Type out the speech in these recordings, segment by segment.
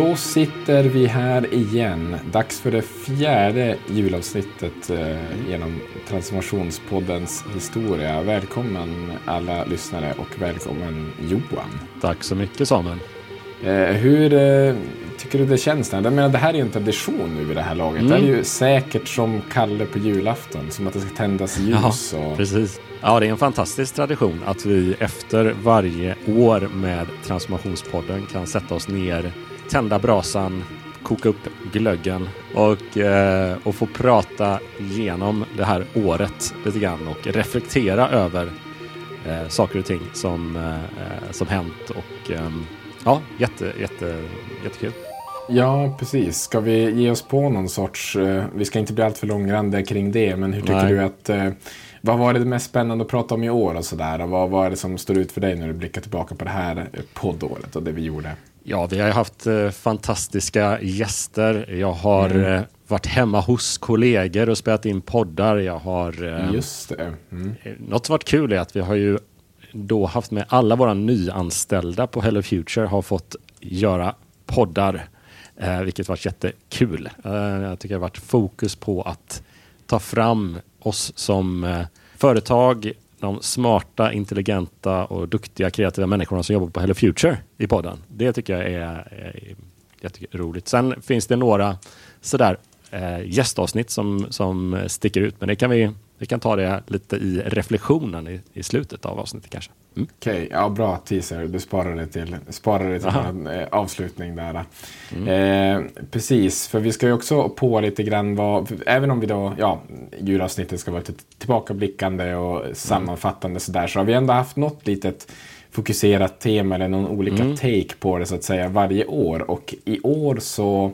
Då sitter vi här igen. Dags för det fjärde julavsnittet eh, genom Transformationspoddens historia. Välkommen alla lyssnare och välkommen Johan. Tack så mycket Samuel. Eh, hur eh, tycker du det känns? Jag menar, det här är ju en tradition nu vid det här laget. Mm. Det är ju säkert som Kalle på julafton, som att det ska tändas ljus. Ja, och... precis. Ja, det är en fantastisk tradition att vi efter varje år med Transformationspodden kan sätta oss ner, tända brasan, koka upp glöggen och, eh, och få prata igenom det här året lite grann och reflektera över eh, saker och ting som, eh, som hänt och eh, ja, jätte, jätte, jättekul. Ja, precis. Ska vi ge oss på någon sorts, eh, vi ska inte bli alltför långrandiga kring det, men hur tycker Nej. du att, eh, vad var det mest spännande att prata om i år och sådär? Och vad var det som står ut för dig när du blickar tillbaka på det här eh, poddåret och det vi gjorde? Ja, vi har haft eh, fantastiska gäster. Jag har eh, varit hemma hos kollegor och spelat in poddar. Jag har... Eh, Just det. Mm. Något som varit kul är att vi har ju då haft med alla våra nyanställda på Hello Future har fått göra poddar, eh, vilket varit jättekul. Eh, jag tycker det har varit fokus på att ta fram oss som eh, företag, de smarta, intelligenta och duktiga kreativa människorna som jobbar på Hello Future i podden. Det tycker jag är, eh, är jätteroligt. Sen finns det några sådär eh, gästavsnitt som, som sticker ut, men det kan vi, vi kan ta det lite i reflektionen i, i slutet av avsnittet kanske. Mm. Okej, ja bra teaser. Du sparar det till, sparar det till en eh, avslutning där. Eh, precis, för vi ska ju också på lite grann vad, för även om vi då, ja, julavsnittet ska vara lite tillbakablickande och sammanfattande sådär, så har vi ändå haft något litet fokuserat tema eller någon olika take på det så att säga varje år. Och i år så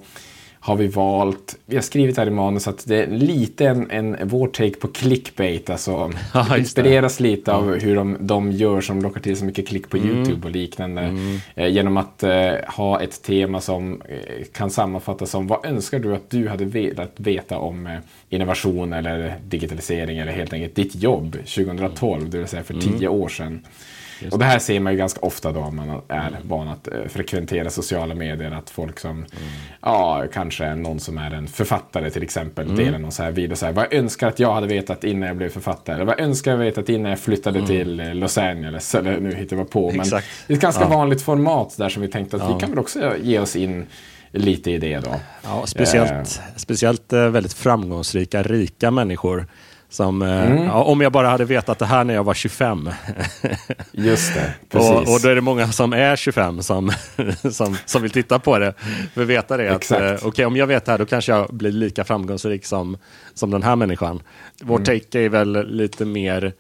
har vi valt, vi har skrivit här i manus att det är lite en, en vår take på clickbait, alltså Ja, inspireras lite av hur de, de gör som lockar till så mycket klick på YouTube och liknande. Eh, genom att eh, ha ett tema som eh, kan sammanfattas som vad önskar du att du hade velat veta om eh, innovation eller digitalisering eller helt enkelt ditt jobb 2012, det vill säga för tio år sedan. Och det här ser man ju ganska ofta då om man är van att eh, frekventera sociala medier. Att folk som, ja, kanske någon som är en författare till exempel, delar någon så här video. Så här, vad jag önskar att jag hade vetat innan jag blev författare. Vad jag önskar jag vetat innan jag flyttade till eh, Los Angeles. Eller nu hittar jag på. Men Exakt. det är ett ganska Ja. vanligt format där som vi tänkte att Ja. vi kan väl också ge oss in lite i det då. Ja, speciellt, speciellt eh, väldigt framgångsrika, rika människor. Som, eh, ja, om jag bara hade vetat det här när jag var 25. Just det, precis. och, och då är det många som är 25 som, som, som vill titta på det. För att veta det. Att, eh, okej, om jag vet det här då kanske jag blir lika framgångsrik som, som den här människan. Vår take är väl lite mer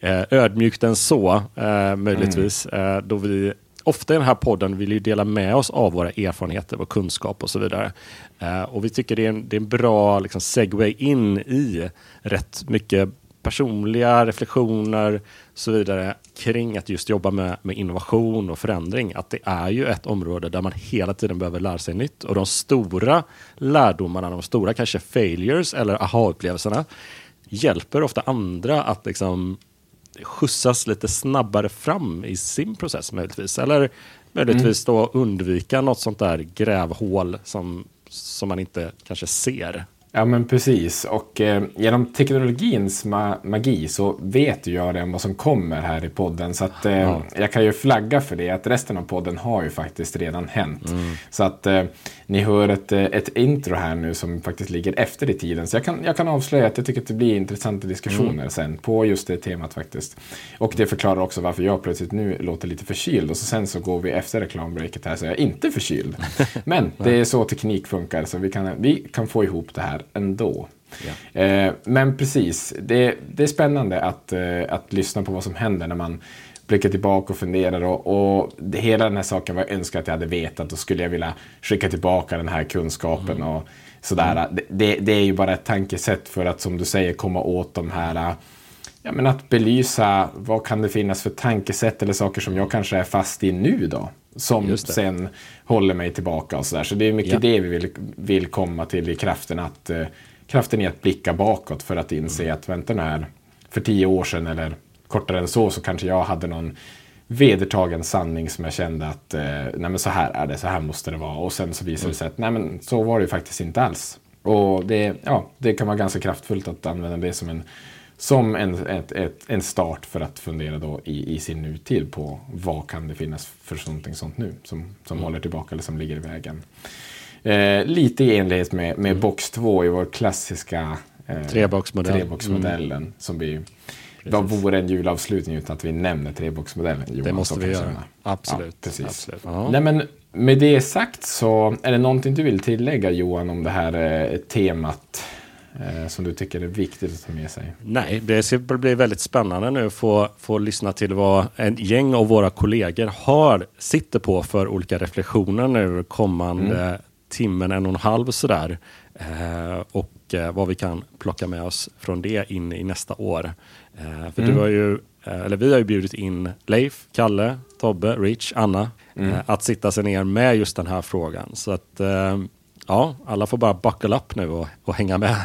eh, ödmjukt än så, eh, möjligtvis. Eh, då vi ofta i den här podden vill ju dela med oss av våra erfarenheter, vår kunskap och så vidare. Eh, och vi tycker det är en, det är en bra liksom, segway in i rätt mycket personliga reflektioner och så vidare kring att just jobba med, med innovation och förändring. Att det är ju ett område där man hela tiden behöver lära sig nytt. Och de stora lärdomarna, de stora kanske failures eller aha-upplevelserna hjälper ofta andra att liksom skjutsas lite snabbare fram i sin process möjligtvis. Eller möjligtvis då undvika något sånt där grävhål som, som man inte kanske ser. Ja men precis och eh, genom teknologins ma- magi så vet ju jag redan vad som kommer här i podden så att eh, Ja. jag kan ju flagga för det att resten av podden har ju faktiskt redan hänt. Mm. Så att eh, ni hör ett, eh, ett intro här nu som faktiskt ligger efter i tiden så jag kan, jag kan avslöja att jag tycker att det blir intressanta diskussioner Mm. sen på just det temat faktiskt. Och det förklarar också varför jag plötsligt nu låter lite förkyld och så sen så går vi efter reklambreaket här så är jag inte förkyld. Men det är så teknik funkar så vi kan, vi kan få ihop det här ändå. Eh, men precis, det, det är spännande att, eh, att lyssna på vad som händer när man blickar tillbaka och funderar. Och, och det, hela den här saken var jag önskar att jag hade vetat. Då skulle jag vilja skicka tillbaka den här kunskapen. och sådär. Det, det, det är ju bara ett tankesätt för att som du säger komma åt de här Ja, men att belysa vad kan det finnas för tankesätt eller saker som jag kanske är fast i nu då. Som sen håller mig tillbaka och sådär. Så det är mycket Ja. det vi vill, vill komma till i kraften. Att, eh, kraften i att blicka bakåt för att inse att vänta nu här. För tio år sedan eller kortare än så så kanske jag hade någon vedertagen sanning som jag kände att eh, nej men så här är det, så här måste det vara. Och sen så visade det sig att nej men så var det faktiskt inte alls. Och det, ja, det kan vara ganska kraftfullt att använda det som en, som en, ett, ett, en start för att fundera då i, i sin nutid på vad kan det finnas för någonting sånt nu som, som mm. håller tillbaka eller som ligger i vägen. Eh, lite i enlighet med, med mm. box 2 i vår klassiska eh, treboxmodell. treboxmodellen mm. som vi vad vore en julavslutning utan att vi nämner treboxmodellen? Johan, det måste vi göra. Absolut. Ja, precis. Absolut. Nej, men med det sagt så är det någonting du vill tillägga Johan om det här eh, temat eh, som du tycker är viktigt att ta med sig? Nej, det ska bli väldigt spännande nu att få, få lyssna till vad en gäng av våra kollegor har, sitter på för olika reflektioner nu kommande mm. timmen, en och en halv sådär. Eh, och eh, vad vi kan plocka med oss från det in i nästa år. Eh, för mm. du har ju, eh, eller vi har ju bjudit in Leif, Kalle, Tobbe, Rich, Anna mm. Eh, att sitta sig ner med just den här frågan. Så att ja, alla får bara buckle up nu och, och hänga med.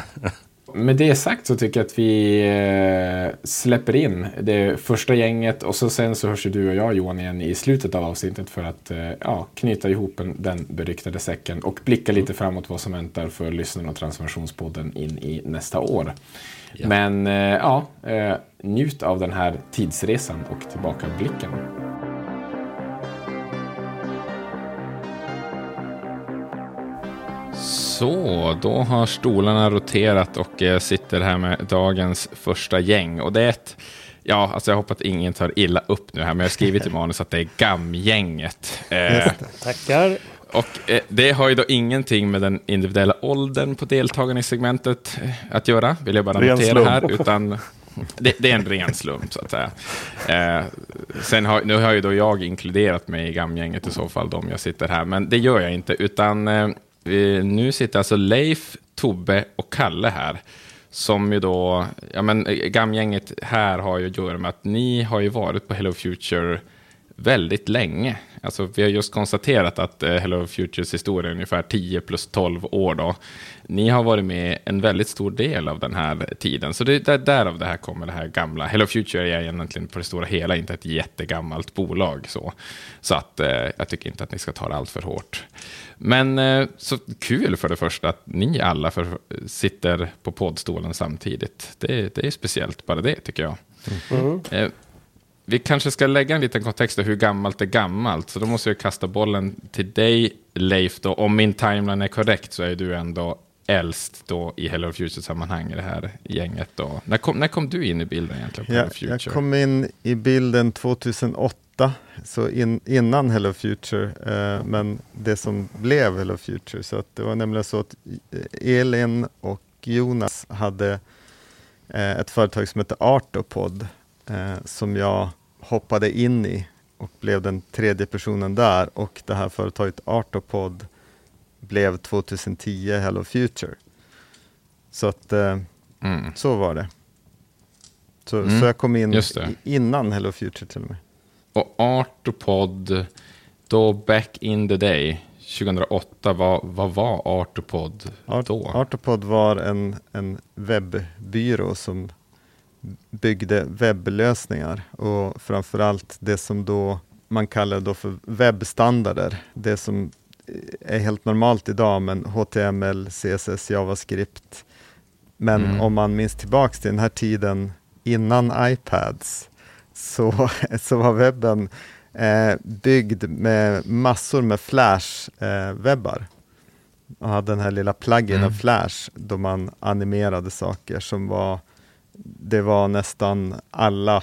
Med det sagt så tycker jag att vi släpper in det första gänget och så sen så hörs du och jag Johan igen i slutet av avsnittet för att ja, knyta ihop den beryktade säcken och blicka lite framåt vad som väntar för lyssnarna och Transformationspodden in i nästa år. Ja. Men ja, njut av den här tidsresan och tillbakablicken. Så, då har stolarna roterat och jag sitter här med dagens första gäng. Och det är ett, ja, alltså jag hoppas att ingen tar illa upp nu här, men jag har skrivit i manus att det är GAM-gänget. Eh, Tackar. Och eh, det har ju då ingenting med den individuella åldern på deltagarna i segmentet eh, att göra, vill jag bara notera här, utan det, det, är en ren slump så att säga. Eh, sen har, nu har ju då jag inkluderat mig i gamgänget i så fall, om jag sitter här, men det gör jag inte, utan eh, nu sitter alltså Leif, Tobbe och Kalle här. Som ju då, ja men eh, gamgänget här har ju att göra med att ni har ju varit på Hello Future väldigt länge. Alltså, vi har just konstaterat att eh, Hello Futures historia är ungefär 10 plus 12 år. Då. Ni har varit med en väldigt stor del av den här tiden. Så det är därav det här kommer, det här gamla. Hello Future är egentligen på det stora hela inte ett jättegammalt bolag. Så, så att, eh, jag tycker inte att ni ska ta det allt för hårt. Men eh, så kul för det första att ni alla för, sitter på poddstolen samtidigt. Det, det är speciellt bara det tycker jag. Mm. Eh, vi kanske ska lägga en liten kontext av hur gammalt är gammalt. Så då måste jag kasta bollen till dig, Leif. Då. Om min timeline är korrekt så är du ändå äldst då i Hello Future-sammanhang i det här gänget. Då. När, kom, när kom du in i bilden egentligen? På ja, Future? Jag kom in i bilden 2008, så in, innan Hello Future, eh, men det som blev Hello Future. Så det var nämligen så att Elin och Jonas hade eh, ett företag som heter Artopod eh, som jag hoppade in i och blev den tredje personen där och det här företaget Artopod blev 2010 Hello Future. Så att eh, mm. så var det. Så, mm. så jag kom in innan Hello Future till och med. Och Artopod, då back in the day, 2008, vad, vad var Artopod då? Artopod var en, en webbyrå som byggde webblösningar och framförallt det som då man kallar då för webbstandarder. Det som är helt normalt idag, men HTML, CSS, JavaScript. Men mm. om man minns tillbaks till den här tiden innan iPads så, så var webben eh, byggd med massor med Flash-webbar. Eh, och hade den här lilla pluggen mm. Flash då man animerade saker som var det var nästan alla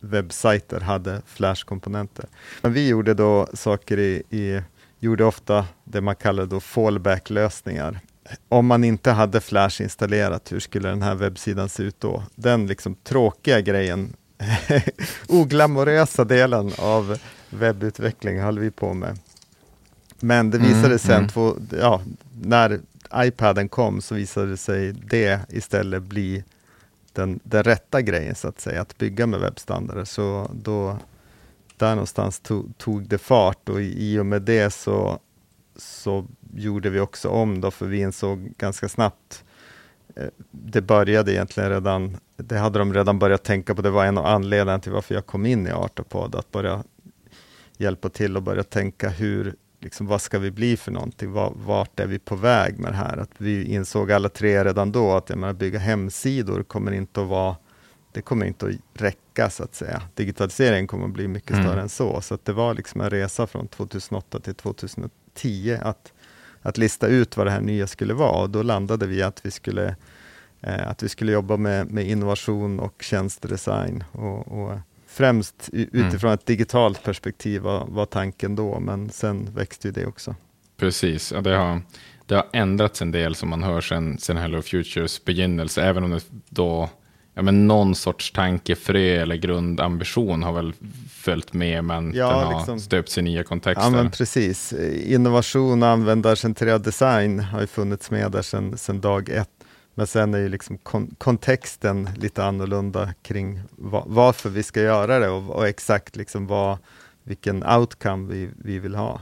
webbsajter hade Flash-komponenter. Men vi gjorde då saker i, i, gjorde ofta det man kallar då fallback-lösningar. Om man inte hade Flash installerat, hur skulle den här webbsidan se ut då? Den liksom tråkiga grejen, oglamorösa delen av webbutveckling höll vi på med. Men det visade mm, sen, mm. Två, ja, när iPaden kom så visade sig det istället bli den, den rätta grejen så att säga, att bygga med webbstandarder. Så då, där någonstans tog, tog det fart och i, i och med det så, så gjorde vi också om då, för vi insåg ganska snabbt eh, det började egentligen redan, det hade de redan börjat tänka på, det var en av anledningarna till varför jag kom in i Artopod, att börja hjälpa till och börja tänka hur, liksom, vad ska vi bli för någonting? Vart är vi på väg med det här? Att vi insåg alla tre redan då att jag menar, bygga hemsidor kommer inte att vara det kommer inte att räcka så att säga. Digitaliseringen kommer att bli mycket mm. större än så. Så det var liksom en resa från 2008 till 2010 att, att lista ut vad det här nya skulle vara. Och då landade vi att vi skulle, eh, att vi skulle jobba med, med innovation och tjänstedesign. Och, och främst mm. utifrån mm. ett digitalt perspektiv var, var, tanken då, men sen växte ju det också. Precis, ja, det, har, det har ändrats en del som man hör sen, sen Hello Futures begynnelse, även om det då ja, men någon sorts tankefrö eller grundambition har väl följt med, men ja, den har liksom, stöpts i nya kontexter. Ja, men precis. Innovation och användarcentrerad design har ju funnits med där sedan, sedan dag ett. Men sen är ju liksom kon kontexten lite annorlunda kring va varför vi ska göra det och, och exakt liksom vad, vilken outcome vi, vi vill ha.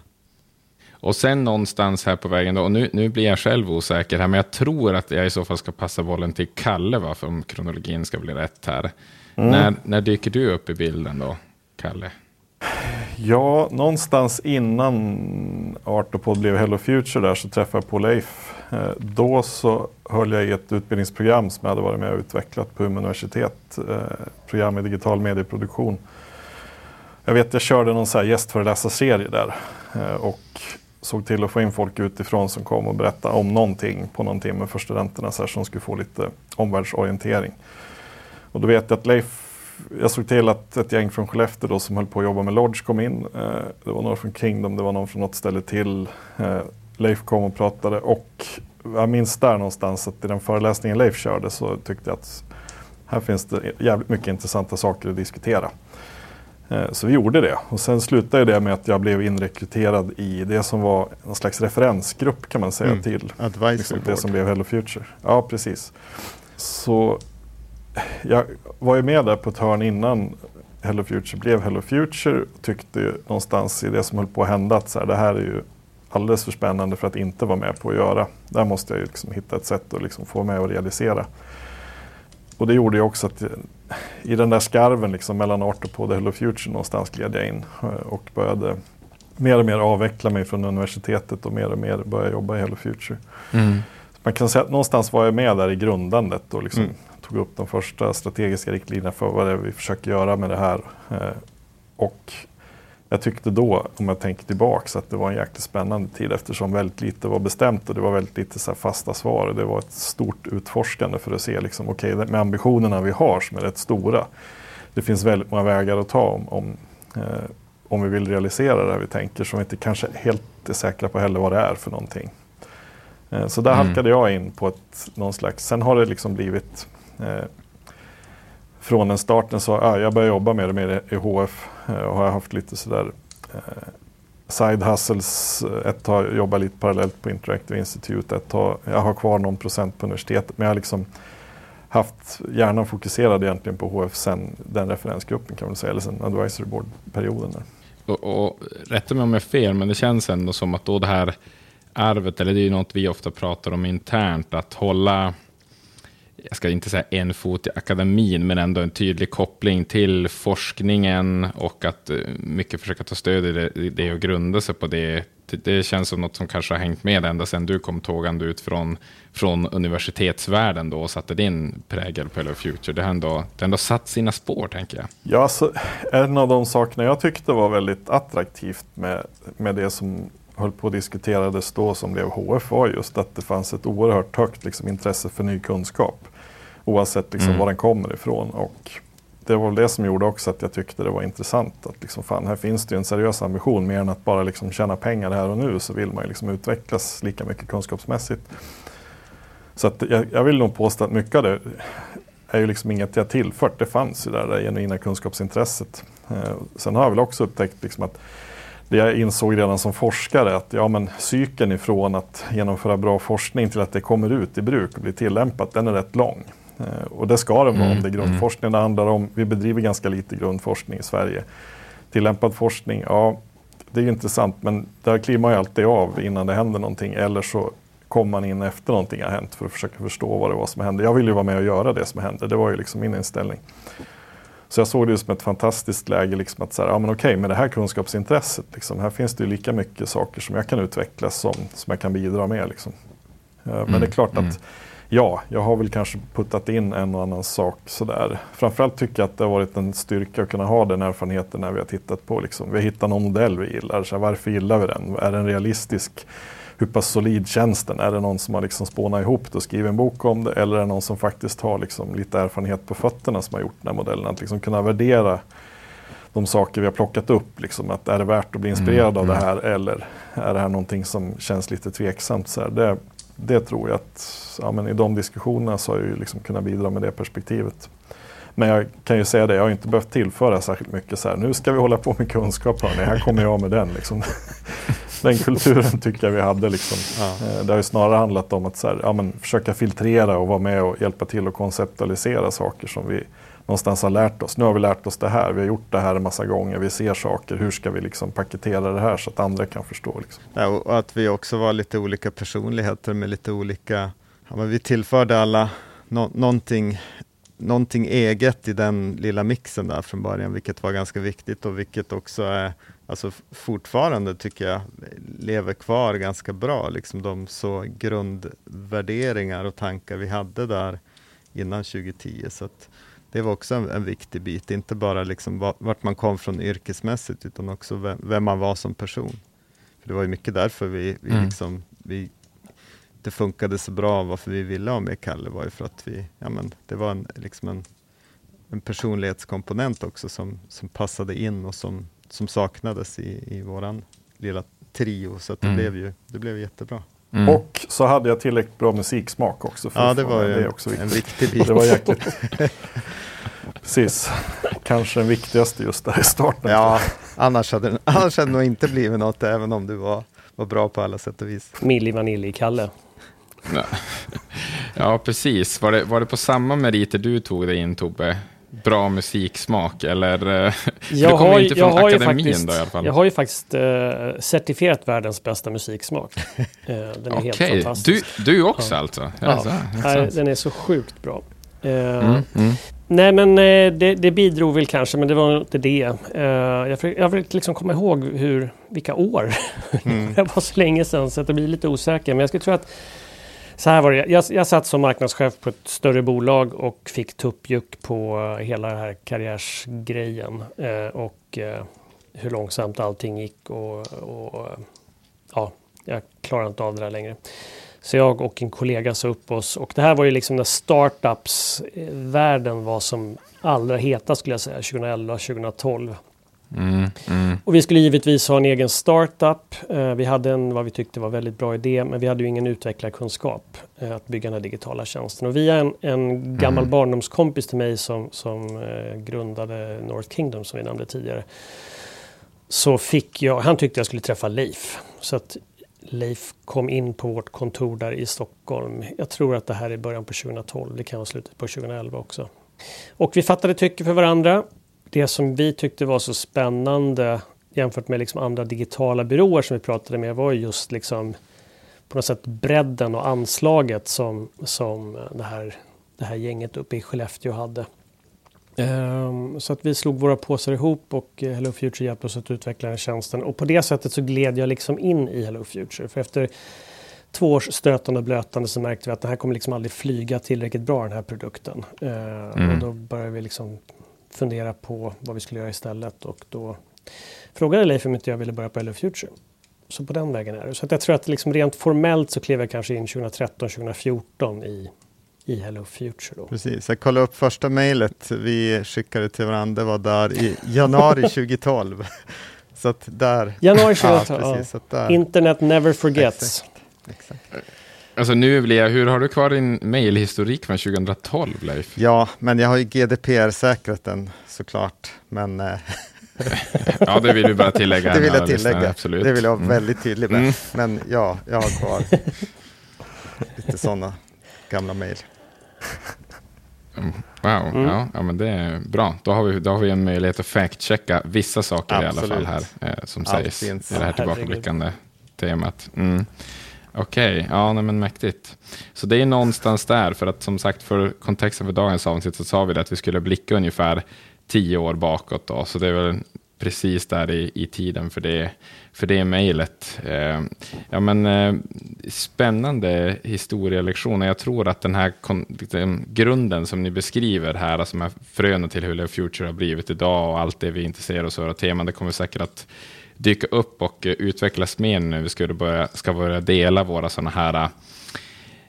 Och sen någonstans här på vägen, då, och nu, nu blir jag själv osäker här, men jag tror att jag i så fall ska passa bollen till Kalle, va, för om kronologin ska bli rätt här. Mm. När, när dyker du upp i bilden då, Kalle? Ja, någonstans innan Artopod blev Hello Future där så träffade jag på Leif. Eh, då så höll jag i ett utbildningsprogram som jag hade varit med och utvecklat på Umeå universitet. Eh, program i digital medieproduktion. Jag vet jag körde någon så här gästföreläsarserie där eh, och såg till att få in folk utifrån som kom och berättade om någonting på någon timme för studenterna så här, som skulle få lite omvärldsorientering. Och då vet jag att Leif, jag såg till att ett gäng från Skellefteå då, som höll på att jobba med Lodge kom in. Det var några från Kingdom, det var någon från något ställe till. Leif kom och pratade och jag minns där någonstans att i den föreläsningen Leif körde så tyckte jag att här finns det jävligt mycket intressanta saker att diskutera. Eh, så vi gjorde det och sen slutade det med att jag blev inrekryterad i det som var en slags referensgrupp kan man säga mm. till liksom det som blev Hello Future. Ja, precis. Så jag var ju med där på ett hörn innan Hello Future blev Hello Future och tyckte någonstans i det som höll på att hända att så här, det här är ju alldeles för spännande för att inte vara med på att göra. Där måste jag ju liksom hitta ett sätt att liksom få med och realisera. Och det gjorde ju också att i den där skarven liksom mellan Artopod och Hello Future någonstans gled jag in eh, och började mer och mer avveckla mig från universitetet och mer och mer börja jobba i Hello Future. Mm. Man kan säga att någonstans var jag med där i grundandet och liksom mm. tog upp de första strategiska riktlinjerna för vad det är vi försöker göra med det här. Eh, och jag tyckte då, om jag tänker tillbaks, att det var en jäkligt spännande tid eftersom väldigt lite var bestämt och det var väldigt lite så fasta svar. Det var ett stort utforskande för att se, liksom, okej, okay, med ambitionerna vi har som är rätt stora. Det finns väldigt många vägar att ta om, om, eh, om vi vill realisera det vi tänker som vi inte kanske helt är säkra på heller vad det är för någonting. Eh, så där mm. halkade jag in på ett, någon slags, sen har det liksom blivit eh, från den starten så ja, jag började jobba med det med i HF Eh, och har haft lite sådär eh, side hustles. Eh, ett tag jobbar lite parallellt på Interactive Institute. Ett tag, jag har kvar någon procent på universitetet men jag har liksom haft hjärnan fokuserad egentligen på HF sen den referensgruppen kan man säga, eller sen advisory board-perioden. Och, och rätta mig om jag är fel, men det känns ändå som att då det här arvet, eller det är ju något vi ofta pratar om internt, att hålla jag ska inte säga en fot i akademin, men ändå en tydlig koppling till forskningen och att eh, mycket försöka ta stöd i det, i det och grunda sig på det. Det känns som något som kanske har hängt med ända sedan du kom tågande ut från, från universitetsvärlden då och satte din prägel på Hello Future. Det har ändå, det har ändå satt sina spår, tänker jag. Ja, alltså, en av de sakerna jag tyckte var väldigt attraktivt med, med det som höll på att diskuterades då som blev HF var just att det fanns ett oerhört högt liksom, intresse för ny kunskap. Oavsett liksom, mm. var den kommer ifrån. Och det var väl det som gjorde också att jag tyckte det var intressant. Att liksom, fan, här finns det ju en seriös ambition. Mer än att bara liksom, tjäna pengar här och nu så vill man ju liksom, utvecklas lika mycket kunskapsmässigt. Så att jag, jag vill nog påstå att mycket av det är ju liksom inget jag tillfört. Det fanns ju där, det genuina kunskapsintresset. Eh, sen har jag väl också upptäckt liksom att det jag insåg redan som forskare att ja, men cykeln ifrån att genomföra bra forskning till att det kommer ut i bruk och blir tillämpat, den är rätt lång. Eh, och det ska den vara mm, om det är grundforskning mm. det handlar om. Vi bedriver ganska lite grundforskning i Sverige. Tillämpad forskning, ja det är intressant men där kliver man ju alltid av innan det händer någonting eller så kommer man in efter någonting har hänt för att försöka förstå vad det var som hände. Jag vill ju vara med och göra det som hände, det var ju liksom min inställning. Så jag såg det som ett fantastiskt läge, liksom att så här, ja men okej, med det här kunskapsintresset, liksom, här finns det ju lika mycket saker som jag kan utveckla som, som jag kan bidra med. Liksom. Eh, men Mm, det är klart mm. att ja, jag har väl kanske puttat in en och annan sak sådär. Framförallt tycker jag att det har varit en styrka att kunna ha den erfarenheten när vi har tittat på, liksom, vi har hittat någon modell vi gillar, så här, varför gillar vi den? Är den realistisk? Hur pass solid känns den? Är det någon som har liksom spånat ihop det och skrivit en bok om det? Eller är det någon som faktiskt har liksom lite erfarenhet på fötterna som har gjort den här modellen? Att liksom kunna värdera de saker vi har plockat upp. Liksom, att är det värt att bli inspirerad av det här eller är det här någonting som känns lite tveksamt? Så här, det, det tror jag att ja, men i de diskussionerna så har jag ju liksom kunnat bidra med det perspektivet. Men jag kan ju säga det, jag har inte behövt tillföra särskilt mycket så här, nu ska vi hålla på med kunskap hörni, här kommer jag med den. Liksom. Den kulturen tycker jag vi hade. Liksom. Ja. Eh, Det har ju snarare handlat om att så här, ja, men försöka filtrera och vara med och hjälpa till att konceptualisera saker som vi någonstans har lärt oss. Nu har vi lärt oss det här, vi har gjort det här en massa gånger, vi ser saker, hur ska vi liksom paketera det här så att andra kan förstå? Liksom. Ja, och att vi också var lite olika personligheter med lite olika, ja, men vi tillförde alla no någonting, någonting eget i den lilla mixen där från början, vilket var ganska viktigt och vilket också är, alltså fortfarande tycker jag, lever kvar ganska bra, liksom de så grundvärderingar och tankar vi hade där innan 2010. Så att det var också en, en viktig bit, inte bara liksom va- vart man kom från yrkesmässigt, utan också vem, vem man var som person. För det var ju mycket därför vi, vi, Mm. liksom, vi det funkade så bra, varför vi ville ha med Kalle var ju för att vi, ja men det var en, liksom en, en personlighetskomponent också som, som passade in och som, som saknades i, i våran lilla trio, så det, Mm. blev ju det blev jättebra. Mm. Och så hade jag tillräckligt bra musiksmak också. För Ja, det var ju det också en viktigt. viktig bit. Det var jäkligt. Precis. Kanske den viktigaste just där i starten. Ja, annars hade, annars hade det nog inte blivit något, även om du var, var bra på alla sätt och vis. Milli Vanilli Kalle. Ja. ja, precis. Var det, var det på samma meriter du tog dig in, Tobbe? Bra musiksmak, eller? eh, Jag du kommer har, ju inte från akademin faktiskt, då i alla fall. jag har ju faktiskt eh, certifierat världens bästa musiksmak. Eh, den är helt Okej, du, fantastisk. du också Ja. alltså? Ja, så, Nej, den är så sjukt bra. Eh, Mm, mm. Nej men det, det bidrog väl kanske, men det var inte det. Jag försöker jag försöker liksom komma ihåg hur, vilka år. Mm. det var så länge sedan så att det blir lite osäker. Men jag skulle tro att så här var det. Jag, jag satt som marknadschef på ett större bolag och fick tuppjuck på eh, hela den här karriärsgrejen. Eh, och eh, hur långsamt allting gick och, och eh, ja, jag klarar inte av det där längre. Så jag och en kollega sa upp oss och det här var ju liksom när startups-världen var som allra hetast skulle jag säga, 2011, 2012. Mm, mm. Och vi skulle givetvis ha en egen startup. Eh, vi hade en vad vi tyckte var väldigt bra idé, men vi hade ju ingen utvecklarkunskap eh, att bygga den här digitala tjänsten. Och via en, en gammal Mm. barndomskompis till mig som, som eh, grundade North Kingdom som vi nämnde tidigare. Så fick jag, han tyckte jag skulle träffa Leif. Så att Leif kom in på vårt kontor där i Stockholm. Jag tror att det här är början på 2012, det kan vara slutet på 2011 också. Och vi fattade tycke för varandra. Det som vi tyckte var så spännande jämfört med liksom andra digitala byråer som vi pratade med var just liksom på något sätt bredden och anslaget som, som det, här, det här gänget uppe i Skellefteå hade. Ehm, så att vi slog våra påsar ihop och eh, Hello Future hjälpte oss att utveckla den tjänsten. Och på det sättet så gled jag liksom in i Hello Future. För efter två års stötande och blötande så märkte vi att den här kommer liksom aldrig flyga tillräckligt bra den här produkten. Ehm, Mm. Och då började vi liksom fundera på vad vi skulle göra istället. Och då frågade Leif om inte jag ville börja på Hello Future. Så på den vägen är det. Så att jag tror att liksom rent formellt så klev jag kanske in 2013, 2014 i, i Hello Future. Då. Precis, jag kollade upp första mejlet vi skickade till varandra, det var där i januari 2012. Så att där... Januari Ja, 2012. ja, precis. Där, Internet never forgets. exakt. Alltså nu blir jag, hur har du kvar din mejlhistorik från 2012, Leif? Ja, men jag har ju GDPR-säkrat den såklart. Men eh, Ja, det vill vi bara tillägga. det vill jag tillägga. Absolut. Det vill jag vara Mm. väldigt tydlig med. Mm. Men ja, jag har kvar lite sådana gamla mejl. Mm. Wow, Mm. ja, ja, men det är bra. Då har vi, då har vi en möjlighet att fact-checka vissa saker i alla Absolut. fall här eh, som Allt sägs finns. i det här tillbakablickande temat. Mm. Okej, ja nej, men mäktigt. Så det är någonstans där, för att som sagt för kontexten för dagens avsnitt så sa vi det att vi skulle blicka ungefär tio år bakåt. Då, så det är väl precis där i, i tiden för det, för det mejlet. Eh, ja, men, eh, spännande historielektioner. Jag tror att den här den liksom, grunden som ni beskriver här, som är fröna till hur Future har blivit idag och allt det vi intresserar oss för, och teman, det kommer säkert att dyka upp och utvecklas mer när vi ska börja, ska börja dela våra sådana här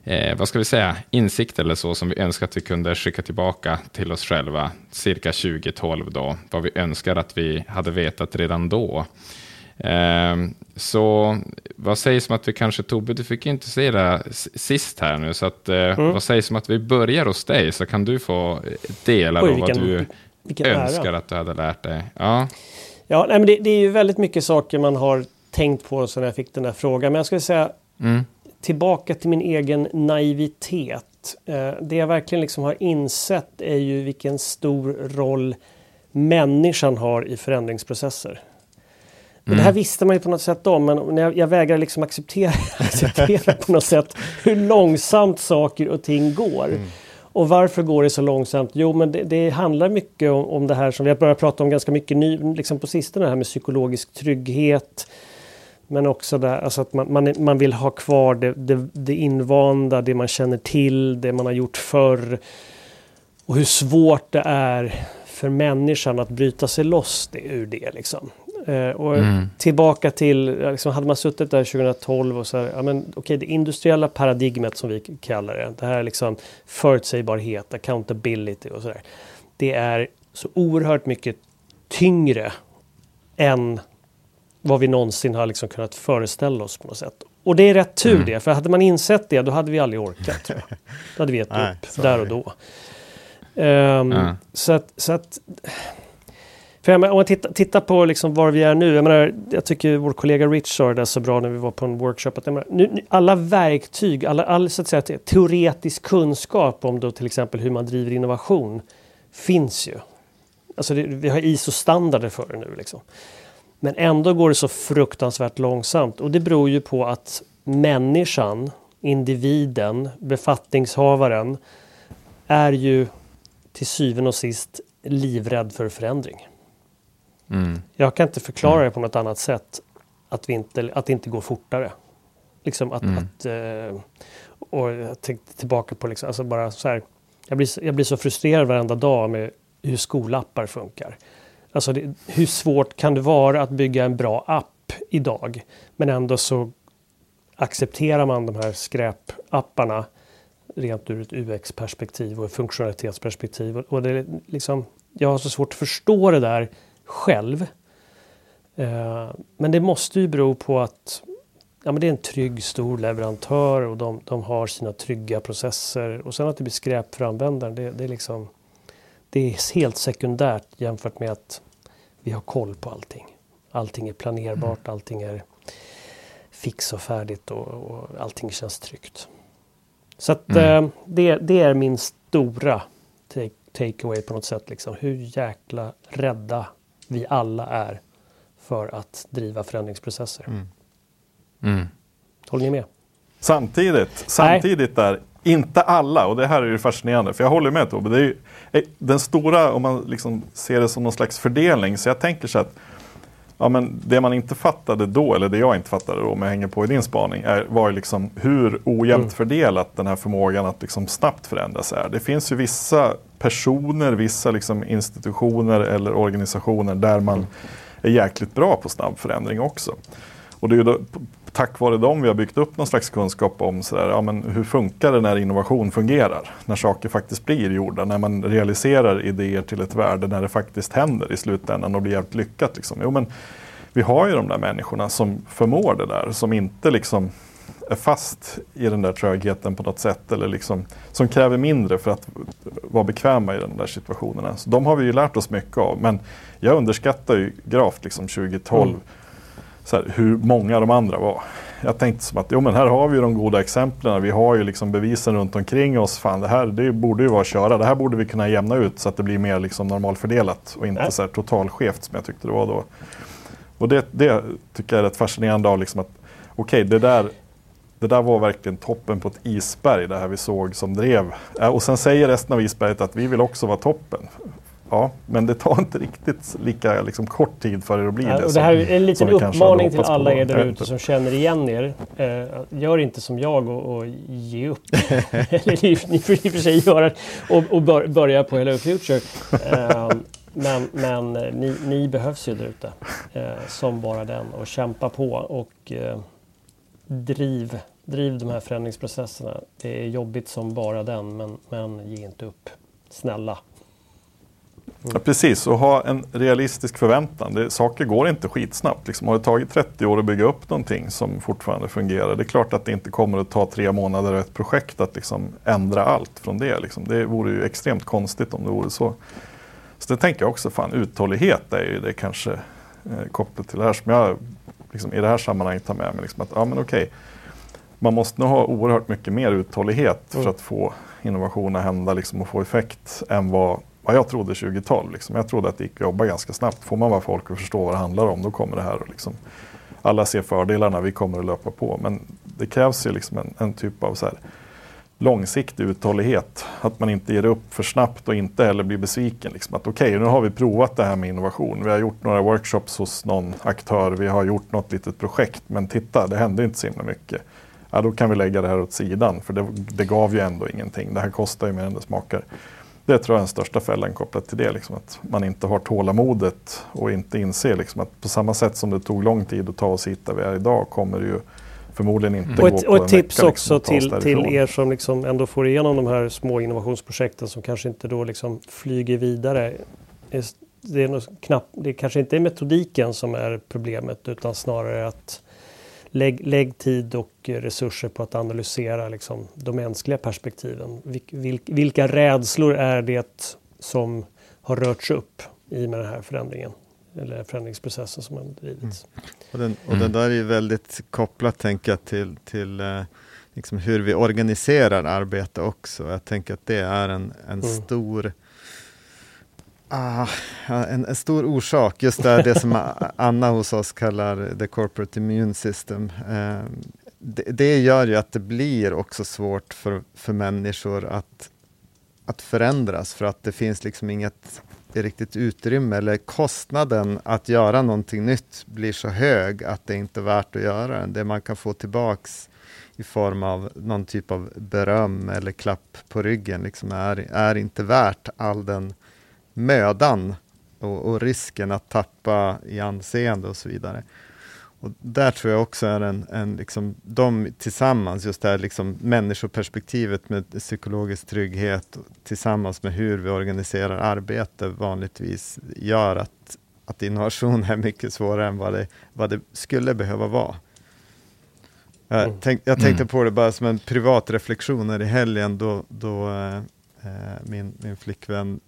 eh, vad ska vi säga, insikter eller så som vi önskar att vi kunde skicka tillbaka till oss själva cirka 2012 då, vad vi önskar att vi hade vetat redan då. Eh, så vad sägs om att vi kanske, Tobbe, du fick inte se det sist här nu, så att, eh, mm. vad sägs om att vi börjar hos dig, så kan du få dela Oj, vilken, vad du önskar ära. att du hade lärt dig. Ja, ja nej, men det, det, är ju väldigt mycket saker man har tänkt på sen jag fick den här frågan, men jag skulle säga mm tillbaka till min egen naivitet. Eh, det jag verkligen liksom har insett är ju vilken stor roll människan har i förändringsprocesser. Mm. Det här visste man ju på något sätt om, men jag, jag vägrar liksom acceptera, acceptera på något sätt hur långsamt saker och ting går. Mm. Och varför går det så långsamt? Jo, men det, det handlar mycket om, om, det här som vi har börjat prata om ganska mycket ny, liksom på sistone, det här med psykologisk trygghet, men också där, alltså att man, man, man vill ha kvar det, det, det, invanda, det man känner till, det man har gjort förr. Och hur svårt det är för människan att bryta sig loss det, ur det. Liksom. Eh, och mm. Tillbaka till, liksom, hade man suttit där 2012 och så här, ja, men, okay, det industriella paradigmet som vi kallar det, det här liksom förutsägbarhet, accountability och sådär. Det är så oerhört mycket tyngre än vad vi någonsin har liksom kunnat föreställa oss på något sätt. Och det är rätt tur mm. det, för hade man insett det då hade vi aldrig orkat. Då hade vi gett upp där och då. Um, mm. Så att, så att för jag, om man tittar, tittar på liksom var vi är nu. Jag, menar, jag tycker vår kollega Rich sa det så bra när vi var på en workshop. Att, menar, nu, alla verktyg, alla, all så att säga, teoretisk kunskap om då till exempel hur man driver innovation finns ju. Alltså det, vi har ISO-standarder för det nu. Liksom. Men ändå går det så fruktansvärt långsamt och det beror ju på att människan, individen, befattningshavaren är ju till syvende och sist livrädd för förändring. Mm. Jag kan inte förklara mm. det på något annat sätt att, vi inte, att det inte går fortare. Liksom att, mm. att eh, och jag tänkte tillbaka på liksom, alltså bara så här, jag blir, jag blir så frustrerad varenda dag med hur skolappar funkar. Alltså det, hur svårt kan det vara att bygga en bra app idag? Men ändå så accepterar man de här skräpapparna rent ur ett UX-perspektiv och ett funktionalitetsperspektiv. Och det liksom, jag har så svårt att förstå det där själv. Eh, men det måste ju bero på att ja, men det är en trygg stor leverantör och de, de har sina trygga processer. Och sen att det blir skräp för användaren, det, det är liksom det är helt sekundärt jämfört med att vi har koll på allting. Allting är planerbart, mm. allting är fix och färdigt och, och allting känns tryggt. Så att, mm. eh, det, det, är min stora takeaway take på något sätt. Liksom. Hur jäkla rädda vi alla är för att driva förändringsprocesser. Mm. Mm. Håller ni med? Samtidigt, samtidigt där, inte alla, och det här är ju fascinerande, för jag håller med Tobbe. Det är ju, eh, den stora, om man liksom ser det som någon slags fördelning, så jag tänker så att ja, men det man inte fattade då, eller det jag inte fattade då, om jag hänger på i din spaning, är, var ju liksom hur ojämnt mm. fördelat den här förmågan att liksom snabbt förändras är. Det finns ju vissa personer, vissa liksom institutioner eller organisationer där man är jäkligt bra på snabb förändring också. Och det är ju då, tack vare dem vi har byggt upp någon slags kunskap om så där, ja, men hur funkar det när innovation fungerar? När saker faktiskt blir gjorda, när man realiserar idéer till ett värde, när det faktiskt händer i slutändan och blir jävligt lyckat. Liksom. Jo, men vi har ju de där människorna som förmår det där, som inte liksom är fast i den där trögheten på något sätt eller liksom, som kräver mindre för att vara bekväma i de där situationerna. Så de har vi ju lärt oss mycket av. Men jag underskattar ju gravt liksom 2012 mm här, hur många de andra var. Jag tänkte som att jo, men här har vi de goda exemplen. Vi har ju liksom bevisen runt omkring oss. Fan, det här det borde ju vara att köra. Det här borde vi kunna jämna ut så att det blir mer liksom normalfördelat och inte så här totalskevt som jag tyckte det var då. Och det, det tycker jag är rätt fascinerande av liksom att okej, okay, det där det där var verkligen toppen på ett isberg, det här vi såg som drev. Och sen säger resten av isberget att vi vill också vara toppen. ja, men det tar inte riktigt lika liksom, kort tid för er att bli Ja, det. och det här är en liten uppmaning till alla er där ute som känner igen er. Eh, gör inte som jag och, och ge upp. Eller ni, får i och för sig göra och, och bör, börja på Hello Future. Eh, men men ni, ni behövs ju där ute eh, som bara den och kämpa på och eh, driv, driv de här förändringsprocesserna. Det är jobbigt som bara den men, men ge inte upp. Snälla. Mm. Ja, precis, och ha en realistisk förväntan. Det, saker går inte skitsnabbt. Liksom, har det tagit 30 år att bygga upp någonting som fortfarande fungerar, det är klart att det inte kommer att ta tre månader och ett projekt att liksom ändra allt från det. Liksom. Det vore ju extremt konstigt om det vore så. Så det tänker jag också, fan uthållighet är ju det kanske eh, kopplat till det här som jag liksom, i det här sammanhanget tar med mig. Liksom, att, ja, men okej, man måste nog ha oerhört mycket mer uthållighet Mm. för att få innovation att hända liksom, och få effekt än vad, vad jag trodde 2012. Liksom. Jag trodde att det gick att jobba ganska snabbt. Får man bara folk att förstå vad det handlar om, då kommer det här. Och liksom, alla ser fördelarna, vi kommer att löpa på. Men det krävs ju liksom en, en typ av så här, långsiktig uthållighet. Att man inte ger upp för snabbt och inte heller blir besviken. Liksom att okej, nu har vi provat det här med innovation. Vi har gjort några workshops hos någon aktör. Vi har gjort något litet projekt. Men titta, det hände inte så himla mycket. Ja, då kan vi lägga det här åt sidan. För det, det gav ju ändå ingenting. Det här kostar ju mer än det smakar. Det tror jag är den största fällan kopplat till det. Liksom, att man inte har tålamodet och inte inser liksom, att på samma sätt som det tog lång tid att ta oss hit där vi är idag kommer det ju förmodligen inte Och gå ett, på och ett tips vecka, också liksom, till, till er som liksom ändå får igenom de här små innovationsprojekten som kanske inte då liksom flyger vidare. Det är, nog knappt, det kanske inte är metodiken som är problemet utan snarare att lägg, lägg tid och resurser på att analysera liksom de mänskliga perspektiven. Vil, vil, vilka rädslor är det som har rörts upp i med den här förändringen? Eller förändringsprocessen som har drivits. Och den, och den där är ju väldigt kopplat, tänker jag, till, till eh, liksom hur vi organiserar arbete också. Jag tänker att det är en, en Mm. stor Ah, en, en stor orsak, just det, det som Anna hos oss kallar the corporate immune system. Eh, det, det gör ju att det blir också svårt för, för människor att, att förändras för att det finns liksom inget riktigt utrymme eller kostnaden att göra någonting nytt blir så hög att det inte är värt att göra den. Det man kan få tillbaks i form av någon typ av beröm eller klapp på ryggen liksom är, är inte värt all den mödan och, och risken att tappa i anseende och så vidare. Och där tror jag också är en, en liksom, de tillsammans, just det här liksom människoperspektivet med psykologisk trygghet tillsammans med hur vi organiserar arbete vanligtvis gör att, att innovation är mycket svårare än vad det, vad det skulle behöva vara. Jag, Mm. tänk, jag tänkte Mm. på det bara som en privat reflektion här i helgen då, då eh, eh, min, min flickvän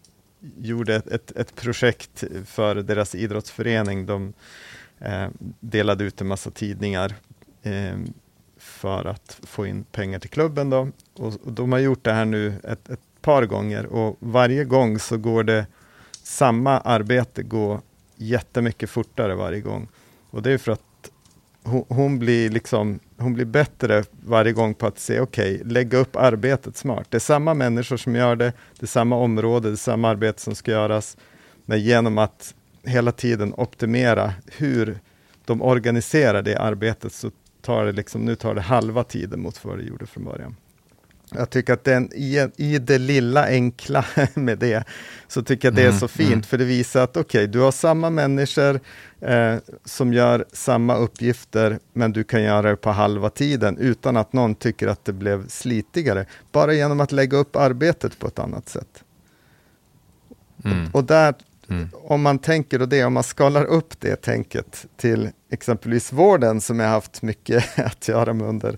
gjorde ett, ett, ett projekt för deras idrottsförening. De eh, delade ut en massa tidningar eh, för att få in pengar till klubben. Då. Och, och de har gjort det här nu ett, ett par gånger och varje gång så går det samma arbete går jättemycket fortare varje gång. Och det är för att hon, hon, blir liksom, hon blir bättre varje gång på att se, okej, lägga upp arbetet smart. Det är samma människor som gör det, det är samma område, det är samma arbete som ska göras. Men genom att hela tiden optimera hur de organiserar det arbetet så tar det liksom, nu tar det halva tiden mot vad det gjorde från början. Jag tycker att den, i, i det lilla enkla med det, så tycker jag det är Mm, så fint, mm. för det visar att okej, du har samma människor eh, som gör samma uppgifter, men du kan göra det på halva tiden utan att någon tycker att det blev slitigare, bara genom att lägga upp arbetet på ett annat sätt. Mm. Och där, Mm. om man tänker och det, om man skalar upp det tänket till exempelvis vården som jag haft mycket att göra med under,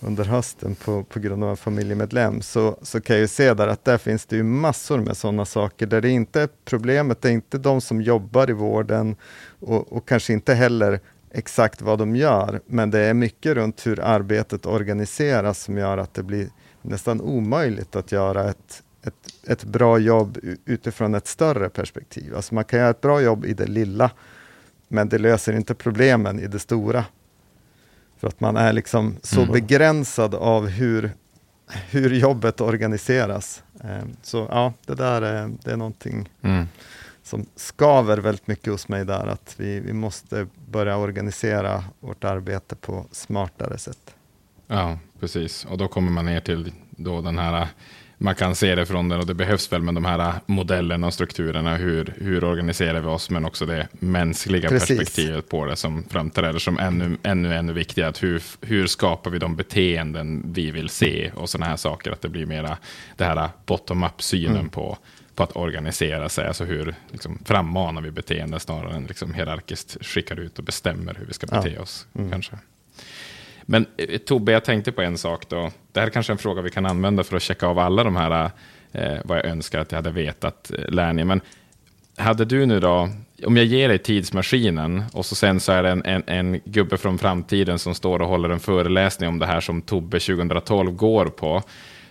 under hösten på, på grund av en familjemedlem, så, så kan jag ju se där att där finns det ju massor med sådana saker där det inte är problemet, det är inte de som jobbar i vården och, och kanske inte heller exakt vad de gör, men det är mycket runt hur arbetet organiseras som gör att det blir nästan omöjligt att göra ett, ett, ett bra jobb utifrån ett större perspektiv. Alltså man kan göra ett bra jobb i det lilla, men det löser inte problemen i det stora. För att man är liksom så Mm. begränsad av hur, hur jobbet organiseras. Eh, så ja, det där är, det är någonting Mm. som skaver väldigt mycket hos mig där, att vi, vi måste börja organisera vårt arbete på smartare sätt. Ja, precis. Och då kommer man ner till då den här, man kan se det från den och det behövs väl med de här modellerna och strukturerna, hur, hur organiserar vi oss, men också det mänskliga Precis. perspektivet på det som framträder som ännu, ännu, ännu viktigare. Att hur, hur skapar vi de beteenden vi vill se och sådana här saker, att det blir mera det här bottom-up-synen Mm. på på att organisera sig, alltså hur liksom, frammanar vi beteenden snarare än liksom, hierarkiskt skickar ut och bestämmer hur vi ska Ja. bete oss. Mm. kanske. Men eh, Tobbe, jag tänkte på en sak då. Det här är kanske en fråga vi kan använda för att checka av alla de här, eh, vad jag önskar att jag hade vetat, eh, Lernia. Men hade du nu då, om jag ger dig tidsmaskinen och så sen så är det en, en, en gubbe från framtiden som står och håller en föreläsning om det här som Tobbe 2012 går på,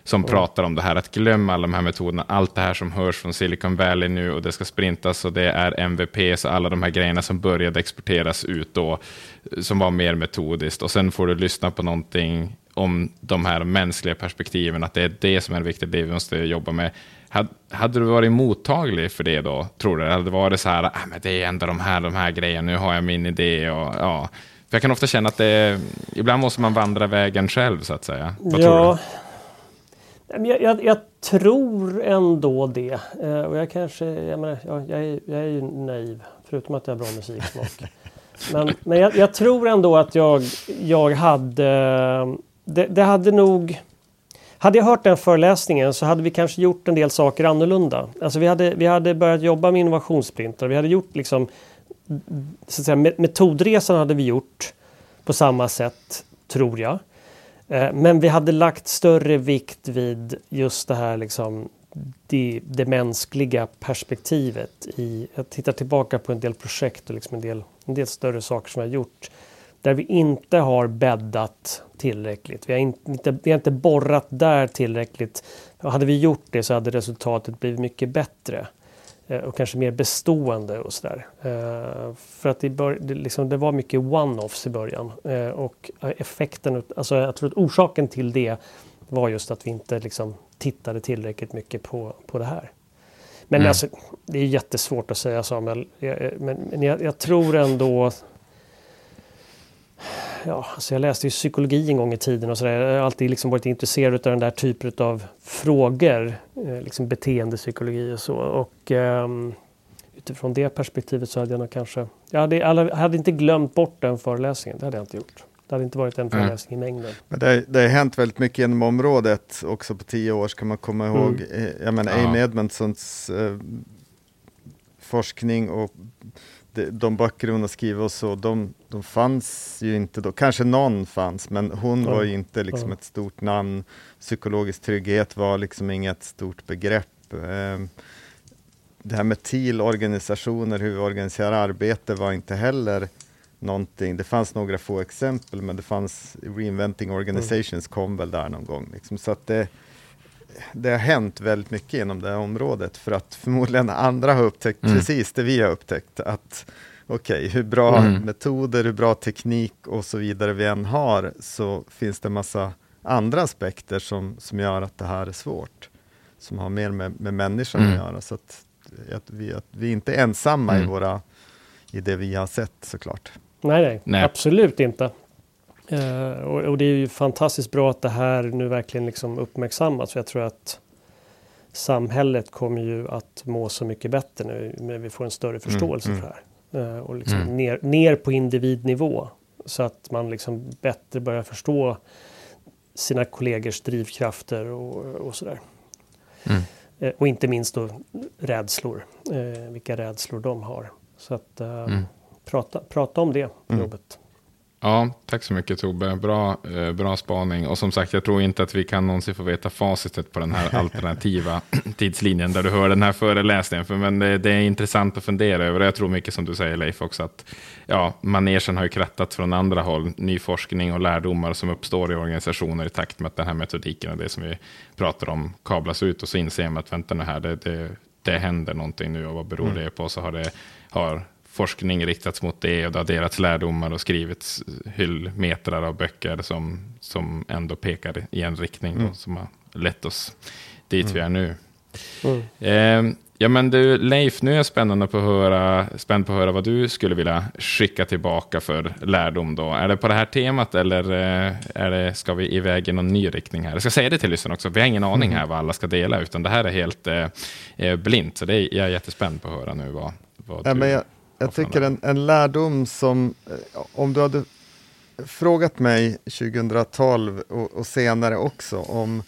som pratar om det här, att glömma alla de här metoderna, allt det här som hörs från Silicon Valley nu och det ska sprintas och det är MVP, så alla de här grejerna som började exporteras ut då, som var mer metodiskt och sen får du lyssna på någonting om de här mänskliga perspektiven, att det är det som är viktigt, det vi måste jobba med. Hade, hade du varit mottaglig för det då, tror du? Hade det varit så här, ah, men det är ändå de här, de här grejerna, nu har jag min idé och ja. För jag kan ofta känna att det, ibland måste man vandra vägen själv så att säga. Vad tror ja, Nej, men jag, jag, jag tror ändå det. Eh, och jag kanske, jag, menar, ja, jag, är, jag är ju naiv, förutom att jag har bra musiksmak men men jag, jag tror ändå att jag, jag hade... Det, det hade nog... Hade jag hört den föreläsningen så hade vi kanske gjort en del saker annorlunda. Alltså vi hade, vi hade börjat jobba med innovationsprintar. Vi hade gjort liksom... Så att säga, metodresan hade vi gjort på samma sätt, tror jag. Eh, men vi hade lagt större vikt vid just det här liksom det, det mänskliga perspektivet. I, jag tittar tillbaka på en del projekt och liksom en, del, en del större saker som vi har gjort där vi inte har bäddat tillräckligt. Vi har inte, vi har inte borrat där tillräckligt. Och hade vi gjort det så hade resultatet blivit mycket bättre eh, och kanske mer bestående och sådär. Eh, för att det, bör, det, liksom, det var mycket one-offs i början eh, och effekten, alltså jag tror att orsaken till det var just att vi inte liksom tittade tillräckligt mycket på, på det här. Men Mm. alltså, det är jättesvårt att säga Samuel, Jag- men, men jag, jag tror ändå Ja, alltså jag läste ju psykologi en gång i tiden och sådär. Jag har alltid liksom varit intresserad av den där typen av frågor. Eh, liksom beteendepsykologi och så. Och ehm, utifrån det perspektivet så hade jag nog kanske... Jag hade, jag hade inte glömt bort den föreläsningen. Det hade jag inte gjort. Det hade inte varit en föreläsning i mängden. Men det, det har hänt väldigt mycket inom området också på tio år ska man komma Mm. ihåg. Eh, Jag menar Ja. Amy Edmondsons eh, forskning och de, de böcker hon har skrivit och så, de, de fanns ju inte då. Kanske någon fanns, men hon Ja. var ju inte liksom Ja. ett stort namn. Psykologisk trygghet var liksom inget stort begrepp. Eh, det här med TIL-organisationer, hur vi organiserar arbete var inte heller någonting. Det fanns några få exempel, men det fanns Reinventing Organizations kom väl där någon gång. Liksom. Så att det, det har hänt väldigt mycket inom det här området för att förmodligen andra har upptäckt Mm. precis det vi har upptäckt. Att okej, hur bra Mm. metoder, hur bra teknik och så vidare vi än har så finns det massa andra aspekter som, som gör att det här är svårt. Som har mer med, med människan Mm. att göra. Så att, att, vi, att vi inte är ensamma i, Mm. våra, i det vi har sett såklart. Nej, nej, Nej. absolut inte. Eh, och, och det är ju fantastiskt bra att det här nu verkligen liksom uppmärksammas. För jag tror att samhället kommer ju att må så mycket bättre nu när vi får en större förståelse mm. för det här. Eh, och liksom Mm. ner, ner på individnivå. Så att man liksom bättre börjar förstå sina kollegors drivkrafter och, och sådär. Mm. Eh, och inte minst då rädslor. Vilka rädslor de har. Så att Mm. Prata, prata om det Mm. jobbet. Ja, tack så mycket Tobbe. Bra, eh, bra spaning. Och som sagt, jag tror inte att vi kan någonsin få veta facitet på den här alternativa tidslinjen där du hör den här föreläsningen. För, men det, det är intressant att fundera över. Jag tror mycket som du säger Leif också att ja, manegen har ju krattat från andra håll. Ny forskning och lärdomar som uppstår i organisationer i takt med att den här metodiken och det som vi pratar om kablas ut. Och så inser man att vänta nu här, det, det, det händer någonting nu och vad beror Mm. det på? Så har det har forskning riktats mot det och det har delats lärdomar och skrivits hyllmetrar av böcker som, som ändå pekar i en riktning mm. då, som har lett oss dit mm. vi är nu. Mm. Eh, Ja men du Leif, nu är jag spännande på att höra, spänd på att höra vad du skulle vilja skicka tillbaka för lärdom då. Är det på det här temat eller eh, är det, ska vi iväg i någon ny riktning här? Jag ska säga det till lyssnarna också, vi har ingen aning mm. här vad alla ska dela, utan det här är helt eh, eh blint. Så det är, jag är jättespänd på att höra nu vad, vad ja, du... Men jag, jag tycker en, en lärdom som, eh, om du hade frågat mig 2012 och, och senare också om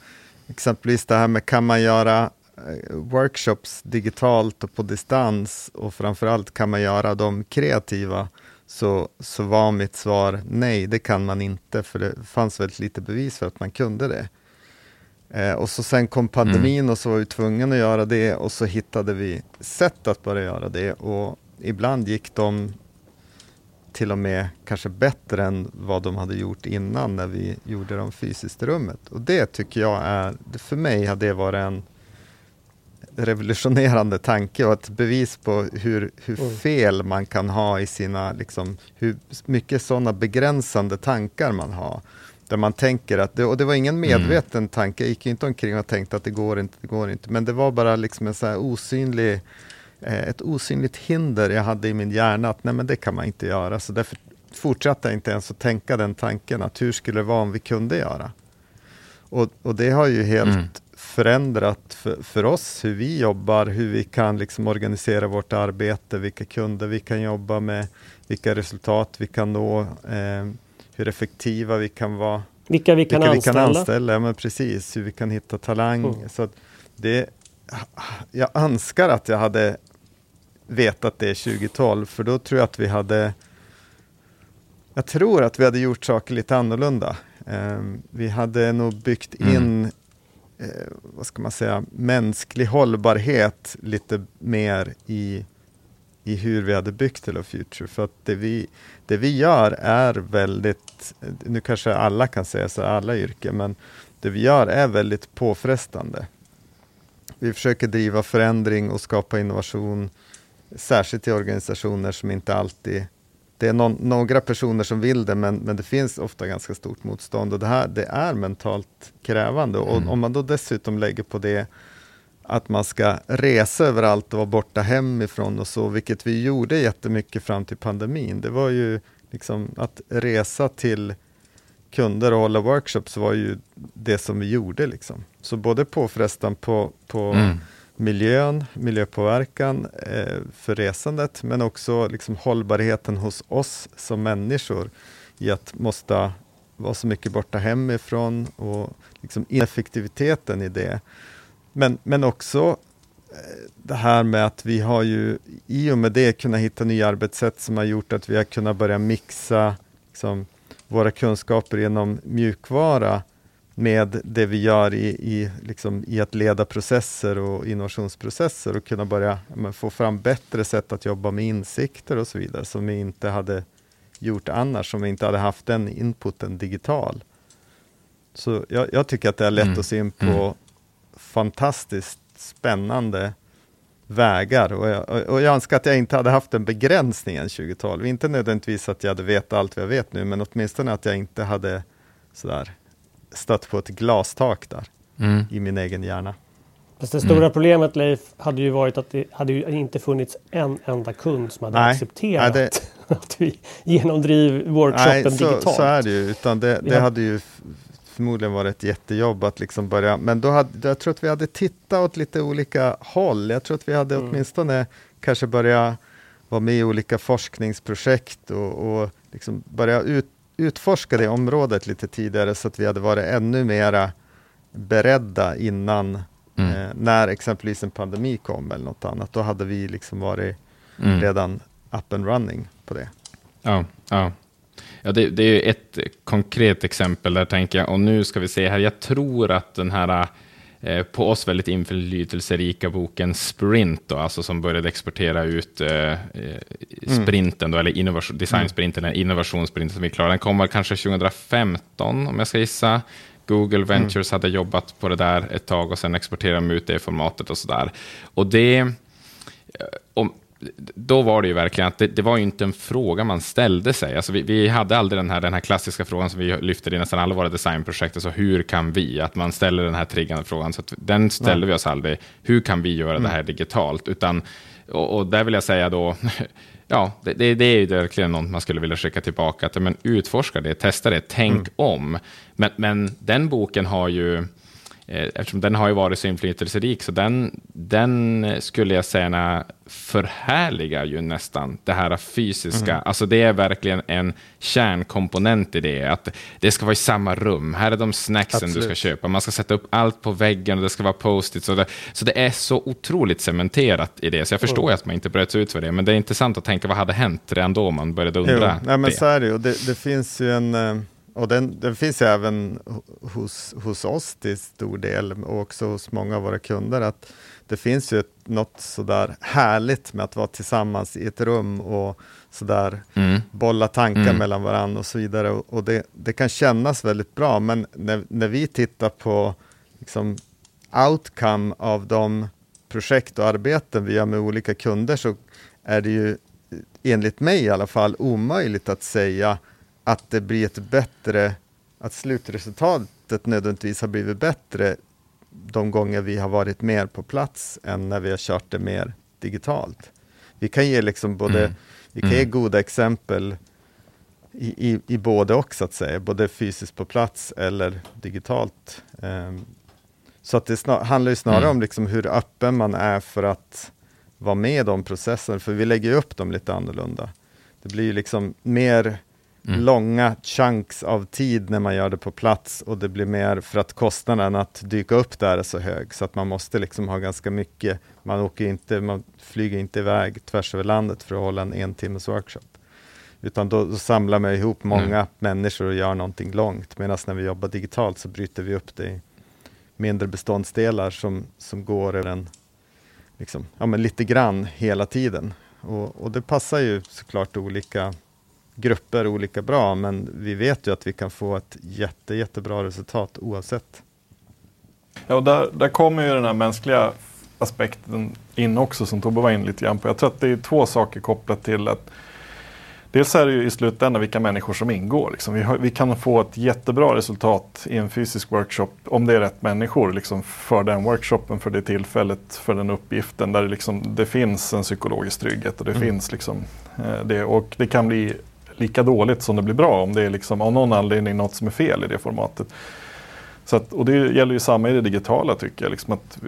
exempelvis det här med kan man göra Eh, workshops digitalt och på distans och framförallt kan man göra dem kreativa så, så var mitt svar nej, det kan man inte för det fanns väldigt lite bevis för att man kunde det. Eh, och så sen kom pandemin mm. och så var vi tvungna att göra det och så hittade vi sätt att börja göra det och ibland gick de till och med kanske bättre än vad de hade gjort innan när vi gjorde dem fysiskt i rummet. Och det tycker jag är, för mig har det varit en revolutionerande tanke och ett bevis på hur, hur mm. fel man kan ha i sina, liksom, hur mycket sådana begränsande tankar man har. Där man tänker att, det, och det var ingen mm. medveten mm. tanke, jag gick inte omkring och tänkte att det går inte, det går inte, men det var bara liksom en så osynlig, eh, ett osynligt hinder jag hade i min hjärna att nej men det kan man inte göra, så därför fortsatte jag inte ens att tänka den tanken att hur skulle det vara om vi kunde göra? Och, och det har ju helt mm förändrat för, för, oss hur vi jobbar, hur vi kan liksom organisera vårt arbete, vilka kunder vi kan jobba med, vilka resultat vi kan nå, eh, hur effektiva vi kan vara. Vilka vi kan vilka anställa. Vi kan anställa ja, men precis, hur vi kan hitta talang. Mm. Så det, jag önskar att jag hade vetat det 2012, för då tror jag att vi hade jag tror att vi hade gjort saker lite annorlunda. Um, vi hade nog byggt in mm eh, vad ska man säga, mänsklig hållbarhet lite mer i, i hur vi hade byggt Hello Future. För att det vi, det vi gör är väldigt, nu kanske alla kan säga så, alla yrken, men det vi gör är väldigt påfrestande. Vi försöker driva förändring och skapa innovation, särskilt i organisationer som inte alltid det är någon, några personer som vill det, men, men det finns ofta ganska stort motstånd och det här det är mentalt krävande. Och mm. om man då dessutom lägger på det att man ska resa överallt och vara borta hemifrån och så, vilket vi gjorde jättemycket fram till pandemin. Det var ju liksom att resa till kunder och hålla workshops var ju det som vi gjorde. Liksom. Så både påfrestan på, på mm miljön, miljöpåverkan eh, för resandet, men också liksom hållbarheten hos oss som människor i att måste vara så mycket borta hemifrån och liksom ineffektiviteten i det. Men, men också eh, det här med att vi har ju i och med det kunnat hitta nya arbetssätt som har gjort att vi har kunnat börja mixa liksom, våra kunskaper genom mjukvara med det vi gör i, i, liksom, i att leda processer och innovationsprocesser och kunna börja men, få fram bättre sätt att jobba med insikter och så vidare som vi inte hade gjort annars, om vi inte hade haft den inputen digital. Så jag, jag tycker att det har lett mm. oss in på mm. fantastiskt spännande vägar och jag, och jag önskar att jag inte hade haft den begränsningen 2012. Inte nödvändigtvis att jag hade vetat allt vad jag vet nu, men åtminstone att jag inte hade sådär stött på ett glastak där mm. i min egen hjärna. Fast det stora mm. problemet Leif hade ju varit att det hade ju inte funnits en enda kund som hade nej, accepterat nej, det, att vi genomdriver workshopen nej, så, digitalt. Så är det ju, utan det, det hade ju förmodligen varit ett jättejobb att liksom börja, men då hade, jag tror att vi hade tittat åt lite olika håll. Jag tror att vi hade mm. åtminstone kanske börja vara med i olika forskningsprojekt och, och liksom börja ut, utforska det området lite tidigare så att vi hade varit ännu mera beredda innan mm. eh, när exempelvis en pandemi kom eller något annat. Då hade vi liksom varit mm. redan up and running på det. Ja, ja. Ja det, det är ett konkret exempel där tänker jag, och nu ska vi se här, jag tror att den här Eh, på oss väldigt inflytelserika boken Sprint, då, alltså som började exportera ut eh, eh mm. sprinten, då, eller innovation, designsprinten, eller innovationssprinten som vi klarade. Den kom kanske 2015, om jag ska gissa. Google mm. Ventures mm. hade jobbat på det där ett tag och sen exporterade de ut det formatet och sådär. Och det, eh, om, då var det ju verkligen att det, det, var ju inte en fråga man ställde sig. Alltså vi, vi, hade aldrig den här, den här klassiska frågan som vi lyfter i nästan alla våra designprojekt. Alltså hur kan vi? Att man ställer den här triggande frågan. Så den ställde Nej. vi oss aldrig. Hur kan vi göra mm. det här digitalt? Utan, och, och, där vill jag säga då, ja, det, det, det, är ju verkligen något man skulle vilja skicka tillbaka. Att, men utforska det, testa det, tänk mm. om. Men, men den boken har ju eftersom den har ju varit så inflytelserik, så den, den skulle jag säga förhärligar ju nästan det här fysiska. Mm. Alltså det är verkligen en kärnkomponent i det, att det ska vara i samma rum. Här är de snacksen Absolut. du ska köpa. Man ska sätta upp allt på väggen och det ska vara post-it. Så det, så det är så otroligt cementerat i det, så jag förstår mm. att man inte bröts ut för det. Men det är intressant att tänka, vad hade hänt redan då man började undra? Jo, nej, men det. Så är det, det, det finns ju en eh, och den, den finns även hos, hos oss till stor del och också hos många av våra kunder. att Det finns ju ett, något sådär härligt med att vara tillsammans i ett rum och sådär mm. bolla tankar mm. mellan varandra och så vidare. Och, och det, det, kan kännas väldigt bra, men när, när vi tittar på liksom, outcome av de projekt och arbeten vi gör med olika kunder så är det ju enligt mig i alla fall omöjligt att säga att det blir ett bättre, att slutresultatet nödvändigtvis har blivit bättre de gånger vi har varit mer på plats än när vi har kört det mer digitalt. Vi kan ge liksom både, mm. vi kan mm. ge goda exempel i, i, i både och så att säga, både fysiskt på plats eller digitalt. Um, så att det snar, handlar ju snarare mm. om liksom hur öppen man är för att vara med i de processerna, för vi lägger upp dem lite annorlunda. Det blir liksom mer mm. långa chunks av tid när man gör det på plats och det blir mer för att kostnaden att dyka upp där är så hög så att man måste liksom ha ganska mycket. Man åker inte, man flyger inte iväg tvärs över landet för att hålla en en timmes workshop. Utan då, då samlar man ihop många mm. människor och gör någonting långt. Medan när vi jobbar digitalt så bryter vi upp det i mindre beståndsdelar som, som går över en, liksom, ja, men lite grann hela tiden. Och, och det passar ju såklart olika grupper olika bra, men vi vet ju att vi kan få ett jätte, jättebra resultat oavsett. Ja, och där, där kommer ju den här mänskliga aspekten in också som Tobbe var in lite grann på. Jag tror att det är två saker kopplat till att Dels är det ju i slutändan vilka människor som ingår. Liksom. Vi, har, vi, kan få ett jättebra resultat i en fysisk workshop om det är rätt människor liksom, för den workshopen, för det tillfället, för den uppgiften där det, liksom, det finns en psykologisk trygghet och det mm. finns liksom, eh, det. Och det kan bli lika dåligt som det blir bra om det är liksom av någon anledning något som är fel i det formatet. Så att, och det gäller ju samma i det digitala tycker jag. Liksom att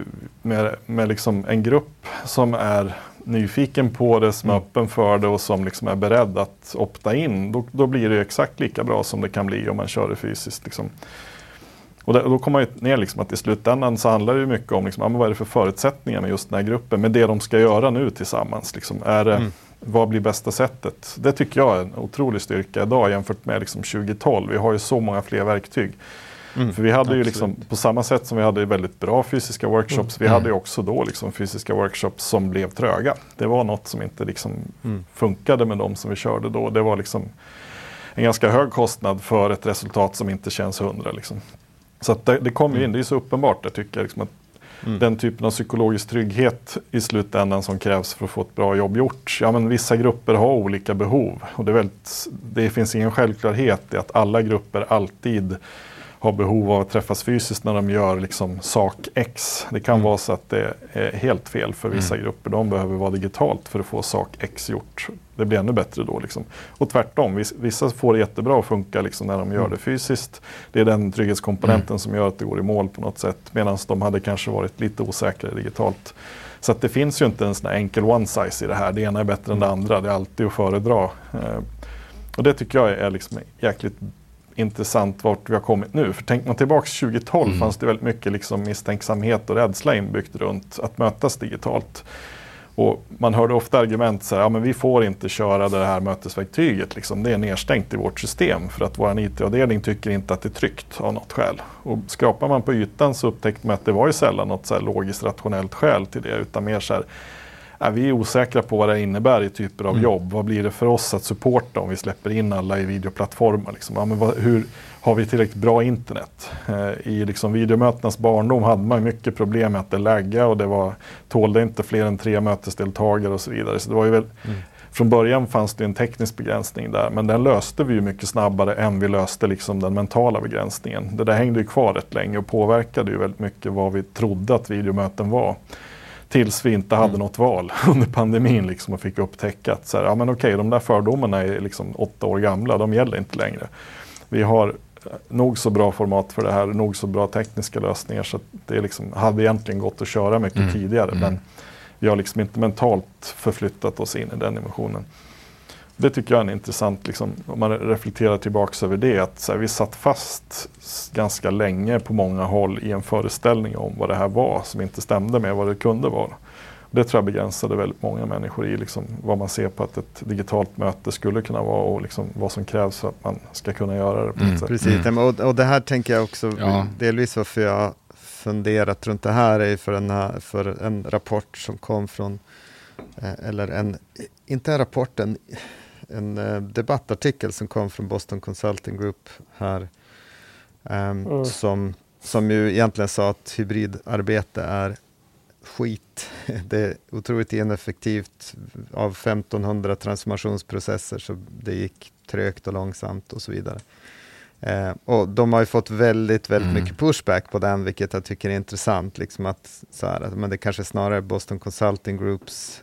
med med liksom en grupp som är nyfiken på det, som är mm. öppen för det och som liksom är beredd att opta in. Då, då blir det exakt lika bra som det kan bli om man kör det fysiskt. Liksom. Och då kommer man ner liksom att i slutändan så handlar det mycket om liksom, vad är det för förutsättningar med just den här gruppen. Med det de ska göra nu tillsammans. Liksom. Är det, mm vad blir bästa sättet? Det tycker jag är en otrolig styrka idag jämfört med liksom 2012. Vi har ju så många fler verktyg. Mm, För vi hade absolut. ju liksom, på samma sätt som vi hade väldigt bra fysiska workshops, mm. vi hade ju också då liksom fysiska workshops som blev tröga. Det var något som inte liksom mm. funkade med de som vi körde då. Det var liksom en ganska hög kostnad för ett resultat som inte känns hundra. Liksom. Så det, det kom ju in, mm. det är så uppenbart där tycker jag, liksom att Mm. Den typen av psykologisk trygghet i slutändan som krävs för att få ett bra jobb gjort. Ja, men vissa grupper har olika behov och det, väldigt, det finns ingen självklarhet i att alla grupper alltid har behov av att träffas fysiskt när de gör liksom sak X. Det kan mm. vara så att det är helt fel för vissa mm. grupper. De behöver vara digitalt för att få sak X gjort. Det blir ännu bättre då. Liksom. Och tvärtom, vissa får det jättebra att funka liksom när de gör mm. det fysiskt. Det är den trygghetskomponenten mm. som gör att det går i mål på något sätt. Medan de hade kanske varit lite osäkrare digitalt. Så det finns ju inte en sån enkel one size i det här. Det ena är bättre än det mm. andra. Det är alltid att föredra. Eh, och det tycker jag är liksom jäkligt intressant vart vi har kommit nu. För tänker man tillbaka 2012 mm. fanns det väldigt mycket liksom misstänksamhet och rädsla inbyggt runt att mötas digitalt. Och man hörde ofta argument så här, ja men vi får inte köra det här mötesverktyget, liksom. det är nedstängt i vårt system för att vår IT-avdelning tycker inte att det är tryggt av något skäl. Och skrapar man på ytan så upptäckte man att det var ju sällan något så logiskt rationellt skäl till det utan mer så här, ja, vi är osäkra på vad det innebär i typer av mm. jobb. Vad blir det för oss att supporta om vi släpper in alla i videoplattformar? Liksom? Ja, men vad, hur har vi tillräckligt bra internet? Eh, I liksom videomötenas barndom hade man mycket problem med att det laggade och det var, tålde inte fler än tre mötesdeltagare och så vidare. Så det var ju väl, mm. Från början fanns det en teknisk begränsning där men den löste vi ju mycket snabbare än vi löste liksom den mentala begränsningen. Det där hängde ju kvar rätt länge och påverkade ju väldigt mycket vad vi trodde att videomöten var. Tills vi inte hade mm. något val under pandemin liksom och fick upptäcka att så här, ja, men okej, de där fördomarna är liksom åtta år gamla, de gäller inte längre. Vi har nog så bra format för det här, nog så bra tekniska lösningar så det liksom, hade egentligen gått att köra mycket mm. tidigare. Mm. Men vi har liksom inte mentalt förflyttat oss in i den dimensionen. Det tycker jag är intressant, liksom, om man reflekterar tillbaks över det, att här, vi satt fast ganska länge på många håll i en föreställning om vad det här var som inte stämde med vad det kunde vara. Det tror jag begränsade väldigt många människor i liksom, vad man ser på att ett digitalt möte skulle kunna vara och liksom, vad som krävs för att man ska kunna göra det. På mm. Precis, mm. och, och det här tänker jag också, ja. delvis varför jag funderat runt det här är för en, för en rapport som kom från, eh, eller en, inte en rapport, en, en eh, debattartikel som kom från Boston Consulting Group här, um, mm. som, som ju egentligen sa att hybridarbete är skit. Det är otroligt ineffektivt. Av 1500 transformationsprocesser så det gick trögt och långsamt och så vidare. Eh, och de har ju fått väldigt, väldigt mm. mycket pushback på den, vilket jag tycker är intressant. Liksom att, så här, att, men det kanske snarare Boston Consulting Groups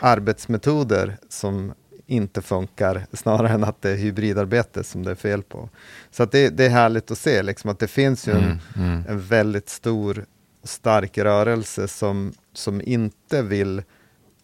arbetsmetoder som inte funkar, snarare än att det är hybridarbete som det är fel på. Så det, det är härligt att se liksom, att det finns ju en, mm, mm. en väldigt stor stark rörelse som, som inte vill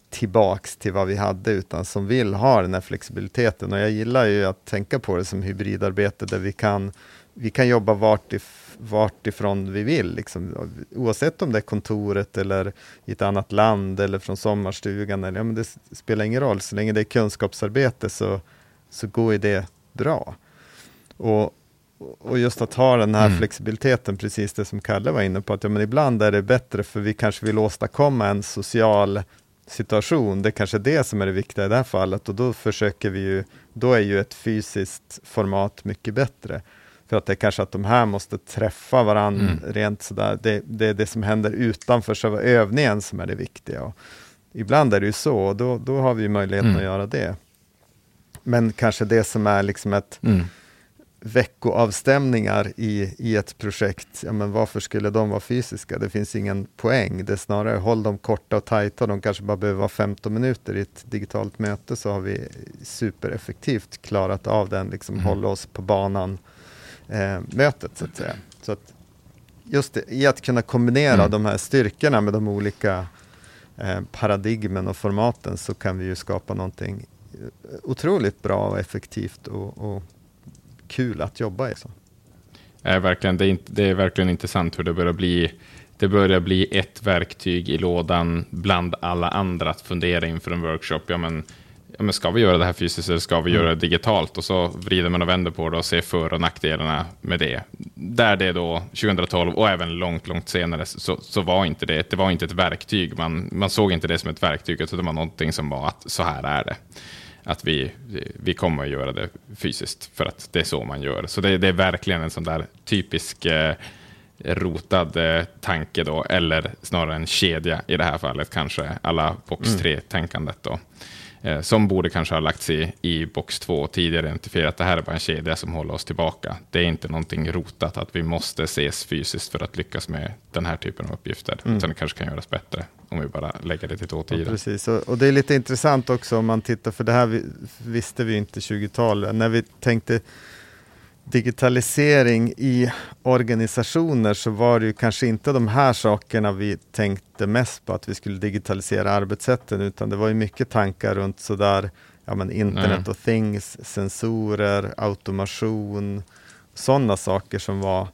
tillbaks till vad vi hade, utan som vill ha den här flexibiliteten. Och jag gillar ju att tänka på det som hybridarbete, där vi kan, vi kan jobba vart, if, vart ifrån vi vill. Liksom. Oavsett om det är kontoret eller i ett annat land eller från sommarstugan. Eller, ja, men det spelar ingen roll, så länge det är kunskapsarbete så, så går ju det bra. Och, och just att ha den här mm. flexibiliteten, precis det som Kalle var inne på, att ja, men ibland är det bättre för vi kanske vill åstadkomma en social situation. Det är kanske är det som är det viktiga i det här fallet och då försöker vi ju, då är ju ett fysiskt format mycket bättre. För att det är kanske att de här måste träffa varandra mm. rent sådär. Det, det är det som händer utanför själva övningen som är det viktiga. Och ibland är det ju så, och då, då har vi möjligheten mm. att göra det. Men kanske det som är liksom ett mm veckoavstämningar i, i ett projekt, ja, men varför skulle de vara fysiska? Det finns ingen poäng. Det är snarare håll dem korta och tajta. De kanske bara behöver vara 15 minuter i ett digitalt möte så har vi supereffektivt klarat av den, liksom mm. hålla oss på banan eh, mötet så att säga. Så att just det, i att kunna kombinera mm. de här styrkorna med de olika eh, paradigmen och formaten så kan vi ju skapa någonting eh, otroligt bra och effektivt och, och kul att jobba i. Så. Är verkligen, det, är, det är verkligen intressant hur det börjar bli det börjar bli ett verktyg i lådan bland alla andra att fundera inför en workshop. Ja, men, ja, men ska vi göra det här fysiskt eller ska vi mm. göra det digitalt? Och så vrider man och vänder på det och ser för och nackdelarna med det. Där det då 2012 och även långt, långt senare så, så var inte det, det var inte ett verktyg. Man, man såg inte det som ett verktyg, utan det var någonting som var att så här är det att vi, vi kommer att göra det fysiskt, för att det är så man gör. Så det, det är verkligen en sån där typisk eh, rotad eh, tanke då, eller snarare en kedja i det här fallet, kanske alla box 3-tänkandet mm. då. Eh, som borde kanske ha lagts i, i box 2 tidigare, identifierat att det här är bara en kedja som håller oss tillbaka. Det är inte någonting rotat, att vi måste ses fysiskt för att lyckas med den här typen av uppgifter, mm. utan det kanske kan göras bättre om vi bara lägger det till två tider. Ja, precis, och, och, det är lite intressant också om man tittar, för det här vi, visste vi inte 20-talet, när vi tänkte digitalisering i organisationer så var det ju kanske inte de här sakerna vi tänkte mest på, att vi skulle digitalisera arbetssätten, utan det var ju mycket tankar runt sådär, ja men internet mm. of things, sensorer, automation, sådana saker som var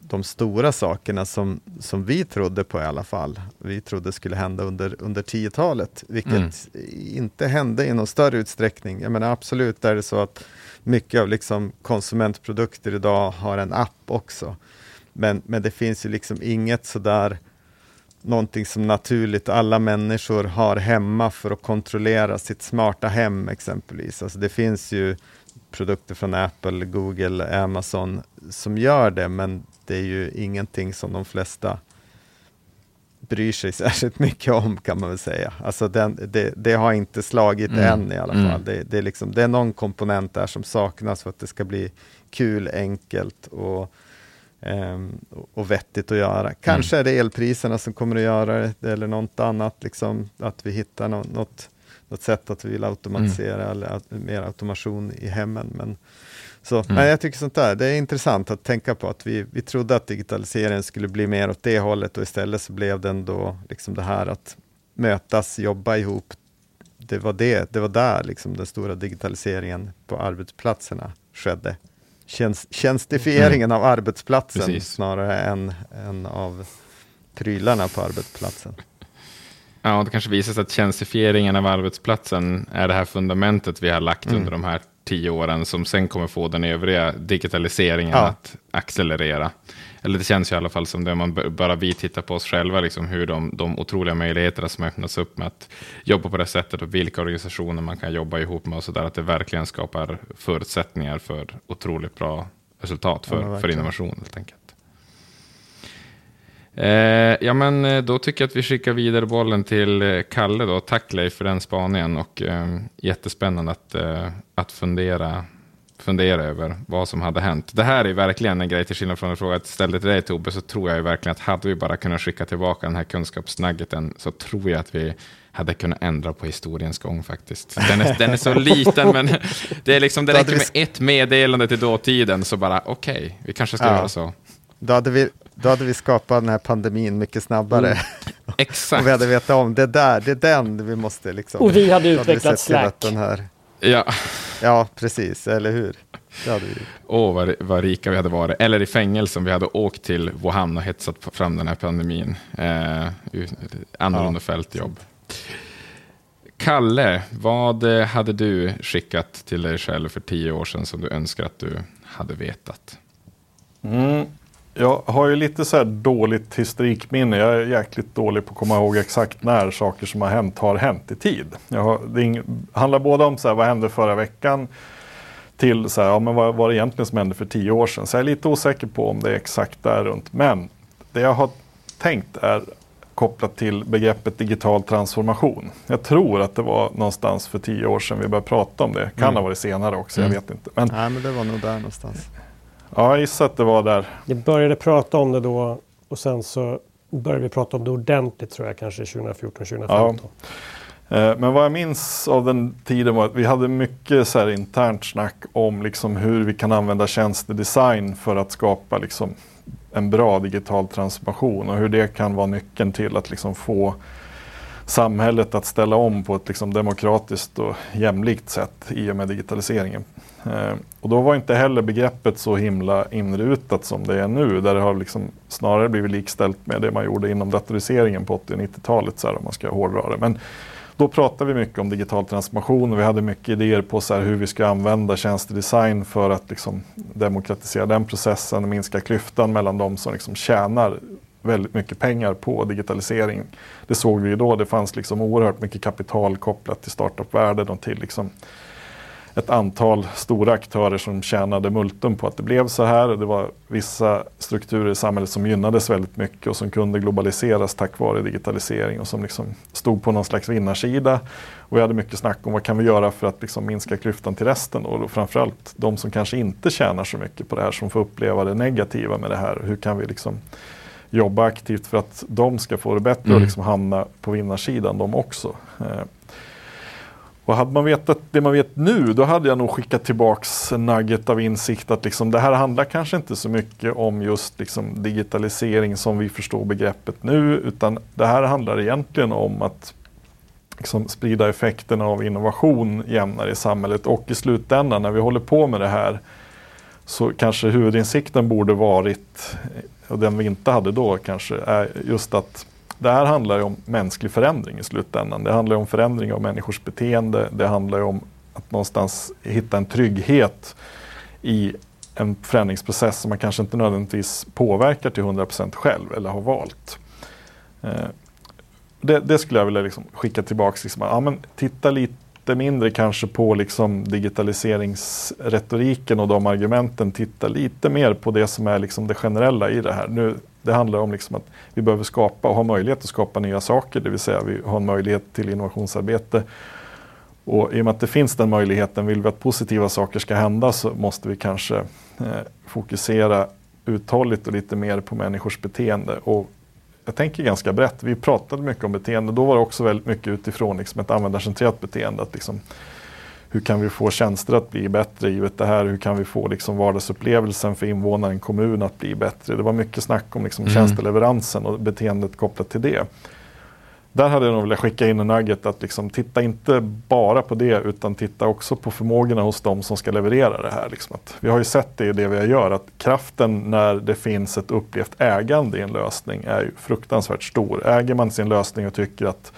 de stora sakerna som, som vi trodde på i alla fall. Vi trodde skulle hända under, under 10-talet, vilket mm. inte hände i någon större utsträckning. Jag menar absolut är det så att mycket av liksom konsumentprodukter idag har en app också. Men, men det finns ju liksom inget sådär någonting som naturligt alla människor har hemma för att kontrollera sitt smarta hem exempelvis. Alltså det finns ju produkter från Apple, Google, Amazon som gör det, men det är ju ingenting som de flesta bryr sig särskilt mycket om kan man väl säga. Alltså den, det, det, har inte slagit mm. än i alla fall. Mm. Det, det, är liksom, det är någon komponent där som saknas för att det ska bli kul, enkelt och, um, och vettigt att göra. Kanske mm. är det elpriserna som kommer att göra det eller något annat, liksom, att vi hittar något, något sätt att vi vill automatisera mm. eller att, mer automation i hemmen. Men, så, mm. nej, jag tycker sånt där, det är intressant att tänka på att vi, vi trodde att digitaliseringen skulle bli mer åt det hållet och istället så blev den då liksom det här att mötas, jobba ihop. Det var, det, det var där liksom den stora digitaliseringen på arbetsplatserna skedde. Tjänst, tjänstifieringen mm. av arbetsplatsen Precis. snarare än, än av prylarna på arbetsplatsen. Ja, det kanske visar sig att tjänstifieringen av arbetsplatsen är det här fundamentet vi har lagt mm. under de här tio åren som sen kommer få den övriga digitaliseringen ja. att accelerera. Eller det känns i alla fall som det, man bara vi tittar på oss själva, liksom hur de, de otroliga möjligheterna som öppnas upp med att jobba på det sättet och vilka organisationer man kan jobba ihop med och så där, att det verkligen skapar förutsättningar för otroligt bra resultat för, ja, för innovation helt enkelt. Eh, ja, men eh, då tycker jag att vi skickar vidare bollen till eh, Kalle då. Tack Leif för den spaningen och eh, jättespännande att, eh, att fundera, fundera över vad som hade hänt. Det här är verkligen en grej, till skillnad från en fråga jag ställde till dig Tobbe, så tror jag ju verkligen att hade vi bara kunnat skicka tillbaka den här kunskapsnuggeten så tror jag att vi hade kunnat ändra på historiens gång faktiskt. Den är, den är så liten, men det, är liksom, det räcker med ett meddelande till dåtiden, så bara okej, okay, vi kanske ska ja. göra så. Då hade vi då hade vi skapat den här pandemin mycket snabbare. Mm. Exakt. och vi hade vetat om, det där, det är den vi måste liksom. Och vi hade utvecklat hade Slack. Den här, ja. ja, precis, eller hur? Vi. Åh, vad, vad rika vi hade varit. Eller i fängelse om vi hade åkt till Wuhan och hetsat fram den här pandemin. Eh, annorlunda ja. fältjobb. Kalle, vad hade du skickat till dig själv för tio år sedan som du önskar att du hade vetat? Mm. Jag har ju lite så här dåligt historikminne. Jag är jäkligt dålig på att komma ihåg exakt när saker som har hänt har hänt i tid. Jag har, det handlar både om så här, vad hände förra veckan till så här, ja, men vad var det egentligen som hände för tio år sedan. Så jag är lite osäker på om det är exakt där runt. Men det jag har tänkt är kopplat till begreppet digital transformation. Jag tror att det var någonstans för tio år sedan vi började prata om det. Kan mm. ha varit senare också, mm. jag vet inte. Men, Nej, men det var nog där någonstans. Ja, jag gissar att det var där. Vi började prata om det då och sen så började vi prata om det ordentligt tror jag kanske 2014, 2015. Ja. Eh, men vad jag minns av den tiden var att vi hade mycket så här internt snack om liksom hur vi kan använda tjänstedesign för att skapa liksom en bra digital transformation och hur det kan vara nyckeln till att liksom få samhället att ställa om på ett liksom demokratiskt och jämlikt sätt i och med digitaliseringen. Eh, och då var inte heller begreppet så himla inrutat som det är nu, där det har liksom snarare blivit likställt med det man gjorde inom datoriseringen på 80 och 90-talet, så här, om man ska hårdra det. Men då pratade vi mycket om digital transformation och vi hade mycket idéer på så här, hur vi ska använda tjänstedesign för att liksom demokratisera den processen och minska klyftan mellan de som liksom tjänar väldigt mycket pengar på digitalisering. Det såg vi ju då, det fanns liksom oerhört mycket kapital kopplat till startup-världen och till liksom ett antal stora aktörer som tjänade multum på att det blev så här. Det var vissa strukturer i samhället som gynnades väldigt mycket och som kunde globaliseras tack vare digitalisering och som liksom stod på någon slags vinnarsida. Och vi hade mycket snack om vad kan vi göra för att liksom minska klyftan till resten och framförallt de som kanske inte tjänar så mycket på det här som får uppleva det negativa med det här. Hur kan vi liksom jobba aktivt för att de ska få det bättre mm. och liksom hamna på vinnarsidan de också. Eh, och hade man vetat det man vet nu, då hade jag nog skickat tillbaks en nugget av insikt att liksom, det här handlar kanske inte så mycket om just liksom, digitalisering som vi förstår begreppet nu, utan det här handlar egentligen om att liksom, sprida effekterna av innovation jämnare i samhället och i slutändan när vi håller på med det här så kanske huvudinsikten borde varit, och den vi inte hade då kanske, är just att det här handlar ju om mänsklig förändring i slutändan. Det handlar om förändring av människors beteende. Det handlar om att någonstans hitta en trygghet i en förändringsprocess som man kanske inte nödvändigtvis påverkar till 100% själv eller har valt. Eh, det, det, skulle jag vilja liksom skicka tillbaka. Liksom, ja, men titta lite lite mindre kanske på liksom digitaliseringsretoriken och de argumenten. Titta lite mer på det som är liksom det generella i det här. Nu, det handlar om liksom att vi behöver skapa och ha möjlighet att skapa nya saker, det vill säga vi har en möjlighet till innovationsarbete. Och i och med att det finns den möjligheten, vill vi att positiva saker ska hända så måste vi kanske eh, fokusera uthålligt och lite mer på människors beteende. Och jag tänker ganska brett. Vi pratade mycket om beteende. Då var det också väldigt mycket utifrån liksom ett användarcentrerat beteende. Att liksom, hur kan vi få tjänster att bli bättre givet det här? Hur kan vi få liksom vardagsupplevelsen för invånaren i kommun att bli bättre? Det var mycket snack om liksom mm. tjänsteleveransen och beteendet kopplat till det. Där hade jag nog velat skicka in en nugget att liksom, titta inte bara på det utan titta också på förmågorna hos de som ska leverera det här. Liksom att, vi har ju sett det i det vi gör att kraften när det finns ett upplevt ägande i en lösning är ju fruktansvärt stor. Äger man sin lösning och tycker att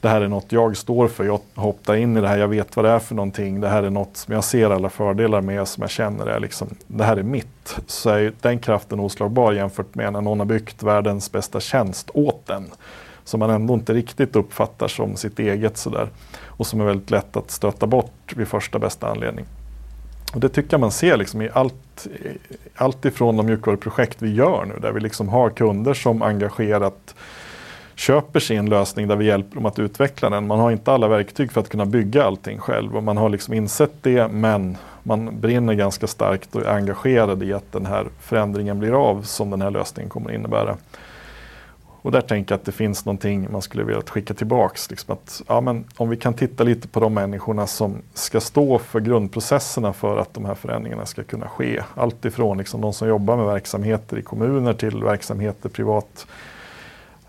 det här är något jag står för, jag hoppar in i det här, jag vet vad det är för någonting, det här är något som jag ser alla fördelar med, som jag känner är liksom, det här är mitt. Så är den kraften oslagbar jämfört med när någon har byggt världens bästa tjänst åt den som man ändå inte riktigt uppfattar som sitt eget sådär. Och som är väldigt lätt att stöta bort vid första bästa anledning. Och det tycker jag man ser liksom i allt, allt ifrån de mjukvaruprojekt vi gör nu, där vi liksom har kunder som engagerat köper sin lösning där vi hjälper dem att utveckla den. Man har inte alla verktyg för att kunna bygga allting själv och man har liksom insett det men man brinner ganska starkt och är engagerad i att den här förändringen blir av som den här lösningen kommer innebära. Och där tänker jag att det finns någonting man skulle vilja skicka tillbaks. Liksom att, ja, men om vi kan titta lite på de människorna som ska stå för grundprocesserna för att de här förändringarna ska kunna ske. Allt ifrån liksom de som jobbar med verksamheter i kommuner till verksamheter privat.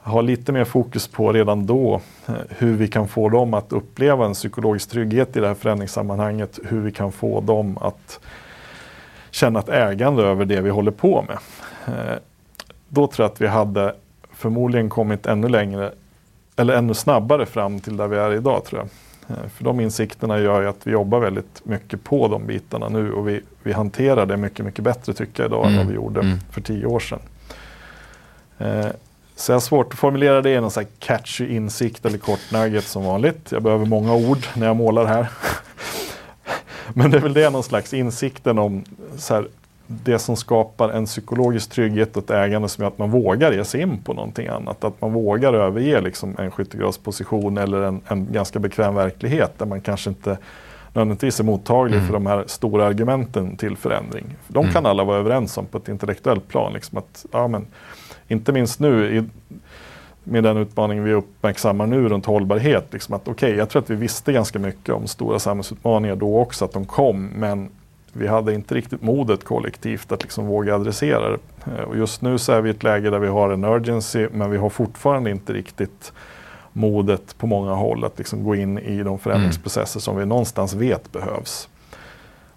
Ha lite mer fokus på redan då eh, hur vi kan få dem att uppleva en psykologisk trygghet i det här förändringssammanhanget. Hur vi kan få dem att känna ett ägande över det vi håller på med. Eh, då tror jag att vi hade förmodligen kommit ännu längre eller ännu snabbare fram till där vi är idag tror jag. Eh, för de insikterna gör ju att vi jobbar väldigt mycket på de bitarna nu och vi, vi hanterar det mycket, mycket bättre tycker jag idag mm. än vad vi gjorde mm. för tio år sedan. Eh, så jag har svårt att formulera det i någon sån här catchy insikt eller kort nugget som vanligt. Jag behöver många ord när jag målar här. Men det är väl det någon slags insikten om så här, det som skapar en psykologisk trygghet och ett ägande som gör att man vågar ge sig in på någonting annat. Att man vågar överge liksom en skyttegradsposition eller en, en ganska bekväm verklighet där man kanske inte nödvändigtvis är mottaglig mm. för de här stora argumenten till förändring. De mm. kan alla vara överens om på ett intellektuellt plan. Liksom att, ja, men, inte minst nu i, med den utmaning vi uppmärksammar nu runt hållbarhet. Liksom att, okay, jag tror att vi visste ganska mycket om stora samhällsutmaningar då också, att de kom. Men vi hade inte riktigt modet kollektivt att liksom våga adressera det. Eh, och just nu så är vi i ett läge där vi har en urgency men vi har fortfarande inte riktigt modet på många håll att liksom gå in i de förändringsprocesser mm. som vi någonstans vet behövs.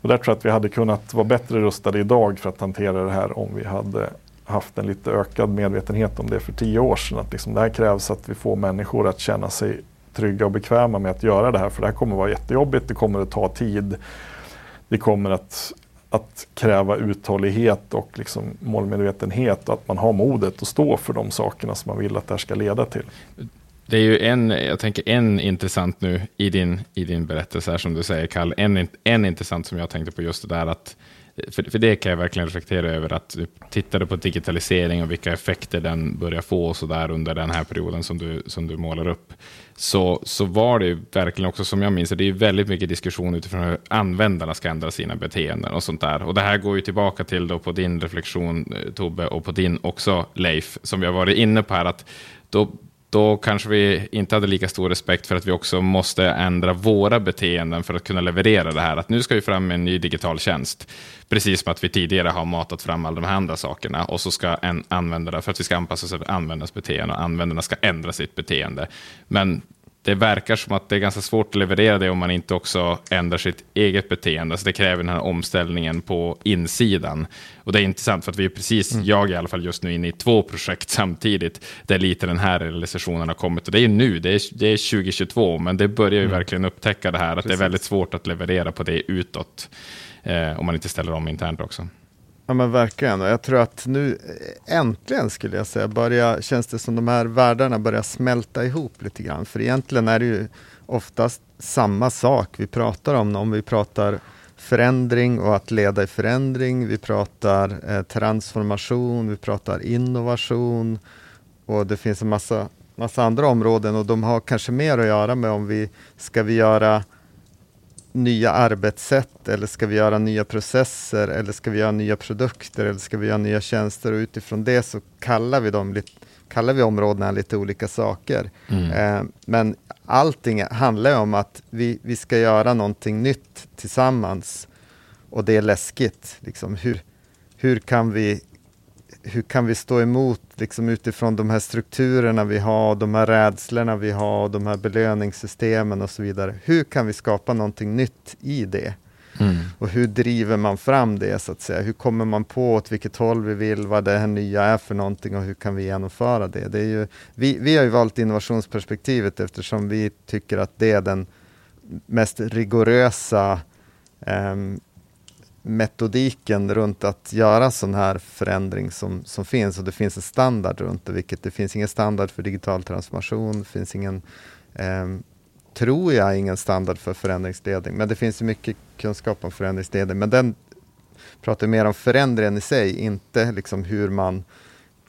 Och där tror jag att vi hade kunnat vara bättre rustade idag för att hantera det här om vi hade haft en lite ökad medvetenhet om det för tio år sedan. Att liksom det här krävs att vi får människor att känna sig trygga och bekväma med att göra det här. För det här kommer att vara jättejobbigt, det kommer att ta tid det kommer att, att kräva uthållighet och liksom målmedvetenhet och att man har modet att stå för de sakerna som man vill att det här ska leda till. Det är ju en, jag tänker en intressant nu i din, i din berättelse här som du säger Kalle, en, en intressant som jag tänkte på just det där att för, för det kan jag verkligen reflektera över att du tittade på digitalisering och vilka effekter den börjar få och så där under den här perioden som du, som du målar upp. Så, så var det verkligen också som jag minns det, är väldigt mycket diskussion utifrån hur användarna ska ändra sina beteenden och sånt där. Och det här går ju tillbaka till då på din reflektion eh, Tobbe och på din också Leif, som jag varit inne på här, att då då kanske vi inte hade lika stor respekt för att vi också måste ändra våra beteenden för att kunna leverera det här. Att nu ska vi fram med en ny digital tjänst, precis som att vi tidigare har matat fram alla de här andra sakerna. Och så ska en användare, för att vi ska anpassa oss till användarnas beteende, och användarna ska ändra sitt beteende. Men det verkar som att det är ganska svårt att leverera det om man inte också ändrar sitt eget beteende. Så det kräver den här omställningen på insidan. Och det är intressant för att vi är precis, mm. jag i alla fall just nu inne i två projekt samtidigt, där lite den här realisationen har kommit. Och det är nu, det är, det är 2022, men det börjar ju mm. verkligen upptäcka det här, att precis. det är väldigt svårt att leverera på det utåt, eh, om man inte ställer om internt också. Ja men verkligen. Och jag tror att nu eh, äntligen skulle jag säga börja, känns det som de här världarna börjar smälta ihop lite grann. För egentligen är det ju oftast samma sak vi pratar om. Om vi pratar förändring och att leda i förändring. Vi pratar eh, transformation, vi pratar innovation och det finns en massa, massa andra områden och de har kanske mer att göra med om vi ska vi göra nya arbetssätt eller ska vi göra nya processer eller ska vi göra nya produkter eller ska vi göra nya tjänster och utifrån det så kallar vi dem kallar vi områdena lite olika saker. Mm. Eh, men allting handlar om att vi, vi ska göra någonting nytt tillsammans och det är läskigt. Liksom, hur, hur, kan vi, hur kan vi stå emot liksom, utifrån de här strukturerna vi har, de här rädslorna vi har, de här belöningssystemen och så vidare. Hur kan vi skapa någonting nytt i det? Mm. Och hur driver man fram det så att säga? Hur kommer man på åt vilket håll vi vill, vad det här nya är för någonting och hur kan vi genomföra det? det är ju, vi, vi har ju valt innovationsperspektivet eftersom vi tycker att det är den mest rigorösa eh, metodiken runt att göra sån här förändring som, som finns och det finns en standard runt det, vilket det finns ingen standard för digital transformation, det finns ingen eh, tror jag, ingen standard för förändringsledning. Men det finns mycket kunskap om förändringsledning. Men den pratar mer om förändringen i sig, inte liksom hur man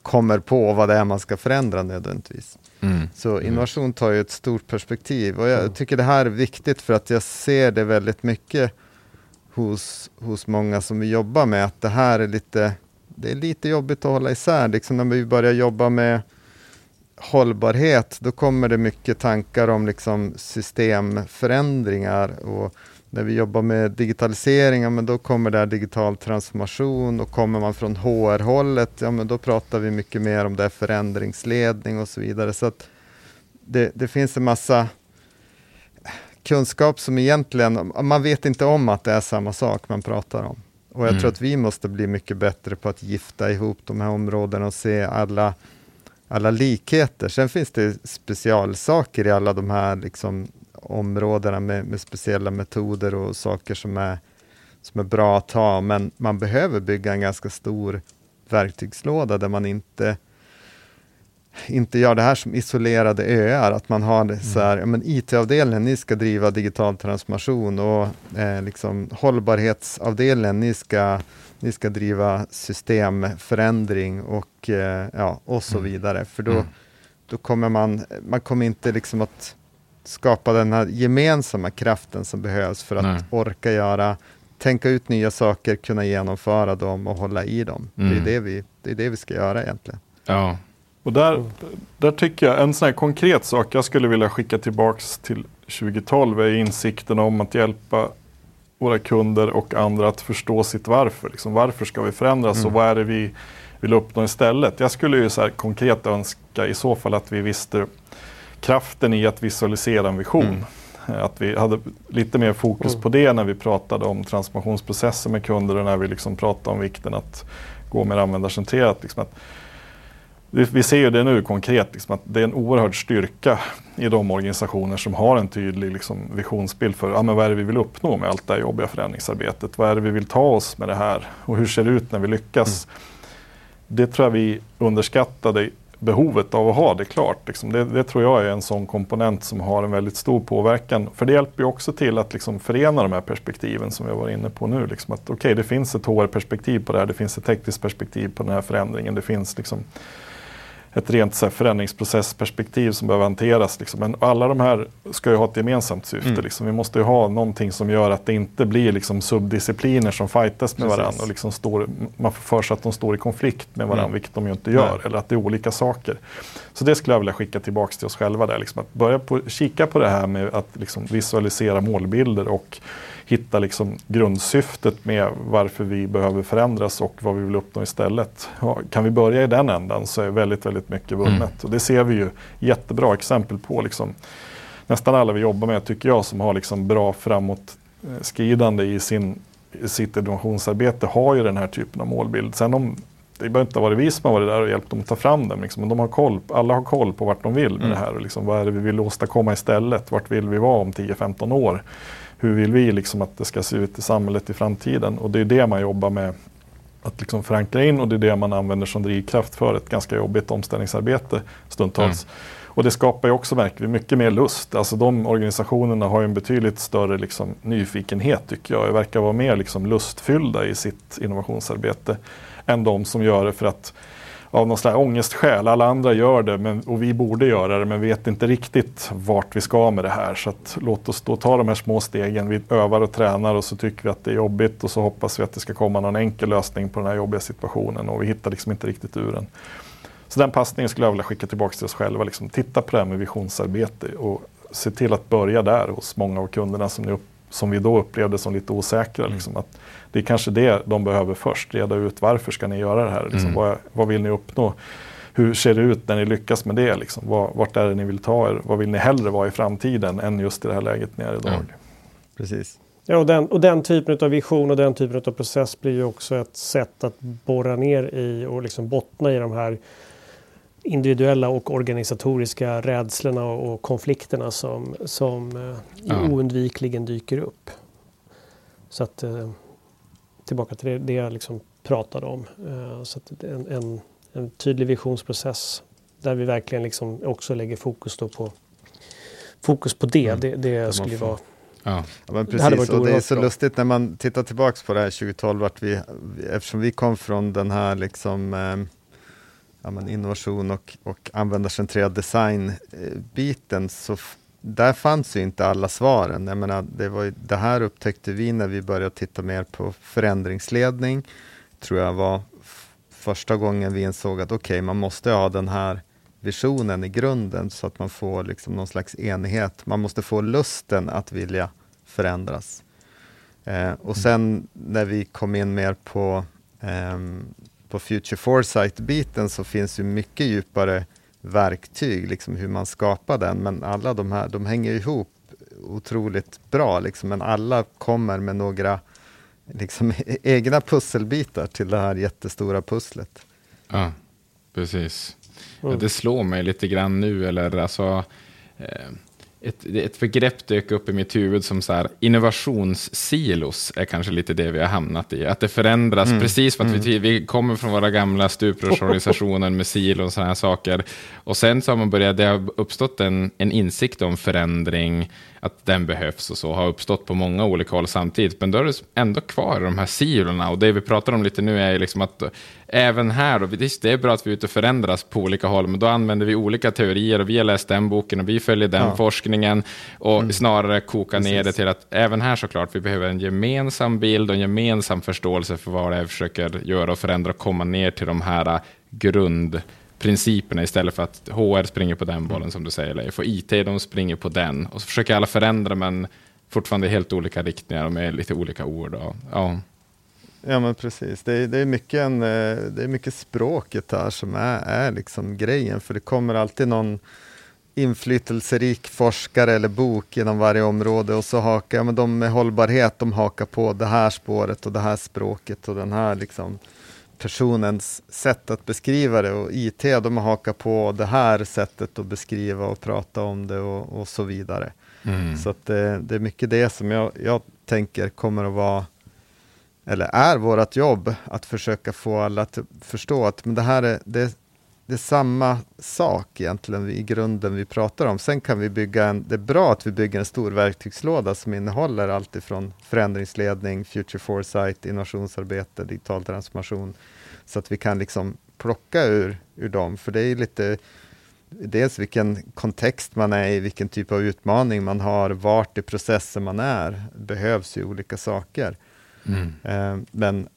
kommer på vad det är man ska förändra nödvändigtvis. Mm. Så mm. innovation tar ju ett stort perspektiv och jag tycker det här är viktigt för att jag ser det väldigt mycket hos, hos många som vi jobbar med, att det här är lite, det är lite jobbigt att hålla isär. Liksom när vi börjar jobba med hållbarhet, då kommer det mycket tankar om liksom systemförändringar. Och när vi jobbar med digitalisering, men då kommer det digital transformation och kommer man från HR-hållet, ja, men då pratar vi mycket mer om det förändringsledning och så vidare. Så att det, det finns en massa kunskap som egentligen, man vet inte om att det är samma sak man pratar om. Och jag mm. tror att vi måste bli mycket bättre på att gifta ihop de här områdena och se alla alla likheter. Sen finns det specialsaker i alla de här liksom, områdena med, med, speciella metoder och saker som är, som är bra att ha, men man behöver bygga en ganska stor verktygslåda där man inte inte gör det här som isolerade öar, att man har det så här, mm. IT-avdelningen, ni ska driva digital transformation och eh, liksom, hållbarhetsavdelningen, ni ska ni ska driva systemförändring och, eh, ja, och så mm. vidare. För då, mm. då kommer man, man kommer inte liksom att skapa den här gemensamma kraften som behövs för att Nej. orka göra, tänka ut nya saker, kunna genomföra dem och hålla i dem. Mm. Det, är mm. det, vi, det är det vi ska göra egentligen. Ja. Och där, där tycker jag, en sån här konkret sak jag skulle vilja skicka tillbaks till 2012 är insikten om att hjälpa våra kunder och andra att förstå sitt varför. Liksom, varför ska vi förändras mm. och vad är det vi vill uppnå istället? Jag skulle ju så här konkret önska i så fall att vi visste kraften i att visualisera en vision. Mm. Att vi hade lite mer fokus mm. på det när vi pratade om transformationsprocesser med kunder och när vi liksom pratade om vikten att gå mer användarcentrerat. Liksom att vi ser ju det nu konkret, liksom, att det är en oerhörd styrka i de organisationer som har en tydlig liksom, visionsbild för ja, men vad är det vi vill uppnå med allt det här jobbiga förändringsarbetet. Vad är det vi vill ta oss med det här och hur ser det ut när vi lyckas? Mm. Det tror jag vi underskattade behovet av att ha det klart. Liksom. Det, det, tror jag är en sån komponent som har en väldigt stor påverkan. För det hjälper ju också till att liksom förena de här perspektiven som vi har varit inne på nu. Liksom att, okay, det finns ett HR-perspektiv på det här, det finns ett tekniskt perspektiv på den här förändringen. Det finns liksom ett rent så här, förändringsprocessperspektiv som behöver hanteras. Liksom. Men alla de här ska ju ha ett gemensamt syfte. Mm. Liksom. Vi måste ju ha någonting som gör att det inte blir liksom, subdiscipliner som fightas med varandra. Och liksom står, man får för sig att de står i konflikt med varandra, mm. vilket de ju inte gör. Nej. Eller att det är olika saker. Så det skulle jag vilja skicka tillbaka till oss själva. Där, liksom, att börja på, kika på det här med att liksom, visualisera målbilder och hitta liksom grundsyftet med varför vi behöver förändras och vad vi vill uppnå istället. Ja, kan vi börja i den ändan så är väldigt, väldigt mycket vunnet. Mm. Och det ser vi ju jättebra exempel på. Liksom. Nästan alla vi jobbar med tycker jag som har liksom bra framåtskridande i, sin, i sitt innovationsarbete har ju den här typen av målbild. Sen om det behöver inte vara vi som har varit där och hjälpt dem att ta fram dem. Liksom. Men de har koll, alla har koll på vart de vill med mm. det här. Och liksom, vad är det vi vill åstadkomma istället? Vart vill vi vara om 10-15 år? Hur vill vi liksom att det ska se ut i samhället i framtiden? Och det är det man jobbar med att liksom förankra in och det är det man använder som drivkraft för ett ganska jobbigt omställningsarbete stundtals. Mm. Och det skapar ju också, märker vi, mycket mer lust. Alltså de organisationerna har ju en betydligt större liksom, nyfikenhet tycker jag. Det verkar vara mer liksom, lustfyllda i sitt innovationsarbete än de som gör det för att av någon slags ångestskäl. Alla andra gör det men, och vi borde göra det men vet inte riktigt vart vi ska med det här. Så att, låt oss då ta de här små stegen. Vi övar och tränar och så tycker vi att det är jobbigt och så hoppas vi att det ska komma någon enkel lösning på den här jobbiga situationen och vi hittar liksom inte riktigt ur den. Så den passningen skulle jag vilja skicka tillbaka till oss själva. Liksom, titta på det här med visionsarbete och se till att börja där hos många av kunderna som, ni, som vi då upplevde som lite osäkra. Mm. Liksom, att det är kanske det de behöver först, reda ut varför ska ni göra det här? Liksom, mm. vad, vad vill ni uppnå? Hur ser det ut när ni lyckas med det? Liksom? Vart är det ni vill ta er? Vad vill ni hellre vara i framtiden än just i det här läget ni är idag? Mm. Precis. Ja, och den, och den typen av vision och den typen av process blir ju också ett sätt att borra ner i och liksom bottna i de här individuella och organisatoriska rädslorna och konflikterna som, som eh, ja. oundvikligen dyker upp. Så att eh, tillbaka till det, det jag liksom pratade om. Eh, så att en, en, en, tydlig visionsprocess där vi verkligen liksom också lägger fokus då på fokus på det. Mm. Det, det skulle vara Ja. ja. men precis, det och det är så bra. lustigt när man tittar tillbaks på det här 2012, att vi, eftersom vi kom från den här liksom, eh, ja, men innovation och, och användarcentrerad design-biten, så där fanns ju inte alla svaren. Jag menar, det, var, det här upptäckte vi när vi började titta mer på förändringsledning. tror jag var första gången vi insåg att okej, okay, man måste ha den här visionen i grunden så att man får liksom någon slags enighet. Man måste få lusten att vilja förändras. Eh, och sen när vi kom in mer på, eh, på Future Foresight-biten så finns ju mycket djupare verktyg, liksom hur man skapar den. Men alla de här, de hänger ihop otroligt bra, liksom, men alla kommer med några liksom, egna pusselbitar till det här jättestora pusslet. Ja, precis. Mm. Ja, det slår mig lite grann nu, eller alltså, eh, ett, ett begrepp dök upp i mitt huvud som så här, innovationssilos är kanske lite det vi har hamnat i. Att det förändras mm. precis för att mm. vi, vi kommer från våra gamla stuprörsorganisationer med silon och sådana här saker. Och sen så har man börjat, det har uppstått en, en insikt om förändring, att den behövs och så, har uppstått på många olika håll samtidigt. Men då är det ändå kvar de här silorna. Och det vi pratar om lite nu är liksom att även här, då, det är bra att vi är ute och förändras på olika håll, men då använder vi olika teorier och vi har läst den boken och vi följer den ja. forskningen och mm. snarare koka ner det till att även här såklart, vi behöver en gemensam bild och en gemensam förståelse för vad det är vi försöker göra och förändra och komma ner till de här grund principerna istället för att HR springer på den bollen som du säger Leif och IT de springer på den och så försöker alla förändra men fortfarande helt olika riktningar och med lite olika ord. Och, ja. Ja men precis, det är, det är, mycket, en, eh, det är mycket språket här som är, är liksom grejen för det kommer alltid någon inflytelserik forskare eller bok inom varje område och så hakar ja, men de med hållbarhet de hakar på det här spåret och det här språket och den här liksom personens sätt att beskriva det och IT de hakar på det här sättet att beskriva och prata om det och, och så vidare. Mm. Så det, det, är mycket det som jag, jag tänker kommer att vara eller är vårt jobb att försöka få alla att förstå att men det här är, det, det är samma sak egentligen i grunden vi pratar om. Sen kan vi bygga en, det är bra att vi bygger en stor verktygslåda som innehåller allt ifrån förändringsledning, future foresight, innovationsarbete, digital transformation. Så att vi kan liksom plocka ur, ur dem, för det är lite dels vilken kontext man är i, vilken typ av utmaning man har, vart i processen man är, behövs ju olika saker. Mm. Eh, men,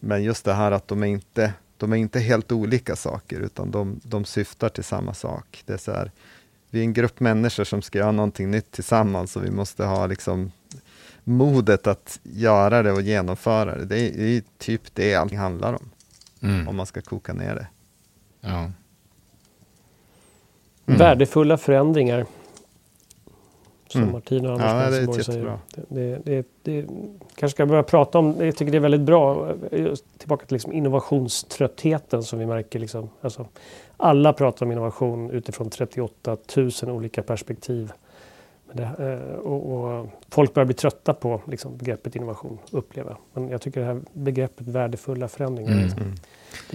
men just det här att de är inte de är inte helt olika saker, utan de, de syftar till samma sak. Det är så här, vi är en grupp människor som ska göra någonting nytt tillsammans och vi måste ha liksom modet att göra det och genomföra det. Det är, det är typ det allting handlar om, mm. om man ska koka ner det. Ja. Mm. Värdefulla förändringar som mm. Martina och Anders ja, det är säger. Det, det, det, kanske ska börja prata om, jag tycker det är väldigt bra, tillbaka till liksom innovationströttheten som vi märker. Liksom, alltså, alla pratar om innovation utifrån 38 000 olika perspektiv. Det, eh, och, och, folk börjar bli trötta på liksom, begreppet innovation, uppleva. Men jag tycker det här begreppet värdefulla förändringar. Mm. Liksom.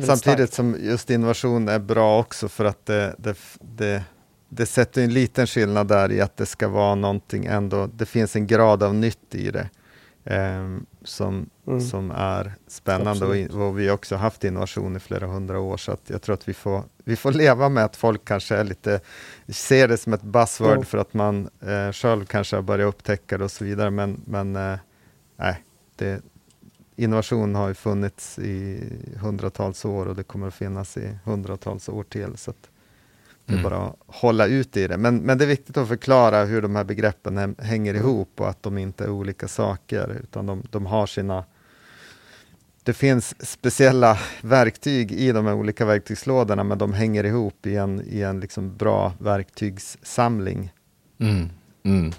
Samtidigt starkt. som just innovation är bra också för att det, det, det, det sätter en liten skillnad där i att det ska vara någonting ändå, det finns en grad av nytt i det. Eh, som, mm. som är spännande och, och, vi har också haft innovation i flera hundra år så att jag tror att vi får, vi får leva med att folk kanske är lite, ser det som ett buzzword mm. för att man eh, själv kanske har börjat upptäcka det och så vidare men, men eh, nej, det, innovation har ju funnits i hundratals år och det kommer att finnas i hundratals år till. Så det är mm. bara att hålla ut i det. Men, men det är viktigt att förklara hur de här begreppen hänger ihop och att de inte är olika saker, utan de, de har sina... Det finns speciella verktyg i de här olika verktygslådorna, men de hänger ihop i en, i en liksom bra verktygssamling. Mm. Mm.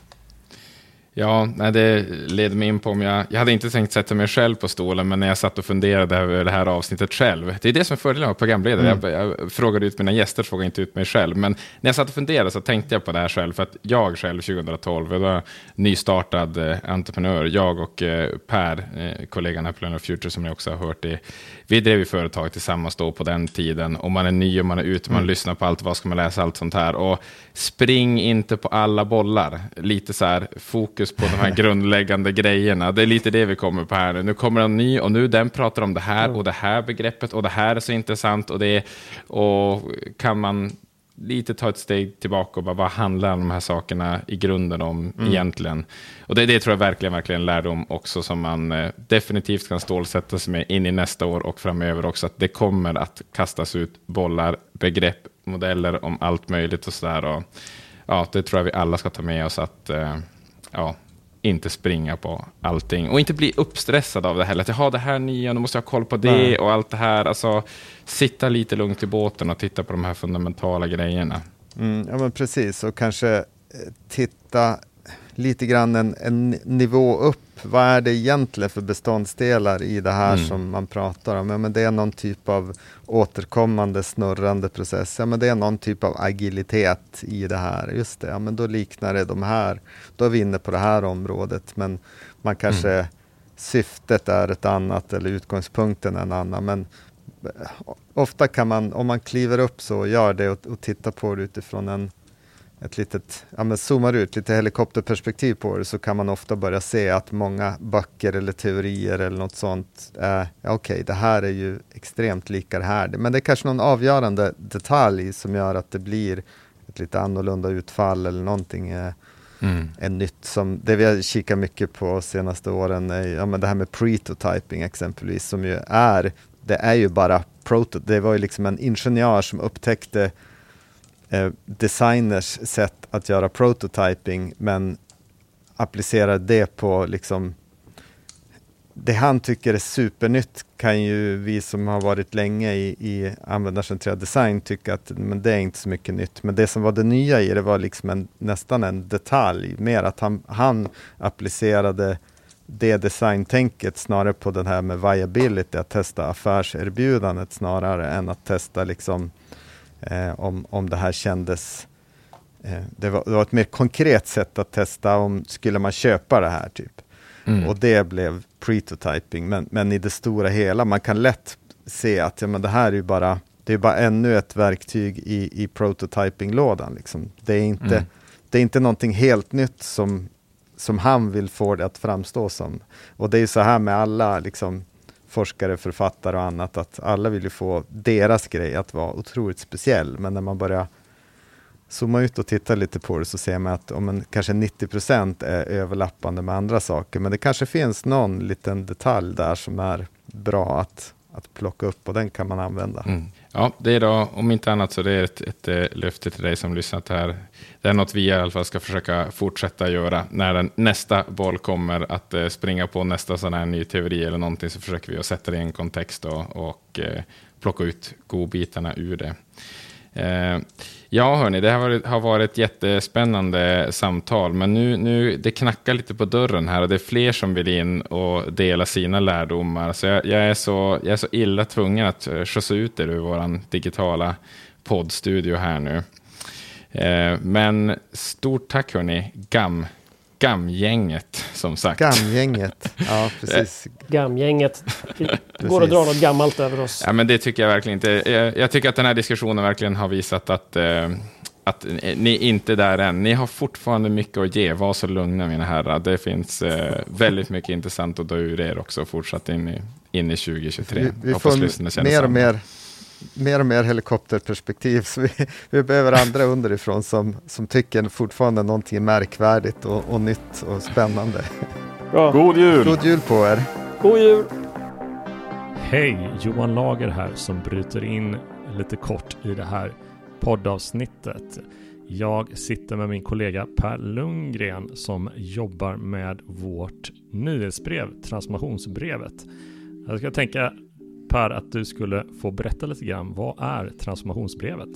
Ja, nej, det leder mig in på om jag... Jag hade inte tänkt sätta mig själv på stolen, men när jag satt och funderade över det här avsnittet själv. Det är det som är fördelen med programledare. Mm. Jag, jag, frågade ut mina gäster, frågade inte ut mig själv. Men när jag satt och funderade så tänkte jag på det här själv. För att jag själv 2012, jag var nystartad eh, entreprenör. Jag och eh, Per, eh, kollegan här på Learn Future som ni också har hört, i, vi drev ju företag tillsammans då på den tiden. Och man är ny och man är ute, man mm. lyssnar på allt, vad ska man läsa, allt sånt här. Och spring inte på alla bollar. Lite så här, fokus på de här grundläggande grejerna. Det är lite det vi kommer på här nu. Nu kommer en ny och nu den pratar om det här och det här begreppet och det här är så intressant och det och kan man lite ta ett steg tillbaka och bara vad handlar de här sakerna i grunden om mm. egentligen? Och det, det tror jag verkligen, verkligen lärdom också som man eh, definitivt kan stålsätta sig med in i nästa år och framöver också. Att det kommer att kastas ut bollar, begrepp, modeller om allt möjligt och sådär. Ja, det tror jag vi alla ska ta med oss att eh, ja, inte springa på allting och inte bli uppstressad av det heller. Att jag har det här nya, nu måste jag ha koll på det Nej. och allt det här. Alltså, sitta lite lugnt i båten och titta på de här fundamentala grejerna. Mm, ja, men precis, och kanske eh, titta lite grann en, en nivå upp. Vad är det egentligen för beståndsdelar i det här mm. som man pratar om? Ja, men det är någon typ av återkommande snurrande process. Ja, men det är någon typ av agilitet i det här. Just det, ja, men då liknar det de här. Då är vi inne på det här området. Men man kanske mm. syftet är ett annat eller utgångspunkten är en annan. Men eh, ofta kan man, om man kliver upp så, gör det och, och tittar på det utifrån en ett litet, ja men zoomar ut lite helikopterperspektiv på det så kan man ofta börja se att många böcker eller teorier eller något sånt, är, ja, okej okay, det här är ju extremt lika det här. Men det är kanske någon avgörande detalj som gör att det blir ett lite annorlunda utfall eller någonting eh, mm. är nytt. Som, det vi har kikat mycket på senaste åren är ja, men det här med pretotyping exempelvis som ju är, det är ju bara proto, det var ju liksom en ingenjör som upptäckte eh, designers sätt att göra prototyping men applicerar det på liksom det han tycker är supernytt kan ju vi som har varit länge i, i användarcentrerad design tycka att men det är inte så mycket nytt. Men det som var det nya i det var liksom en, nästan en detalj, mer att han, han applicerade det designtänket snarare på det här med viability, att testa affärserbjudandet snarare än att testa liksom eh, om, om det här kändes eh, det, var, det, var, ett mer konkret sätt att testa om skulle man köpa det här. typ. Mm. Och det blev pretotyping, men, men i det stora hela, man kan lätt se att ja, men det här är bara, det är bara ännu ett verktyg i, i prototyping-lådan. Liksom. Det, är inte, mm. det är inte någonting helt nytt som, som han vill få det att framstå som. Och det är så här med alla liksom, forskare, författare och annat, att alla vill ju få deras grej att vara otroligt speciell. Men när man börjar zooma ut och titta lite på det så ser man att om en, kanske 90 procent är överlappande med andra saker. Men det kanske finns någon liten detalj där som är bra att, att plocka upp och den kan man använda. Mm. Ja, det är då, om inte annat så det är ett, ett, ett löfte till dig som lyssnat här. Det är något vi i alla fall ska försöka fortsätta göra. När den, nästa boll kommer att eh, springa på nästa sån här ny teori eller någonting så försöker vi att sätta det i en kontext och, och eh, plocka ut godbitarna ur det. Eh, ja, hörni, det har varit, har varit ett jättespännande samtal, men nu, nu det knackar lite på dörren här och det är fler som vill in och dela sina lärdomar. Så jag, jag är, så, jag är så illa tvungen att eh, skjutsa ut er ur vår digitala poddstudio här nu. Eh, men stort tack hörni, GAM. GAM-gänget som sagt. GAM-gänget, ja precis. GAM-gänget. Det går att dra något gammalt över oss. Ja, men det tycker jag verkligen inte. Jag, jag tycker att den här diskussionen verkligen har visat att eh, att ni inte är där än. Ni har fortfarande mycket att ge. Var så lugna mina herrar. Det finns eh, väldigt mycket intressant att dra ur er också fortsatt in i, in i 2023. Vi, vi får mer och mer, mer och mer helikopterperspektiv. Så vi, vi behöver andra underifrån som, som tycker fortfarande någonting är märkvärdigt och, och nytt och spännande. Bra. God jul! God jul på er! God jul! Hej! Johan Lager här som bryter in lite kort i det här poddavsnittet. Jag sitter med min kollega Per Lundgren som jobbar med vårt nyhetsbrev, transformationsbrevet. Jag ska tänka Per att du skulle få berätta lite grann. Vad är transformationsbrevet?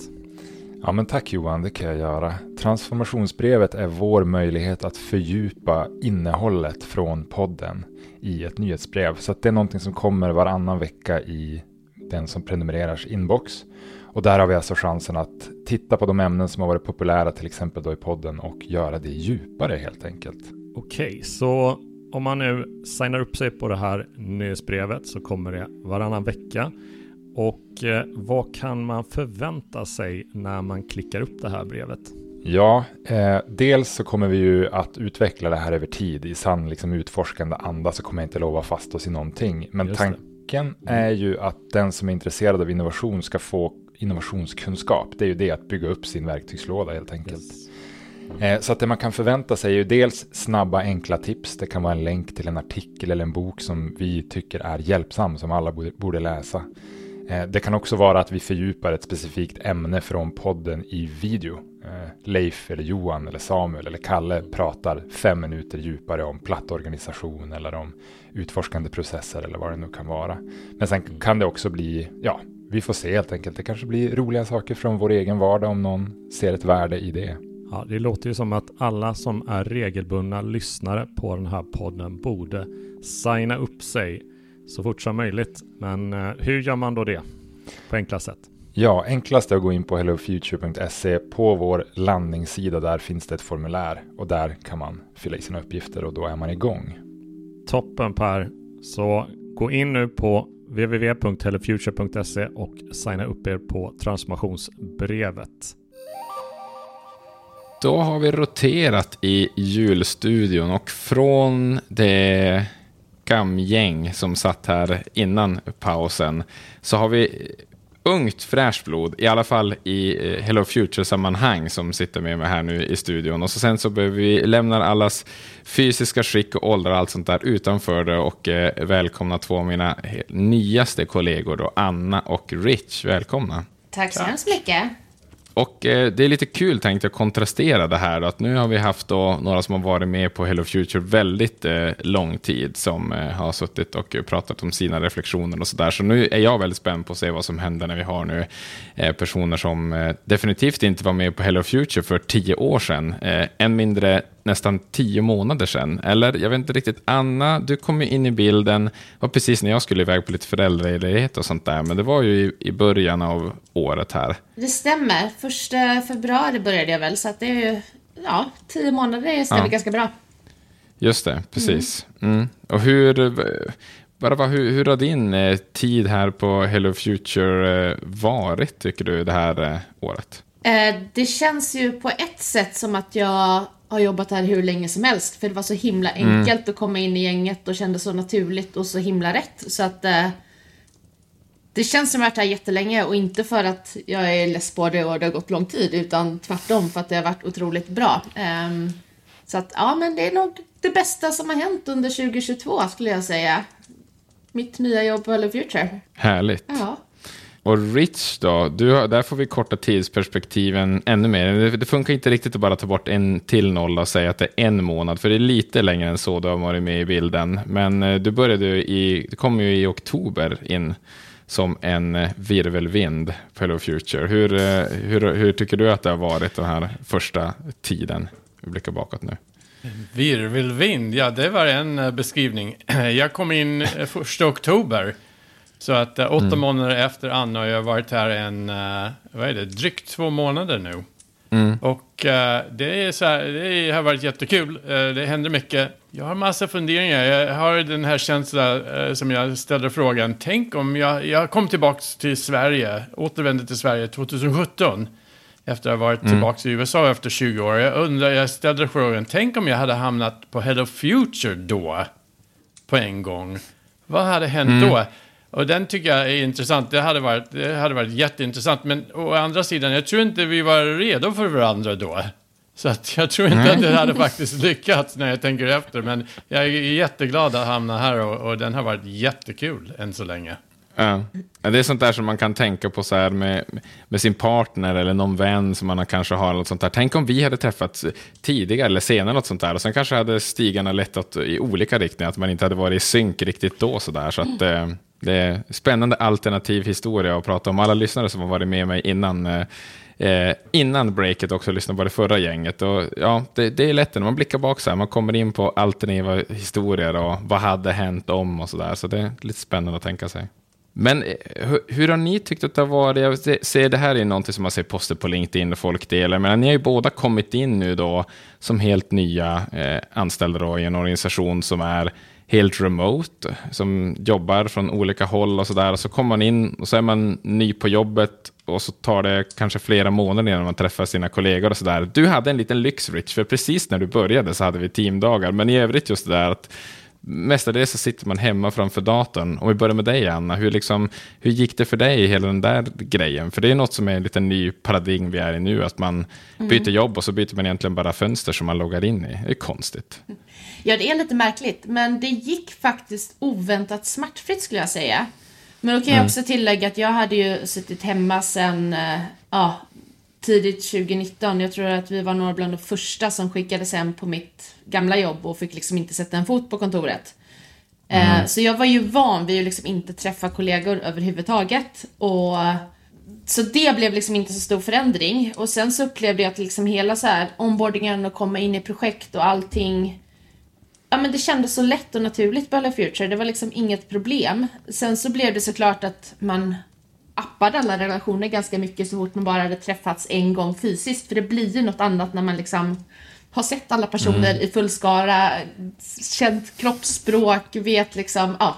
Ja, men tack Johan, det kan jag göra. Transformationsbrevet är vår möjlighet att fördjupa innehållet från podden i ett nyhetsbrev. Så det är någonting som kommer varannan vecka i den som prenumererars inbox. Och där har vi alltså chansen att titta på de ämnen som har varit populära till exempel då i podden och göra det djupare helt enkelt. Okej, okay, så om man nu signar upp sig på det här nyhetsbrevet så kommer det varannan vecka. Och eh, vad kan man förvänta sig när man klickar upp det här brevet? Ja, eh, dels så kommer vi ju att utveckla det här över tid. I sann liksom, utforskande anda så kommer jag inte lova fast oss i någonting. Men tanken mm. är ju att den som är intresserad av innovation ska få innovationskunskap. Det är ju det att bygga upp sin verktygslåda helt enkelt. Yes. Eh, så att det man kan förvänta sig är ju dels snabba enkla tips. Det kan vara en länk till en artikel eller en bok som vi tycker är hjälpsam, som alla borde läsa. Eh, det kan också vara att vi fördjupar ett specifikt ämne från podden i video. Eh, Leif eller Johan eller Samuel eller Kalle pratar fem minuter djupare om plattorganisation eller om utforskande processer eller vad det nu kan vara. Men sen kan det också bli, ja, vi får se helt enkelt. Det kanske blir roliga saker från vår egen vardag om någon ser ett värde i det. Ja, det låter ju som att alla som är regelbundna lyssnare på den här podden borde signa upp sig så fort som möjligt. Men eh, hur gör man då det på enklast sätt? Ja, enklast är att gå in på hellofuture.se. På vår landningssida där finns det ett formulär och där kan man fylla i sina uppgifter och då är man igång. Toppen Per. Så gå in nu på www.hellofuture.se och signa upp er på transformationsbrevet. Då har vi roterat i julstudion och från det gamgäng som satt här innan pausen så har vi ungt fräscht blod, i alla fall i eh, Hello Future-sammanhang som sitter med mig här nu i studion. Och så sen så behöver vi lämna allas fysiska skick och ålder och allt sånt där utanför det och eh, välkomna två av mina nyaste kollegor då, Anna och Rich. Välkomna. Tack så hemskt mycket. Och eh, det är lite kul tänkt att kontrastera det här. Att nu har vi haft då några som har varit med på Hello Future väldigt eh, lång tid. Som eh, har suttit och pratat om sina reflektioner och sådär. Så nu är jag väldigt spänd på att se vad som händer när vi har nu eh, personer som eh, definitivt inte var med på Hello Future för tio år sedan. Eh, än mindre nästan tio månader sedan. Eller jag vet inte riktigt. Anna, du kom ju in i bilden. Det var precis när jag skulle iväg på lite föräldraledighet och sånt där. Men det var ju i, i början av året här. Det stämmer. Första februari började jag väl. Så att det är ju, ja, tio månader stämmer ja. ganska bra. Just det, precis. Mm. Mm. Och hur, bara, hur, hur har din eh, tid här på Hello Future eh, varit, tycker du, det här eh, året? det känns ju på ett sätt som att jag har jobbat här hur länge som helst. För det var så himla mm. enkelt mm. att komma in i gänget och kändes så naturligt och så himla rätt. Så att eh, det känns som att jag har varit här jättelänge och inte för att jag är less på det och det har gått lång tid utan tvärtom för att det har varit otroligt bra. Um, så att ja, men det är nog det bästa som har hänt under 2022 skulle jag säga. Mitt nya jobb på Hello Future. Härligt. Ja. Och Rich då, du, där får vi korta tidsperspektiven ännu mer. Det, det, funkar inte riktigt att bara ta bort en till nolla och säga att det är en månad, för det är lite längre än så du har varit med i bilden. Men eh, du började i, du kom ju i oktober in som en eh, virvelvind på Hello Future. Hur, eh, hur, hur tycker du att det har varit den här första tiden? Vi blickar bakåt nu. Virvelvind, ja det var en eh, beskrivning. Jag kom in eh, första oktober. Så att uh, åtta mm. månader efter Anna har jag varit här en, uh, vad är det, drygt två månader nu. Mm. Och uh, det, är så här, det har varit jättekul. Det händer mycket. Jag har massa funderingar. Jag har den här känslan som jag ställde frågan. Tänk om jag, jag kom tillbaka till Sverige, återvände till Sverige 2017. Efter att ha varit mm. tillbaka i USA efter 20 år. Jag undrar, jag ställde frågan, tänk om jag hade hamnat på Head of Future då? På en gång. Vad hade hänt mm. då? Och den tycker jag är intressant. Det hade, varit, det hade varit jätteintressant. Men å andra sidan, jag tror inte vi var redo för varandra då. Så att jag tror inte mm. att det hade faktiskt lyckats när jag tänker efter. Men jag är jätteglad att hamna här och, och den har varit jättekul än så länge. Ja. Det är sånt där som man kan tänka på så här med, med sin partner eller någon vän som man kanske har. Något sånt där. Tänk om vi hade träffats tidigare eller senare. Något sånt där. Och sen kanske hade stigarna lett i olika riktningar. Att man inte hade varit i synk riktigt då. Så, där. så att, eh, det är spännande alternativ historia att prata om. Alla lyssnare som har varit med mig innan eh, eh, innan breaket också lyssnade på det förra gänget. Och, ja, det, det är lätt när man blickar bak så här, man kommer in på alternativa historier och vad hade hänt om och så där. Så det är lite spännande att tänka sig. Men eh, hur, hur, har ni tyckt att det har varit? Jag ser det här är någonting som man ser poster på LinkedIn och folk delar, men ni har ju båda kommit in nu då som helt nya eh, anställda då i en organisation som är helt remote, som jobbar från olika håll och så där. Och så kommer man in och så är man ny på jobbet och så tar det kanske flera månader innan man träffar sina kollegor och så där. Du hade en liten lyx, Rich, för precis när du började så hade vi teamdagar, men i övrigt just det där att mestadels så sitter man hemma framför datorn. Om vi börjar med dig, Anna. Hur, liksom, hur gick det för dig, hela den där grejen? För det är något som är en liten ny paradigm vi är i nu, att man mm. byter jobb och så byter man egentligen bara fönster som man loggar in i. Det är konstigt. Ja, det är lite märkligt, men det gick faktiskt oväntat smärtfritt skulle jag säga. Men då kan jag mm. också tillägga att jag hade ju suttit hemma sedan eh, ja, tidigt 2019. Jag tror att vi var några bland de första som skickades hem på mitt gamla jobb och fick liksom inte sätta en fot på kontoret. Eh, mm. Så jag var ju van vid att liksom inte träffa kollegor överhuvudtaget. Och så det blev liksom inte så stor förändring. Och sen så upplevde jag att liksom hela så här onboardingen och komma in i projekt och allting Ja men det kändes så lätt och naturligt på Hello Future. Det var liksom inget problem. Sen så blev det såklart att man appade alla relationer ganska mycket så fort man bara hade träffats en gång fysiskt. För det blir ju något annat när man liksom har sett alla personer mm. i fullskara, känt kroppsspråk, vet liksom, ja.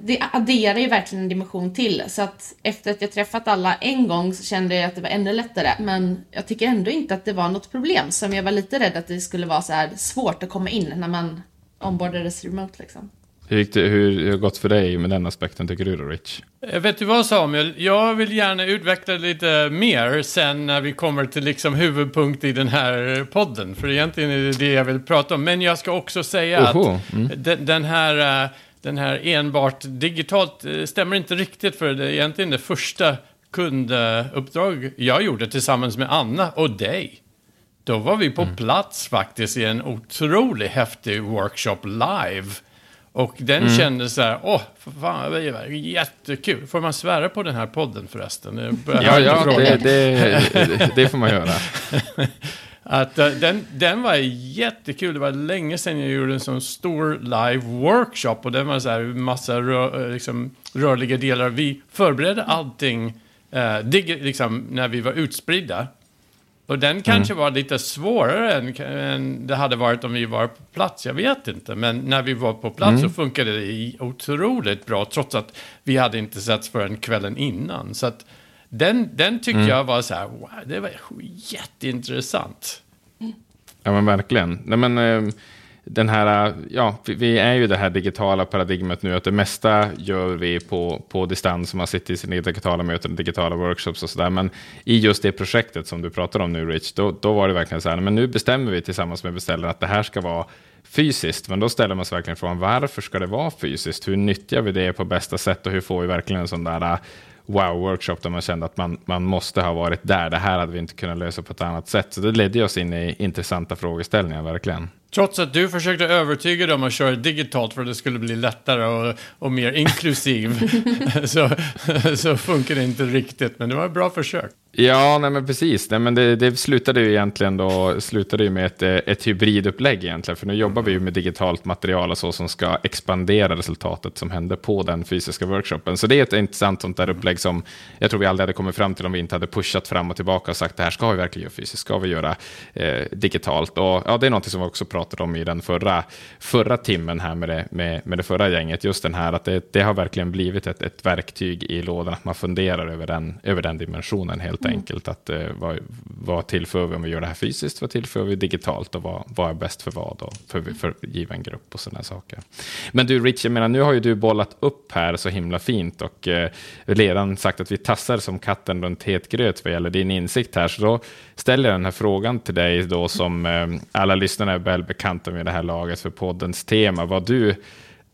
Det adderar ju verkligen en dimension till. Så att efter att jag träffat alla en gång så kände jag att det var ännu lättare. Men jag tycker ändå inte att det var något problem. Som jag var lite rädd att det skulle vara så här svårt att komma in när man ombordades remote liksom. Hur, gick det, hur har det gått för dig med den aspekten tycker du då, Rich? Eh, vet du vad Samuel? Jag vill gärna utveckla lite mer sen när vi kommer till liksom huvudpunkt i den här podden. För egentligen är det det jag vill prata om. Men jag ska också säga Oho. att mm. den, den, här, eh, den här enbart digitalt eh, stämmer inte riktigt för det är egentligen det första kunduppdrag jag gjorde tillsammans med Anna och dig. Då var vi på mm. plats faktiskt i en otroligt häftig workshop live. Och den mm. kändes så här, åh, fan, det är jättekul. Får man svära på den här podden förresten? Ja, ja det, det, det, får man göra. Att, uh, den, den var jättekul. Det var länge sedan jag gjorde en sån stor live workshop. Och den var så här massa rör, liksom, rörliga delar. Vi förberedde allting uh, dig, liksom, när vi var utspridda. Och den kanske mm. var lite svårare än, än, det hade varit om vi var på plats. Jag vet inte. Men när vi var på plats mm. så funkade det otroligt bra. Trots att vi hade inte setts förrän kvällen innan. Så att den, den tyckte mm. jag var så här, wow, det var jätteintressant. Ja men verkligen. Nej, men, eh, den här, ja, vi är ju det här digitala paradigmet nu, att det mesta gör vi på, på distans, man sitter i sina digitala möten, digitala workshops och sådär. Men i just det projektet som du pratar om nu, Rich, då, då var det verkligen så här, men nu bestämmer vi tillsammans med beställaren att det här ska vara fysiskt, men då ställer man sig verkligen frågan, varför ska det vara fysiskt? Hur nyttjar vi det på bästa sätt och hur får vi verkligen en sån där äh, wow-workshop där man kände att man, man måste ha varit där. Det här hade vi inte kunnat lösa på ett annat sätt. Så det ledde oss in i intressanta frågeställningar, verkligen. Trots att du försökte övertyga dem att köra digitalt för att det skulle bli lättare och, och mer inklusiv så, så funkar det inte riktigt. Men det var ett bra försök. Ja, nej men precis. Nej, men det, det slutade ju egentligen då, slutade ju med ett, ett hybridupplägg egentligen. För nu jobbar vi ju med digitalt material och så som ska expandera resultatet som hände på den fysiska workshopen. Så det är ett intressant sånt där upplägg som jag tror vi aldrig hade kommit fram till om vi inte hade pushat fram och tillbaka och sagt det här ska vi verkligen göra fysiskt, ska vi göra eh, digitalt. Och ja, det är något som vi också pratade om i den förra, förra timmen här med det, med, med det förra gänget. Just den här att det, det har verkligen blivit ett, ett verktyg i lådan, att man funderar över den, över den dimensionen helt mm. enkelt. Att, eh, vad, vad tillför vi om vi gör det här fysiskt? Vad tillför vi digitalt? Och vad, vad är bäst för vad? Och för, för given grupp och sådana saker. Men du Rich, jag menar, nu har ju du bollat upp här så himla fint och eh, redan sagt att vi tassar som katten runt het gröt vad gäller din insikt här. Så då ställer jag den här frågan till dig då som eh, alla lyssnare är väl bekanta med det här laget för poddens tema. Vad du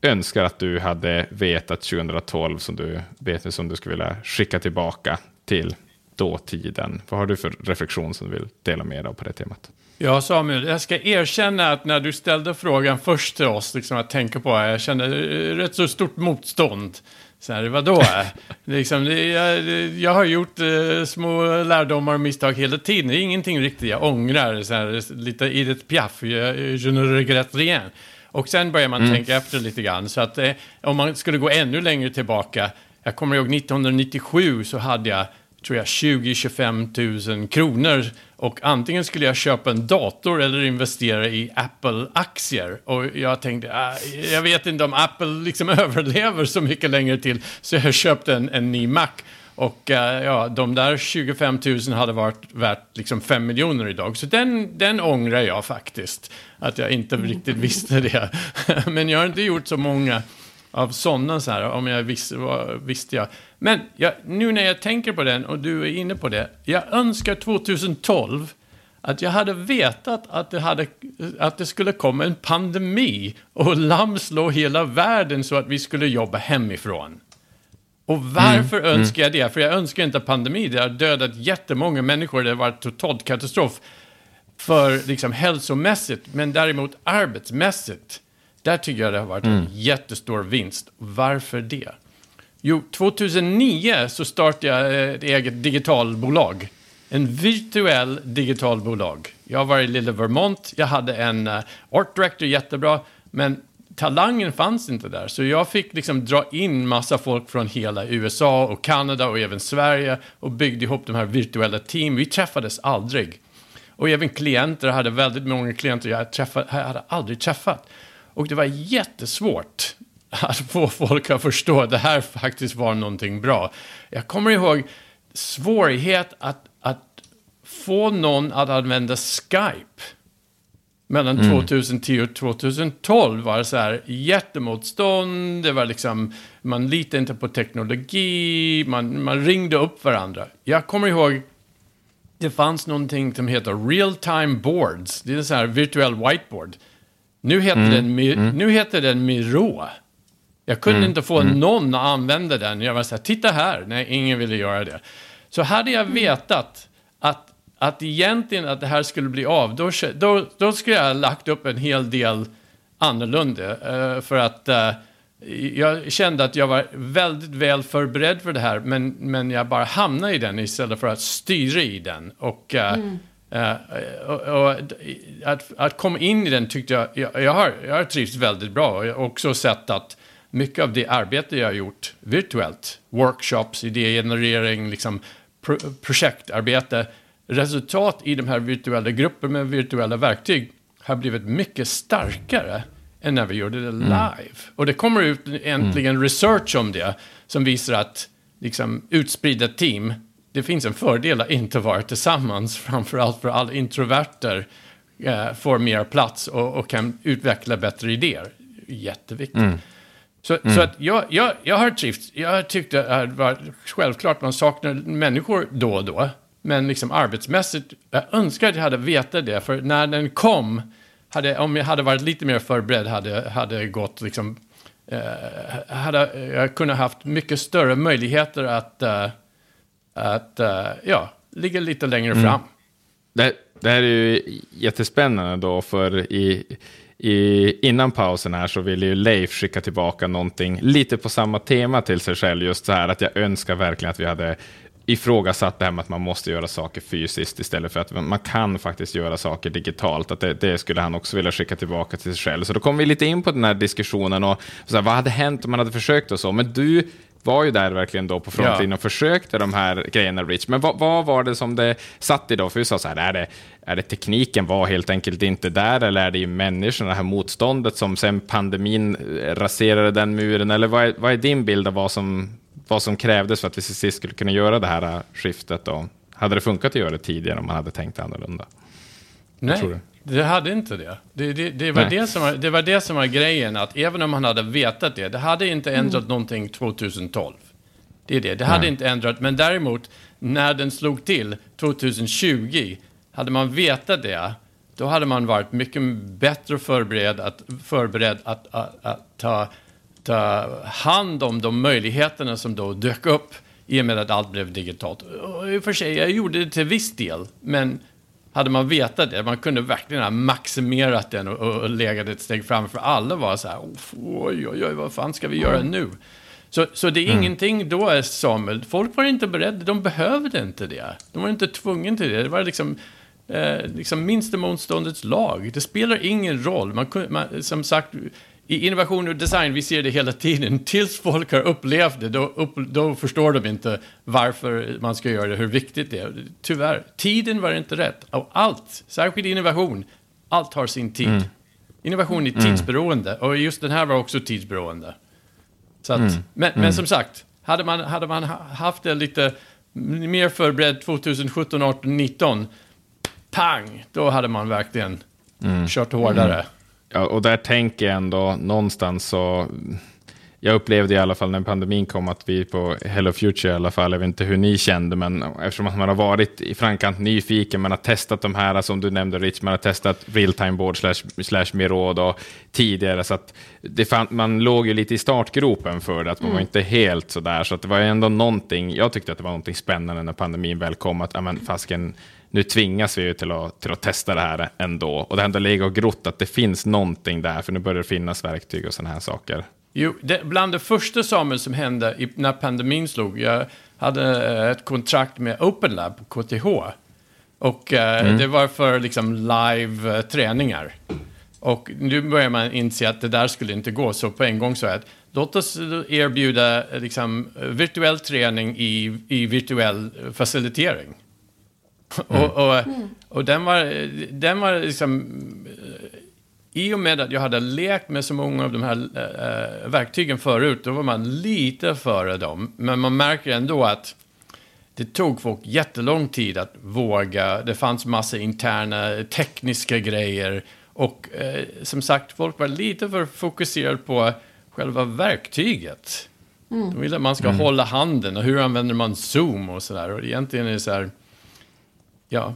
önskar att du hade vetat 2012 som du vet som du skulle vilja skicka tillbaka till dåtiden. Vad har du för reflektion som du vill dela med dig av på det temat? Ja, Samuel, jag ska erkänna att när du ställde frågan först till oss, liksom att tänka på, jag kände eh, rätt så stort motstånd. Så här, vadå? liksom, jag, jag har gjort eh, små lärdomar och misstag hela tiden. Det är ingenting riktigt jag ångrar. Så här, lite Edith Piaf, je, je ne regrette rien. Och sen börjar man mm. tänka efter lite grann. Så att eh, om man skulle gå ännu längre tillbaka. Jag kommer ihåg 1997 så hade jag tror jag, 20-25 000 kronor. Och antingen skulle jag köpa en dator eller investera i Apple-aktier. Och jag tänkte, äh, jag vet inte om Apple liksom överlever så mycket längre till. Så jag köpte en, en ny Mac. Och uh, ja, de där 25 000 hade varit värt liksom 5 miljoner idag. Så den, den ångrar jag faktiskt. Att jag inte riktigt visste det. Men jag har inte gjort så många av sådana så här, om jag visste, vad, visste jag. Men jag, nu när jag tänker på den och du är inne på det. Jag önskar 2012 att jag hade vetat att det, hade, att det skulle komma en pandemi och lamslå hela världen så att vi skulle jobba hemifrån. Och varför mm, önskar jag det? För jag önskar inte pandemi. Det har dödat jättemånga människor. Det har varit totalt katastrof för liksom hälsomässigt. Men däremot arbetsmässigt där tycker jag det har varit mm. en jättestor vinst. Varför det? Jo, 2009 så startade jag ett eget digitalbolag. En virtuell digitalbolag. Jag var i lilla Vermont, jag hade en uh, art director, jättebra, men talangen fanns inte där. Så jag fick liksom dra in massa folk från hela USA och Kanada och även Sverige och byggde ihop de här virtuella team. Vi träffades aldrig. Och även klienter, jag hade väldigt många klienter jag, träffade, jag hade aldrig träffat. Och det var jättesvårt att få folk att förstå att det här faktiskt var någonting bra. Jag kommer ihåg svårighet att, att få någon att använda Skype. Mellan mm. 2010 och 2012 var det så här jättemotstånd, det var liksom, man litade inte på teknologi, man, man ringde upp varandra. Jag kommer ihåg, det fanns någonting som heter real time boards, det är sån här virtuell whiteboard. Nu heter, mm. den, mm. nu heter den Miro. Jag kunde mm. inte få mm. någon att använda den. Jag var så här, titta här. Nej, ingen ville göra det. Så hade jag vetat att, att egentligen att det här skulle bli av, då, då, då skulle jag ha lagt upp en hel del annorlunda. Uh, för att uh, jag kände att jag var väldigt väl förberedd för det här, men, men jag bara hamnade i den istället för att styra i den. Och uh, mm. Uh, och, och att, att, komma in i den tyckte jag, jag, jag, har, jag har trivts väldigt bra. Jag har också sett att mycket av det arbete jag har gjort virtuellt, workshops, idégenerering, liksom pro projektarbete, resultat i de här virtuella grupperna med virtuella verktyg har blivit mycket starkare än när vi gjorde det mm. live. Mm. Och det kommer ut äntligen mm. research om det som visar att liksom, utspridda team det finns en fördel att inte vara tillsammans, framförallt för alla introverter eh, får mer plats och, och, kan utveckla bättre idéer. Jätteviktigt. Mm. Så, mm. så att jag, jag, jag har trivts. Jag tyckte att det var självklart man saknar människor då och då. Men liksom arbetsmässigt, jag önskar att jag hade vetat det. För när den kom, hade, om jag hade varit lite mer förberedd, hade, hade gått liksom... Eh, hade jag kunnat haft mycket större möjligheter att... Eh, att uh, ja, ligga lite längre mm. fram. Det, Det här är ju jättespännande då, för i, i, innan pausen här så ville ju Leif skicka tillbaka någonting lite på samma tema till sig själv. Just så här att jag önskar verkligen att vi hade ifrågasatt det här med att man måste göra saker fysiskt istället för att man kan faktiskt göra saker digitalt. Att det, det skulle han också vilja skicka tillbaka till sig själv. Så då kom vi lite in på den här diskussionen och så här, vad hade hänt om man hade försökt och så. Men du var ju där verkligen då på frontlinjen ja. och försökte de här grejerna, Rich. Men vad, vad, var det som det satt i då? För du sa så här, är det, är det tekniken var helt enkelt inte där, eller är det ju människorna, det här motståndet som sen pandemin raserade den muren? Eller vad är, vad är din bild av vad som, vad som krävdes för att vi till sist skulle kunna göra det här skiftet? Då? Hade det funkat att göra det tidigare om man hade tänkt annorlunda? Nej, det hade inte det. Det, det, det, var det, som var, det var det som var grejen, att även om man hade vetat det, det hade inte ändrat mm. någonting 2012. Det är det, det hade Nej. inte ändrat, men däremot när den slog till 2020, hade man vetat det, då hade man varit mycket bättre förberedd att, förberedd att, att, att ta, ta hand om de möjligheterna som då dök upp i och med att allt blev digitalt. Och I och för sig, jag gjorde det till viss del, men hade man vetat det, man kunde verkligen ha maximerat den och, och legat ett steg framför alla var så här, oj, oj, oj, vad fan ska vi göra nu? Så, så det är mm. ingenting då, Samuel, folk var inte beredda, de behövde inte det. De var inte tvungna till det, det var liksom, eh, liksom minsta motståndets lag. Det spelar ingen roll, man, man, som sagt, i innovation och design, vi ser det hela tiden. Tills folk har upplevt det, då, upp, då förstår de inte varför man ska göra det, hur viktigt det är. Tyvärr, tiden var inte rätt. Och allt, särskilt innovation, allt har sin tid. Mm. Innovation är mm. tidsberoende och just den här var också tidsberoende. Så att, mm. Men, men mm. som sagt, hade man, hade man haft det lite mer förberedd 2017, 18, 19, pang, då hade man verkligen mm. kört hårdare. Ja, och där tänker jag ändå någonstans så... Jag upplevde i alla fall när pandemin kom att vi på Hello Future i alla fall, jag vet inte hur ni kände, men eftersom man har varit i framkant nyfiken, man har testat de här som du nämnde Rich, man har testat real time board slash, slash Miro då, tidigare, så att det fann, man låg ju lite i startgropen för det, att man mm. var inte helt sådär, så att det var ändå någonting, jag tyckte att det var någonting spännande när pandemin väl kom, att ja men fasken, nu tvingas vi ju till att, till att testa det här ändå. Och det har ändå legat och grott att det finns någonting där, för nu börjar det finnas verktyg och sådana här saker. Jo, det, bland det första Samuel som hände i, när pandemin slog, jag hade eh, ett kontrakt med Open Lab, KTH. Och eh, mm. det var för liksom live-träningar. Eh, och nu börjar man inse att det där skulle inte gå, så på en gång så att låt oss erbjuda liksom, virtuell träning i, i virtuell facilitering. Mm. Och, och, och den var, den var liksom... I och med att jag hade lekt med så många av de här äh, verktygen förut, då var man lite före dem. Men man märker ändå att det tog folk jättelång tid att våga. Det fanns massa interna tekniska grejer. Och eh, som sagt, folk var lite för fokuserade på själva verktyget. Mm. De vill att man ska mm. hålla handen och hur använder man Zoom och sådär. Och egentligen är det så här, Ja,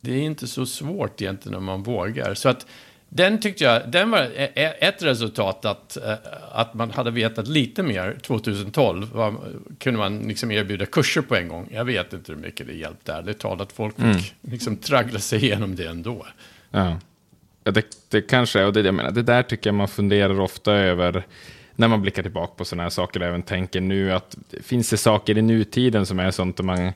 det är inte så svårt egentligen om man vågar. Så att den tyckte jag, den var e- e- ett resultat att, eh, att man hade vetat lite mer 2012. Var, kunde man liksom erbjuda kurser på en gång. Jag vet inte hur mycket det hjälpte ärligt talat. Folk fick mm. liksom traggla sig igenom det ändå. Ja, ja det, det kanske är, och det, jag menar, det där tycker jag man funderar ofta över när man blickar tillbaka på sådana här saker, och även tänker nu att finns det saker i nutiden som är sånt att man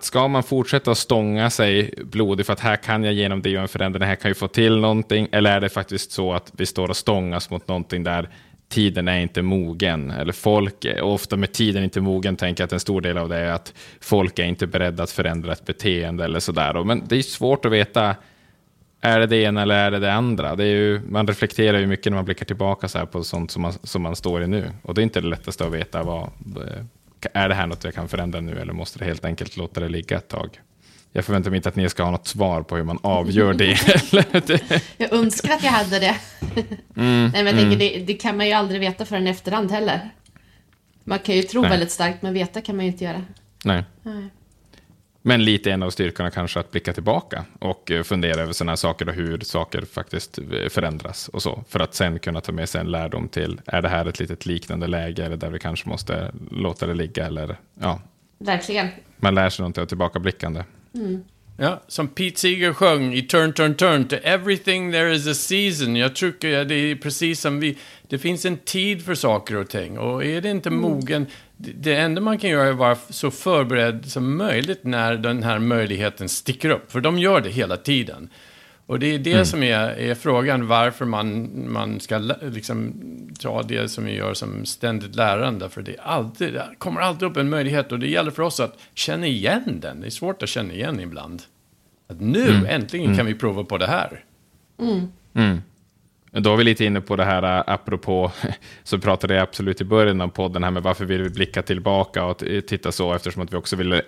ska man fortsätta att stånga sig blodig för att här kan jag genom det göra en förändring, här kan jag få till någonting, eller är det faktiskt så att vi står och stångas mot någonting där tiden är inte mogen, eller folk, och ofta med tiden inte mogen tänker jag att en stor del av det är att folk är inte beredda att förändra ett beteende eller sådär. Men det är svårt att veta, är det det ena eller är det det andra? Det är ju, man reflekterar ju mycket när man blickar tillbaka så på sånt som man, som man står i nu. Och det är inte det lättaste att veta vad, eh, är det här något jag kan förändra nu eller måste det helt enkelt låta det ligga ett tag? Jag förväntar mig inte att ni ska ha något svar på hur man avgör det. jag önskar att jag hade det. Mm, Nej, men jag mm. tänker, det, det, kan man ju aldrig veta förrän efterhand heller. Man kan ju tro Nej. väldigt starkt, men veta kan man ju inte göra. Nej. Nej. Men lite en av styrkorna kanske att blicka tillbaka och eh, fundera över sådana här saker och hur saker faktiskt eh, förändras och så. För att sen kunna ta med sig en lärdom till, är det här ett litet liknande läge eller där vi kanske måste låta det ligga eller ja. Verkligen. Man lär sig någonting av tillbakablickande. Mm. Ja, som Pete Seeger sjöng i Turn, Turn, Turn. To everything there is a season. Jag tycker det är precis som vi... Det finns en tid för saker och ting. Och är det inte mogen... Det det enda man kan göra är att vara så förberedd som möjligt när den här möjligheten sticker upp. För de gör det hela tiden. Och det är det som är, är frågan, varför man, man ska liksom, ta det som vi gör som ständigt lärande. För det, är alltid, det kommer alltid upp en möjlighet och det gäller för oss att känna igen den. Det är svårt att känna igen ibland. Att nu, äntligen kan vi prova på det här. Då är vi lite inne på det här, äh, apropå, så pratade jag absolut i början av podden här med varför vill vi blicka tillbaka och titta så, eftersom att vi också vill...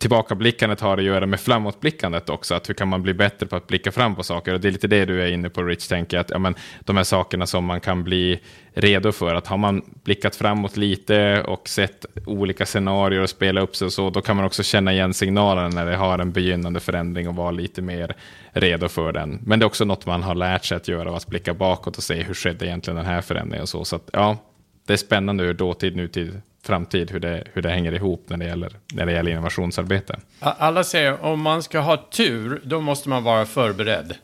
tillbakablickandet har att göra med framåtblickandet också, att hur kan man bli bättre på att blicka fram på saker? Och det är lite det du är inne på, Rich, tänker jag, att ja, men, de här sakerna som man kan bli redo för, att har man blickat framåt lite och sett olika scenarier och spela upp sig och så, då kan man också känna igen signalerna när det har en begynnande förändring och vara lite mer redo för den. Men det är också något man har lärt sig att göra, att blicka bakåt och se hur skedde egentligen den här förändringen och så. Så att, ja, det är spännande hur dåtid, nutid, framtid, hur det, hur det hänger ihop när det gäller, när det gäller innovationsarbete. Alla säger om man ska ha tur, då måste man vara förberedd.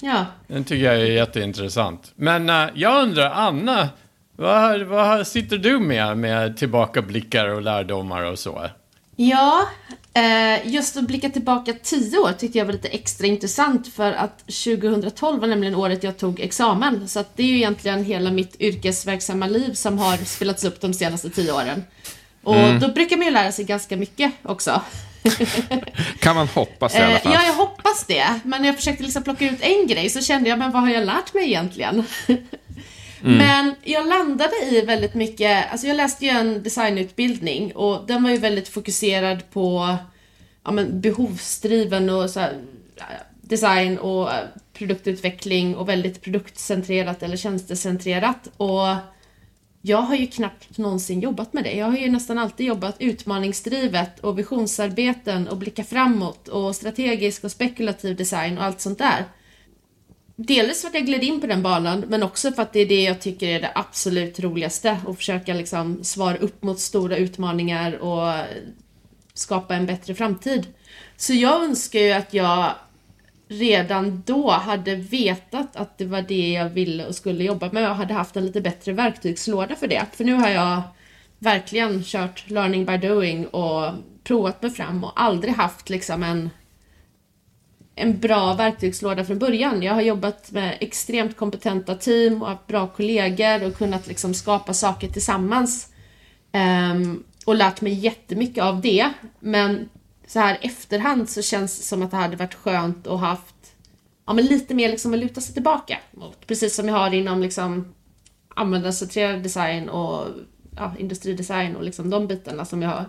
Ja. Den tycker jag är jätteintressant. Men eh, jag undrar, Anna, vad, vad sitter du med med tillbakablickar och lärdomar och så? Ja, eh, just att blicka tillbaka tio år tyckte jag var lite extra intressant för att 2012 var nämligen året jag tog examen. Så att det är ju egentligen hela mitt yrkesverksamma liv som har spelats upp de senaste tio åren. Och då brukar man ju lära sig ganska mycket också. Kan man hoppas i alla Eh, fall. ja, jag hoppas det. Men när jag försökte liksom plocka ut en grej så kände jag, men vad har jag lärt mig egentligen? Men jag landade i väldigt mycket, alltså jag läste ju en designutbildning och den var ju väldigt fokuserad på ja, men behovsdriven och så här, design och produktutveckling och väldigt produktcentrerat eller tjänstecentrerat. Och jag har ju knappt någonsin jobbat med det. Jag har ju nästan alltid jobbat utmaningsdrivet och visionsarbeten och blicka framåt och strategisk och spekulativ design och allt sånt där. Delvis för att jag gled in på den banan, men också för att det är det jag tycker är det absolut roligaste. Att försöka liksom svara upp mot stora utmaningar och skapa en bättre framtid. Så jag önskar ju att jag redan då hade vetat att det var det jag ville och skulle jobba med och hade haft en lite bättre verktygslåda för det. För nu har jag verkligen kört learning by doing och provat mig fram och aldrig haft liksom en en bra verktygslåda från början. Jag har jobbat med extremt kompetenta team och haft bra kollegor och kunnat liksom skapa saker tillsammans. Um, och lärt mig jättemycket av det. Men så här efterhand så känns det som att det hade varit skönt att haft ja, men lite mer liksom att luta sig tillbaka mot. Precis som jag har inom liksom användarcentrerad design och ja, industridesign och liksom de bitarna som jag har,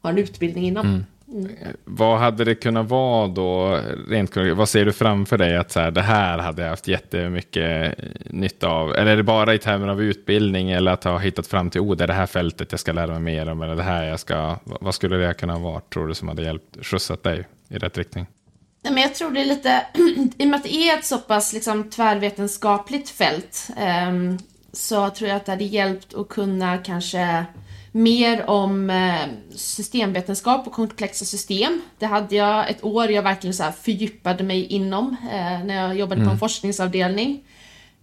har en utbildning inom. Mm. Eh, vad hade det kunnat vara då, rent? Vad ser du framför dig att så här, det här hade jag haft jättemycket eh, nytta av? Eller är det bara i termer av utbildning eller att ha hittat fram till, oh, det är det här fältet jag ska lära mig mer om, eller det här jag ska, vad skulle det kunna vara, tror du, som hade hjälpt, skjutsat dig i rätt riktning? Nej, men jag tror det är lite, i och med att det är ett så pass liksom, tvärvetenskapligt fält ehm, så tror jag att det hade hjälpt att kunna kanske mer om eh, systemvetenskap och komplexa system. Det hade jag ett år jag verkligen så här fördjupade mig inom eh, när jag jobbade på en forskningsavdelning.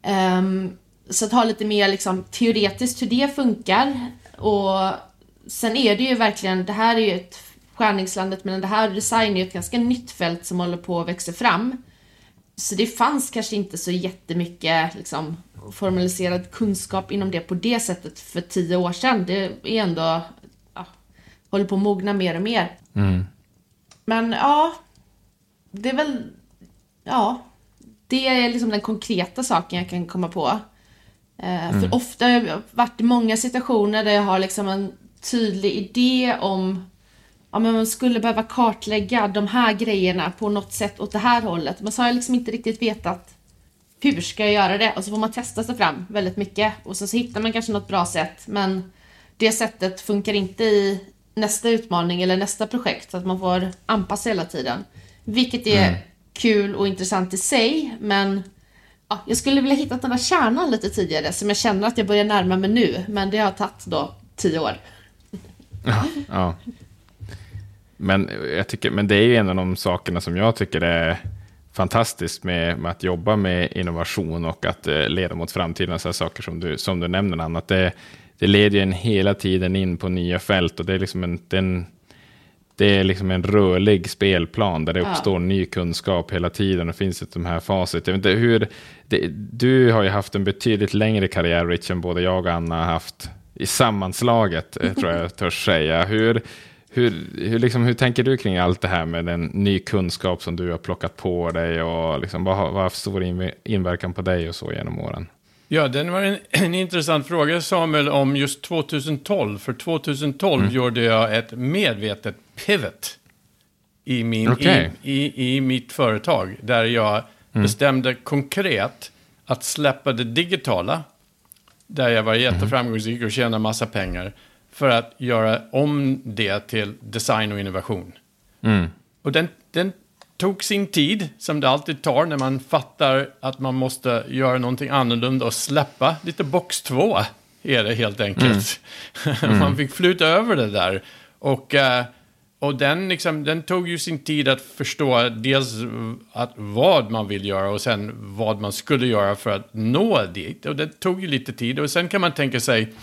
Ehm, så att ha lite mer liksom, teoretiskt hur det funkar. Och sen är det ju verkligen, det här är ju ett skärningslandet mellan det här design är ju ett ganska nytt fält som håller på att växa fram. Så det fanns kanske inte så jättemycket liksom, formaliserad kunskap inom det på det sättet för tio år sedan. Det är ändå, ja, håller på att mogna mer och mer. Men ja, det är väl, ja, det är liksom den konkreta saken jag kan komma på. Eh, För ofta har jag varit i många situationer där jag har liksom en tydlig idé om ja, men man skulle behöva kartlägga de här grejerna på något sätt åt det här hållet. Men så har jag liksom inte riktigt vetat hur ska jag göra det? Och så får man testa sig fram väldigt mycket. Och sen så hittar man kanske något bra sätt. Men det sättet funkar inte i nästa utmaning eller nästa projekt. Så att man får anpassa hela tiden. Vilket är kul och intressant i sig. Men ja, jag skulle vilja hitta den där kärnan lite tidigare. Som jag känner att jag börjar närma mig nu. Men det har tagit då tio år. Ja. men, jag tycker, men det är ju en av de sakerna som jag tycker är fantastiskt med, med att jobba med innovation och att eh, leda mot framtiden. Så saker som du, som du nämner, Anna. Att det, det leder en hela tiden in på nya fält och det är liksom en, den, det är liksom en rörlig spelplan där det uppstår ja. ny kunskap hela tiden och finns det de här facit. Jag vet inte, hur, det, du har ju haft en betydligt längre karriär, Rich, än både jag och Anna har haft i sammanslaget, eh, tror jag törs säga. Hur, hur, hur, liksom, hur tänker du kring allt det här med den ny kunskap som du har plockat på dig och liksom, vad, vad har stor inverkan på dig och så genom åren? Ja, den var en, en intressant fråga Samuel om just 2012. För 2012 mm. gjorde jag ett medvetet pivot i, min, okay. i, i, i mitt företag. Där jag mm. bestämde konkret att släppa det digitala. Där jag var jätteframgångsrik och tjänade massa pengar. För att göra om det till design och innovation. Mm. Och den, den tog sin tid, som det alltid tar när man fattar att man måste göra någonting annorlunda och släppa lite box två. Är det helt enkelt. Mm. man fick flytta över det där. Och, eh, och den, liksom, den tog ju sin tid att förstå dels att vad man vill göra och sen vad man skulle göra för att nå dit. Och det tog ju lite tid. Och sen kan man tänka sig,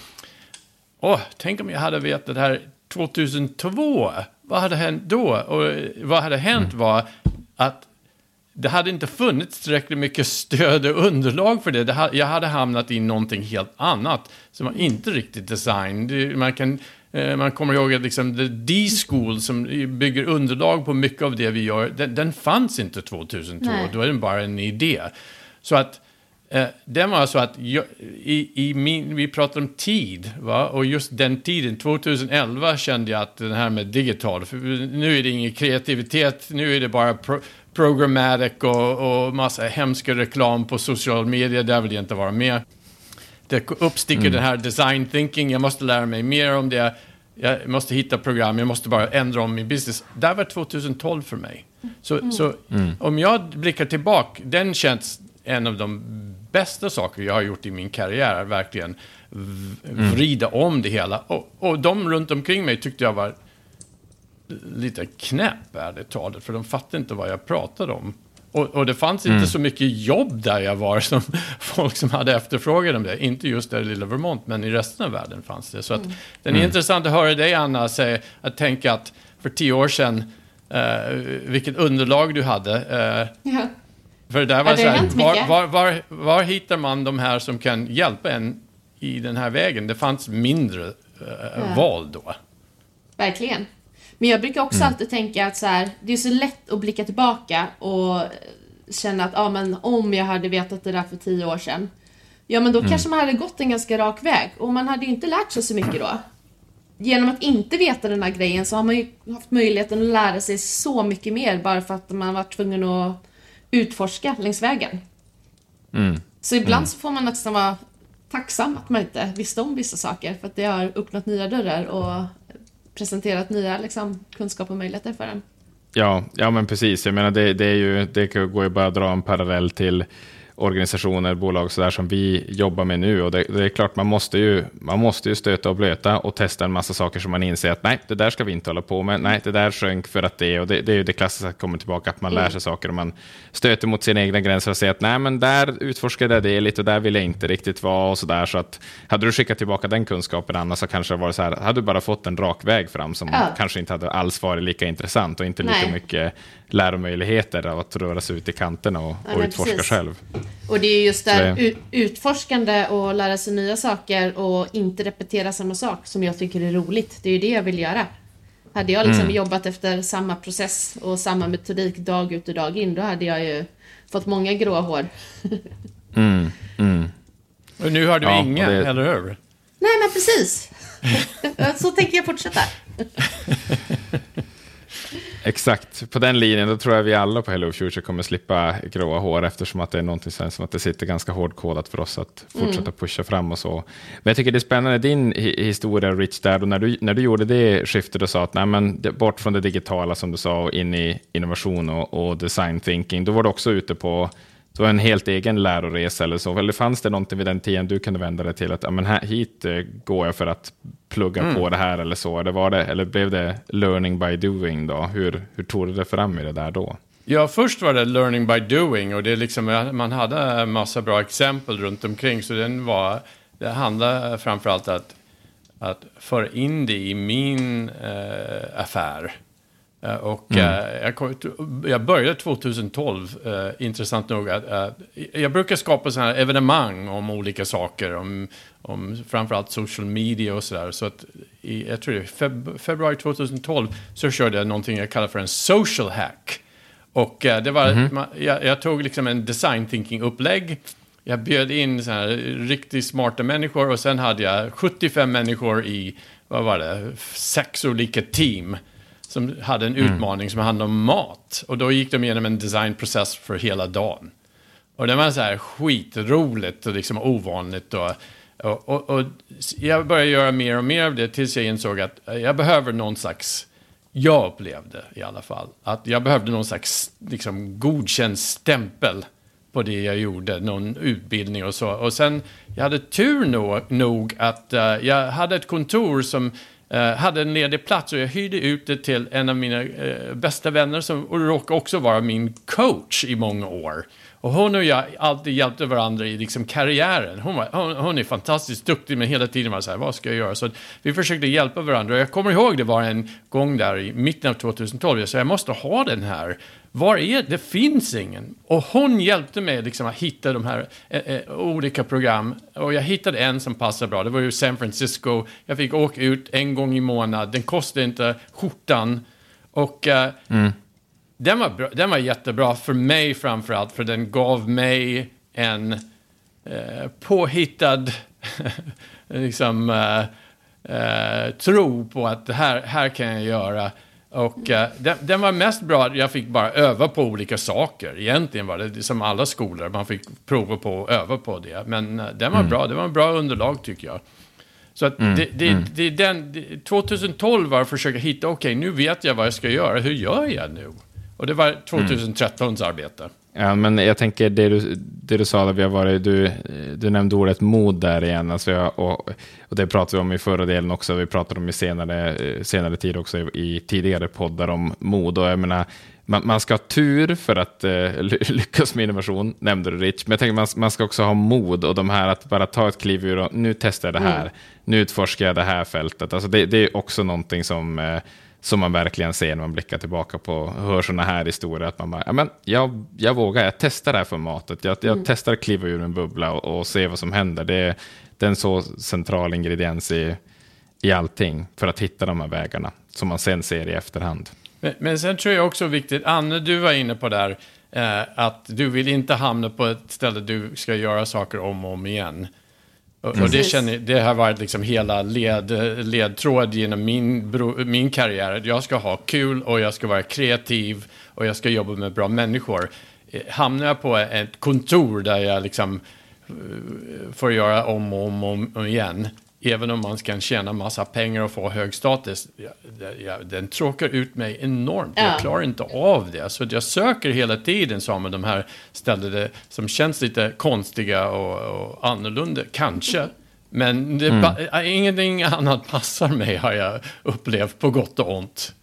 åh, tänk om jag hade vetat det här 2002 vad hade hänt då? Och vad hade hänt mm. var att det hade inte funnits tillräckligt mycket stöd och underlag för det. det jag hade hamnat i någonting helt annat som var inte riktigt design. man, kan, eh, man kommer ihåg att liksom the D-school som bygger underlag på mycket av det vi gör, den, den fanns inte 2002. Nej. Då är den bara en idé. Så att den var så att jag, i, i min, vi pratar om tid, va? och just den tiden, 2011, kände jag att den här med digital, nu är det ingen kreativitet, nu är det bara pro, programmatic och, och massa hemska reklam på social media, där vill jag inte vara med. Det uppsticker mm. den här design thinking, jag måste lära mig mer om det, jag måste hitta program, jag måste bara ändra om min business. Det var 2012 för mig. Så, mm. så mm. om jag blickar tillbaka, den känns en av de bästa saker jag har gjort i min karriär. Verkligen mm. vrida mm. om det hela. Och, och de runt omkring mig tyckte jag var lite knäpp, ärligt talat. För de fattade inte vad jag pratade om. Och, och det fanns mm. inte så mycket jobb där jag var som folk som hade efterfrågat om det. Inte just där i lilla Vermont, men i resten av världen fanns det. Så att, mm. den är mm. intressant att höra dig, Anna, säga, att tänka att för tio år sedan, uh, vilket underlag du hade. Uh, ja. För där var så här, var, var, var, var, hittar man de här som kan hjälpa en i den här vägen? Det fanns mindre uh, ja. val då. Verkligen. Men jag brukar också mm. alltid tänka att så här, det är så lätt att blicka tillbaka och känna att ah, men om jag hade vetat det där för tio år sedan. Ja, men då mm. kanske man hade gått en ganska rak väg och man hade ju inte lärt sig så mycket då. Genom att inte veta den här grejen så har man ju haft möjligheten att lära sig så mycket mer bara för att man var tvungen att utforska längs vägen. Mm. Så ibland mm. så får man nästan vara tacksam att man inte visste om vissa saker för att det har öppnat nya dörrar och presenterat nya liksom, kunskap och möjligheter för en. Ja, ja men precis. Jag menar, det, det, är ju, det går ju bara att dra en parallell till organisationer, bolag så där som vi jobbar med nu. Och det, det, är klart, man måste, ju, man måste ju stöta och blöta och testa en massa saker som man inser att nej, det där ska vi inte hålla på med. Nej, det där sjönk för att det, och det, det är ju det klassiska att komma tillbaka, att man mm. lär sig saker och man stöter mot sina egna gränser och säger att nej, men där utforskade jag det lite och där vill jag inte riktigt vara och så där. Så att hade du skickat tillbaka den kunskapen, Anna, så kanske det var så här, hade du bara fått en rak väg fram som ja. kanske inte hade alls varit lika intressant och inte lika nej. mycket läromöjligheter av att röra sig ut i kanterna och, ja, och utforska precis. själv. Och det är just där det... utforskande och lära sig nya saker och inte repetera samma sak som jag tycker är roligt. Det är ju det jag vill göra. Hade jag liksom mm. jobbat efter samma process och samma metodik dag ut och dag in, då hade jag ju fått många gråa hår. mm. Mm. Och nu har du ja, inga, det... eller hur? Nej, men precis. Så tänker jag fortsätta. Exakt, på den linjen då tror jag vi alla på Hello Future kommer slippa gråa hår eftersom att det är någonting som att det sitter ganska hårdkodat för oss att fortsätta mm. pusha fram och så. Men jag tycker det är spännande din historia Rich där och när du, när du gjorde det skiftet och sa att nej, men, bort från det digitala som du sa och in i innovation och, och design thinking, då var du också ute på det var en helt egen läroresa eller så? Eller fanns det någonting vid den tiden du kunde vända dig till att ja, men här, hit eh, går jag för att plugga Mm. på det här eller så? Eller, var det, eller blev det learning by doing då? Hur, hur tog du det fram i det där då? Ja, först var det learning by doing och det är liksom, man hade en massa bra exempel runt omkring så den var, det handlade framförallt att, att föra in det i min eh, affär. Eh, och eh, jag, kom- jag började 2012, eh, intressant nog, att, att jag brukar skapa sådana här evenemang om olika saker, om, om framförallt social media och sådär. Så att i, jag tror det feb, februari 2012 så körde jag någonting jag kallar för en social hack. Och eh, det var, Mhm. ma- jag, jag tog liksom en design thinking-upplägg. Jag bjöd in så här riktigt smarta människor och sen hade jag 75 människor i, vad var det, sex olika team. Som hade en utmaning som handlade om mat. Och då gick de igenom en designprocess för hela dagen. Och det var så här skitroligt och liksom ovanligt. Och, och, och, och jag började göra mer och mer av det tills jag insåg att jag behöver någon slags, jag upplevde i alla fall, att jag behövde någon slags liksom, godkänd stämpel på det jag gjorde, någon utbildning och så. Och sen, jag hade tur nog, nog att eh, jag hade ett kontor som eh, hade en ledig plats och jag hyrde ut det till en av mina eh, bästa vänner som och råkade också vara min coach i många år. Och hon och jag alltid hjälpte varandra i liksom karriären. Hon, var, hon, hon är fantastiskt duktig men hela tiden var så här, vad ska jag göra? Så vi försökte hjälpa varandra. Och jag kommer ihåg det var en gång där i mitten av 2012, jag sa jag måste ha den här. Var är det? Finns ingen. Och hon hjälpte mig liksom att hitta de här eh, eh, olika program. Och jag hittade en som passade bra. Det var ju San Francisco. Jag fick åka ut en gång i månaden. Den kostade inte skjortan. Och eh, den, var bra, den var jättebra för mig framförallt. För den gav mig en eh, påhittad liksom, eh, eh, tro på att det här, här kan jag göra. Och eh, den, den var mest bra jag fick bara öva på olika saker. Egentligen var det som alla skolor, man fick prova på och öva på det. Men eh, den var bra, det var en bra underlag tycker jag. Så att det, det, det, den, det, 2012 var att försöka hitta, okej nu vet jag vad jag ska göra, hur gör jag nu? Och det var 2013s arbete. Ja, men jag tänker det du, det du sa, där vi har varit, du, du nämnde ordet mod där igen, alltså jag, och, och det pratade vi om i förra delen också, vi pratade om i senare, senare tid också i, i tidigare poddar om mod, och jag menar, man, man ska ha tur för att eh, ly- lyckas med innovation, nämnde du Rich, men jag tänker man, man ska också ha mod och de här att bara ta ett kliv ur och nu testar jag det här, nu utforskar jag det här fältet, alltså det, det är också någonting som eh, som man verkligen ser när man blickar tillbaka på och hör sådana här historier. Att man bara, ja, men jag, jag vågar, jag testar det här formatet. Jag, jag testar att kliva ur en bubbla och, och se vad som händer. Det, är- det är en så central ingrediens i, i allting för att hitta de här vägarna som man sen ser i efterhand. Men, men sen tror jag också viktigt, Anne, du var inne på där, eh, att du vill inte hamna på ett ställe du ska göra saker om och om igen. Och, och det, känner, det har varit liksom hela led, ledtråd genom min, min karriär. Jag ska ha kul och jag ska vara kreativ och jag ska jobba med bra människor. Eh, Hamnar jag på ett kontor där jag liksom eh, får göra om och om och om igen. Även om man kan tjäna massa pengar och få hög status. Ja, det- ja, den tråkar ut mig enormt. Ja. Jag klarar inte av det. Så jag söker hela tiden Samuel, de här ställena som känns lite konstiga och, och annorlunda. Kanske. Men det, pa- ingenting annat passar mig har jag upplevt på gott och ont.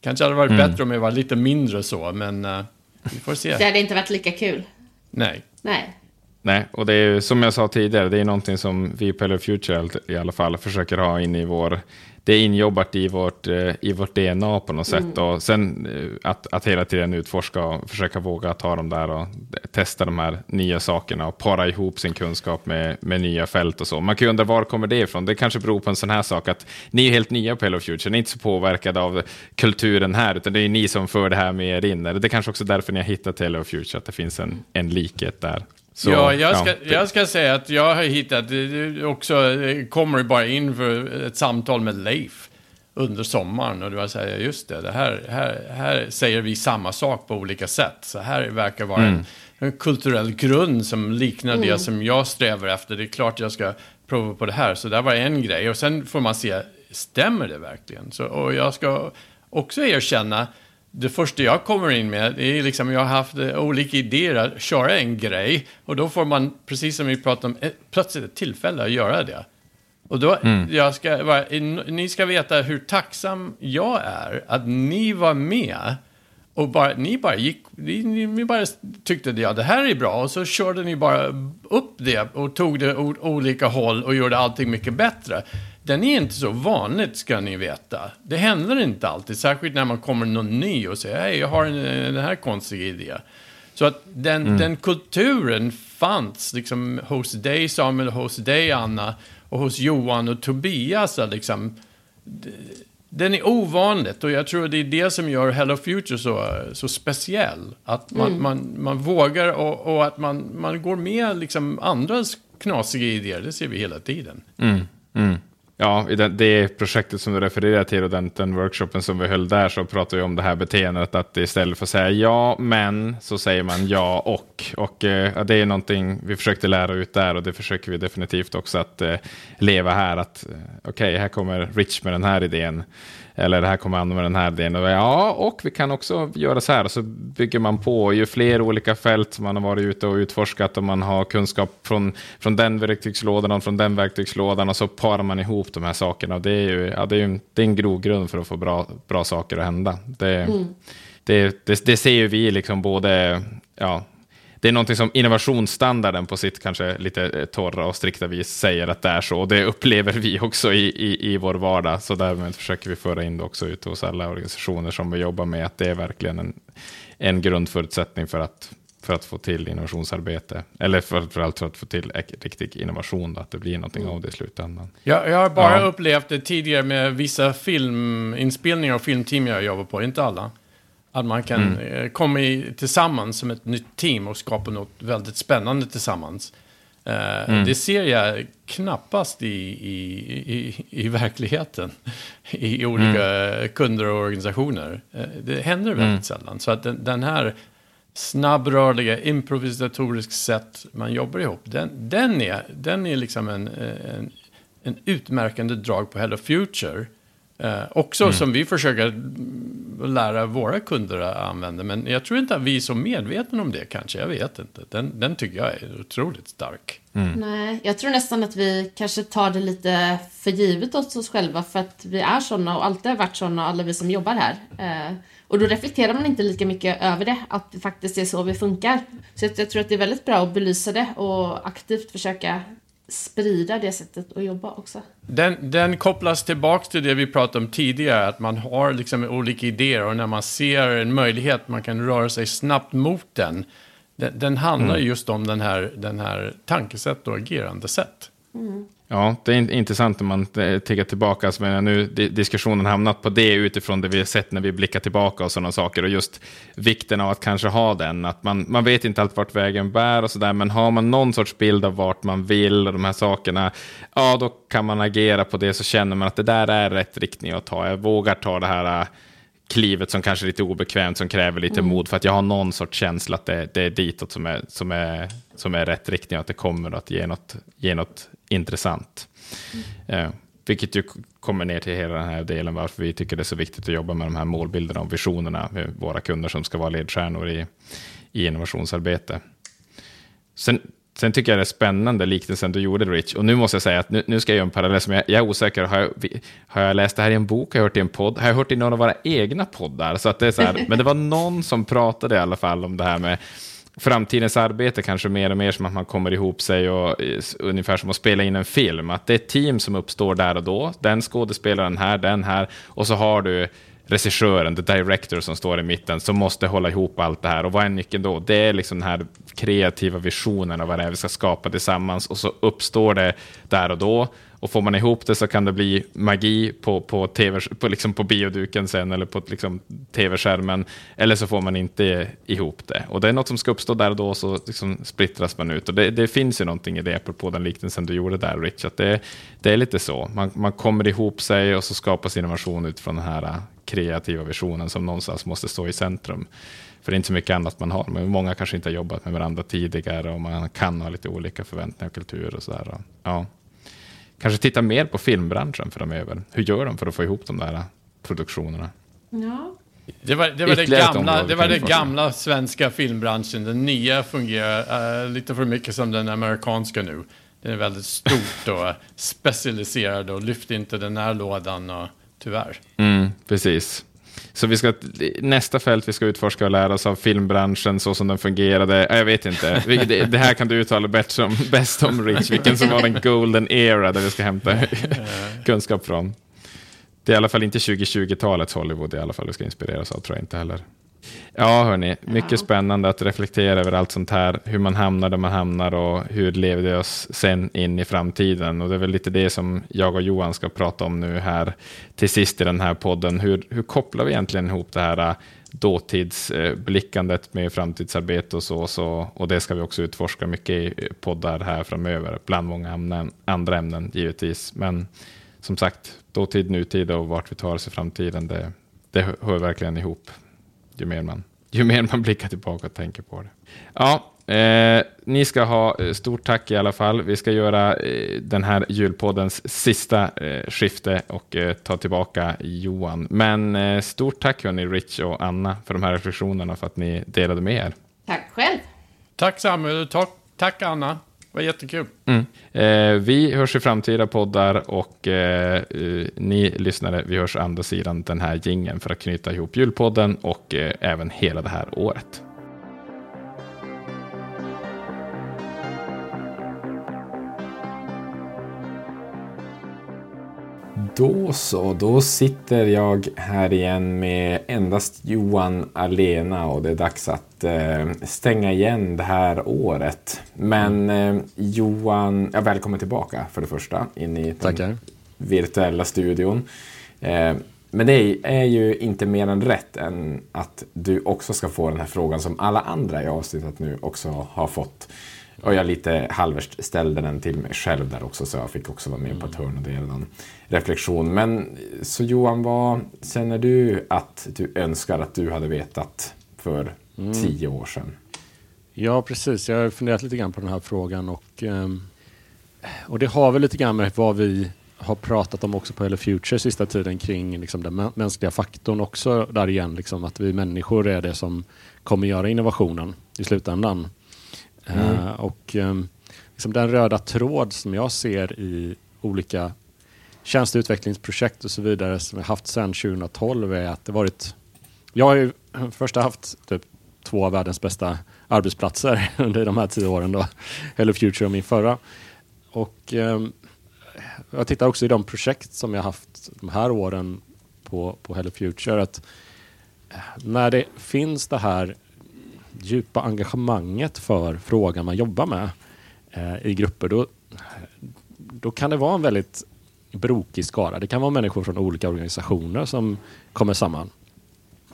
Kanske hade det varit bättre om jag var lite mindre så, men eh, vi får se. Det hade inte varit lika kul. Nej. Nej. Nej, och det är ju som jag sa tidigare, det är någonting som vi på Hello Future i alla fall försöker ha in i vår... Det är injobbat i vårt, eh, i vårt DNA på något sätt. Och sen eh, att, att hela tiden utforska och försöka våga ta dem där och testa de här nya sakerna och para ihop sin kunskap med, med nya fält och så. Man kan ju undra var kommer det ifrån? Det kanske beror på en sån här sak att ni är helt nya på Hello Future, ni är inte så påverkade av kulturen här, utan det är ni som för det här med er in. Det är kanske också därför ni har hittat Hello Future, att det finns en, en likhet där. Så, ja, jag ska, det- jag ska säga att jag har hittat, det också det kommer bara in för ett samtal med Leif under sommaren och det var så här, just det, det här, här, här säger vi samma sak på olika sätt. Så här verkar vara en, en kulturell grund som liknar det som jag strävar efter. Det är klart jag ska prova på det här. Så det var en grej. Och sen får man se, stämmer det verkligen? Så, och jag ska också erkänna, det första jag kommer in med är liksom, jag har haft eh, olika idéer att köra en grej. Och då får man, precis som vi pratade om, plötsligt ett tillfälle att göra det. Och då, jag ska, vara- ni ska veta hur tacksam jag är att ni var med. Och bara, ni bara gick, ni, ni bara tyckte att ja, det här är bra och så körde ni bara upp det och tog det åt olika håll och gjorde allting mycket bättre. Den är inte så vanligt ska ni veta. Det händer inte alltid, särskilt när man kommer någon ny och säger hej, jag har en, den här konstiga idé. Så att den, den kulturen fanns liksom hos dig Samuel, hos dig Anna och hos Johan och Tobias. Liksom, den är ovanligt och jag tror det är det som gör Hello Future så, så speciell. Att man, man, man vågar och, och att man, man går med liksom andras knasiga idéer. Det ser vi hela tiden. Ja, i det, det projektet som du refererar till och den, den workshopen som vi höll där så pratade vi om det här beteendet att istället för att säga ja, men så säger man ja och. Och eh, det är någonting vi försökte lära ut där och det försöker vi definitivt också att eh, leva här. Att okej, okej, här kommer Rich med den här idén. Eller det här kommer med den här. Och, ja, och vi kan också göra så här. Så bygger man på. Ju fler olika fält man har varit ute och utforskat och man har kunskap från, från den verktygslådan och från den verktygslådan och så parar man ihop de här sakerna. Och det är ju ja, det är, det är en grogrund för att få bra, bra saker att hända. Det, det, det, det ser ju vi liksom både, ja, det är någonting som innovationsstandarden på sitt kanske lite eh, torra och strikta vis säger att det är så. Och det upplever vi också i, i, i vår vardag. Så därmed försöker vi föra in det också ute hos alla organisationer som vi jobbar med. Att det är verkligen en, en grundförutsättning för att, för att få till innovationsarbete. Eller framförallt för att få till riktig innovation. Då, att det blir någonting av det i slutändan. Jag, jag har bara Ja. upplevt det tidigare med vissa filminspelningar och filmteam jag jobbar på, inte alla. Att man kan eh, komma i, tillsammans som ett nytt team och skapa något väldigt spännande tillsammans. Eh, Det ser jag knappast i, i, i, i verkligheten. I olika kunder och organisationer. Eh, det händer väldigt sällan. Så att den, den här snabbrörliga, improvisatorisk sätt man jobbar ihop, den, den, är, den är liksom en, en, en utmärkande drag på Hello Future. Eh, också som vi försöker mm, lära våra kunder att använda. Men jag tror inte att vi är så medvetna om det kanske. Jag vet inte. Den, den tycker jag är otroligt stark. Nej, jag tror nästan att vi kanske tar det lite för givet åt oss själva för att vi är såna och alltid har varit såna, alla vi som jobbar här. Eh, och då reflekterar man inte lika mycket över det, att det faktiskt är så vi funkar. Så jag, jag tror att det är väldigt bra att belysa det och aktivt försöka sprida det sättet att jobba också. Den, den kopplas tillbaka till det vi pratade om tidigare, att man har liksom olika idéer och när man ser en möjlighet, man kan röra sig snabbt mot den. Den, den handlar just om den här, den här tankesätt och agerandesätt. Ja, det är in- intressant om man eh, tittar tillbaka. Alltså, men nu di- diskussionen hamnat på det utifrån det vi har sett när vi blickar tillbaka och sådana saker. Och just vikten av att kanske ha den. Att man, man vet inte allt vart vägen bär och sådär. Men har man någon sorts bild av vart man vill och de här sakerna. Ja, då kan man agera på det så känner man att det där är rätt riktning att ta. Jag vågar ta det här eh, klivet som kanske är lite obekvämt, som kräver lite mod, för att jag har någon sorts känsla att det, det är ditåt som är, som, är, som är rätt riktning, att det kommer att ge något, ge något intressant. Eh, vilket ju kommer ner till hela den här delen, varför vi tycker det är så viktigt att jobba med de här målbilderna och visionerna med våra kunder som ska vara ledstjärnor i, i innovationsarbete. Sen, sen tycker jag det är spännande liknelsen du gjorde Rich. Och nu måste jag säga att nu, nu ska jag göra en parallell som jag, jag är osäker. Har jag, har jag läst det här i en bok? Har jag hört i en podd? Har jag hört i någon av våra egna poddar? Så att det är så här, men det var någon som pratade i alla fall om det här med framtidens arbete kanske mer och mer som att man kommer ihop sig och ungefär som att spela in en film. Att det är ett team som uppstår där och då. Den skådespelaren här, den här. Och så har du regissören, the director som står i mitten, som måste hålla ihop allt det här. Och vad är nyckeln då? Det är liksom den här kreativa visionen av vad det är vi ska skapa tillsammans. Och så uppstår det där och då. Och får man ihop det så kan det bli magi på, på, TV, på, liksom på bioduken sen eller på liksom tv-skärmen. Eller så får man inte ihop det. Och det är något som ska uppstå där och då så liksom splittras man ut. Och det, det finns ju någonting i det, apropå den liknelsen du gjorde där Rich. Att det, det är lite så. Man, man kommer ihop sig och så skapas innovation utifrån den här kreativa visionen som någonstans måste stå i centrum. För det är inte så mycket annat man har. Men många kanske inte har jobbat med varandra tidigare och man kan ha lite olika förväntningar och kultur och sådär. Ja. Kanske titta mer på filmbranschen framöver. Hur gör de för att få ihop de där produktionerna? Ja, Det var, det var, det gamla, det var det gamla svenska filmbranschen. Den nya fungerar eh, lite för mycket som den amerikanska nu. Den är väldigt stort och specialiserad och lyfter inte den här lådan och tyvärr. Mm, precis. Så vi ska, nästa fält vi ska utforska och lära oss av filmbranschen så som den fungerade. äh, Jag vet inte. Det här kan du uttala bäst om, bäst om Rich. Vilken som var den golden era där vi ska hämta kunskap från. Det är i alla fall inte 2020-talets Hollywood i alla fall vi ska inspireras av, tror jag inte heller. Ja, hörni, mycket spännande att reflektera över allt sånt här, hur man hamnar där man hamnar och hur lever det oss sen in i framtiden. Och det är väl lite det som jag och Johan ska prata om nu här till sist i den här podden. Hur, hur kopplar vi egentligen ihop det här äh, dåtidsblickandet med framtidsarbete och så, så. Och det ska vi också utforska mycket i poddar här framöver, bland många ämnen, andra ämnen givetvis. Men som sagt, dåtid, nutid och vart vi tar oss i framtiden, det, det hör verkligen ihop ju mer man, ju mer man blickar tillbaka och tänker på det. Ja, eh, ni ska ha eh, stort tack i alla fall. Vi ska göra eh, den här julpoddens sista eh, skifte och eh, ta tillbaka Johan. Men eh, stort tack hörni Rich och Anna för de här reflektionerna för att ni delade med er. Tack själv. Tack Samuel, tack, tack Anna. Det var jättekul. Mm. Eh, vi hörs i framtida poddar och eh, eh, ni lyssnare, vi hörs andra sidan den här gingen för att knyta ihop julpodden och eh, även hela det här året. Då så, då sitter jag här igen med endast Johan alena och det är dags att eh, stänga igen det här året. Men eh, Johan, ja, välkommen tillbaka för det första in i den Tackar. virtuella studion. Eh, men det är ju inte mer än rätt än att du också ska få den här frågan som alla andra i avsnittet nu också har fått. Och jag lite halvers ställde den till mig själv där också, så jag fick också vara med på ett hörn och dela någon reflektion. Men så Johan, vad känner du att du önskar att du hade vetat för tio år sedan? Ja, precis. Jag har funderat lite grann på den här frågan och, ehm, och det har väl lite grann med vad vi har pratat om också på Hello Future sista tiden kring liksom den mä- mänskliga faktorn också där igen, liksom att vi människor är det som kommer göra innovationen i slutändan. Eh, och ehm, liksom den röda tråd som jag ser i olika tjänsteutvecklingsprojekt och så vidare som jag haft sedan 2012 är att det varit... Jag har ju först haft typ två av världens bästa arbetsplatser under de här tio åren då. Hello Future och min förra. Och ehm, jag tittar också i de projekt som jag haft de här åren på, på Hello Future att eh, när det finns det här djupa engagemanget för frågan man jobbar med eh, i grupper, då, då kan det vara en väldigt brokig skara. Det kan vara människor från olika organisationer som kommer samman.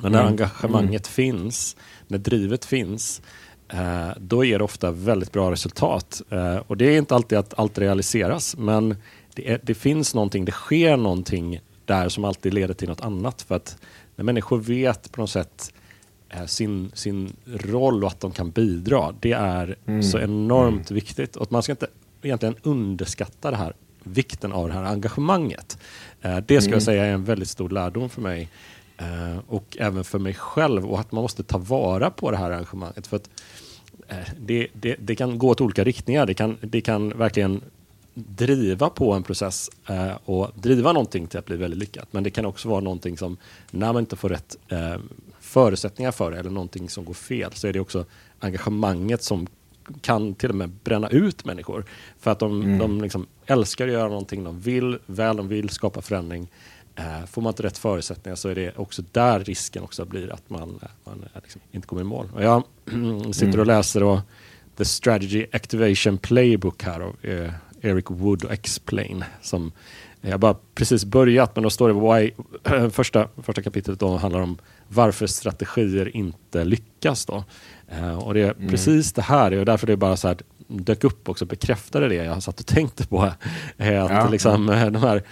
Men när engagemanget finns, när drivet finns, eh, då ger det ofta väldigt bra resultat. Eh, och det är inte alltid att allt realiseras, men det, är, det finns någonting, det sker någonting där som alltid leder till något annat. För att när människor vet på något sätt eh, sin, sin roll och att de kan bidra, det är så enormt viktigt. Och att man ska inte egentligen underskatta det här, vikten av det här engagemanget. Det ska jag säga är en väldigt stor lärdom för mig. Eh, och även för mig själv och att man måste ta vara på det här engagemanget. För att eh, det, det, det kan gå åt olika riktningar. Det kan, det kan verkligen driva på en process eh, och driva någonting till att bli väldigt lyckat. Men det kan också vara någonting som, när man inte får rätt eh, förutsättningar för det eller någonting som går fel, så är det också engagemanget som kan till och med bränna ut människor. För att de, de liksom älskar att göra någonting, de vill väl, de vill skapa förändring. Eh, får man inte rätt förutsättningar så är det också där risken också blir att man, eh, man eh, liksom inte kommer i mål. Och jag sitter och läser då The Strategy Activation Playbook här av Eric Wood och Explain. Som jag bara precis börjat men då står det why, första, första kapitlet då handlar om varför strategier inte lyckas. Då. Och det är precis det här, och därför det bara så här dök upp också, bekräftade det jag satt och tänkte på. Att Ja. liksom, de här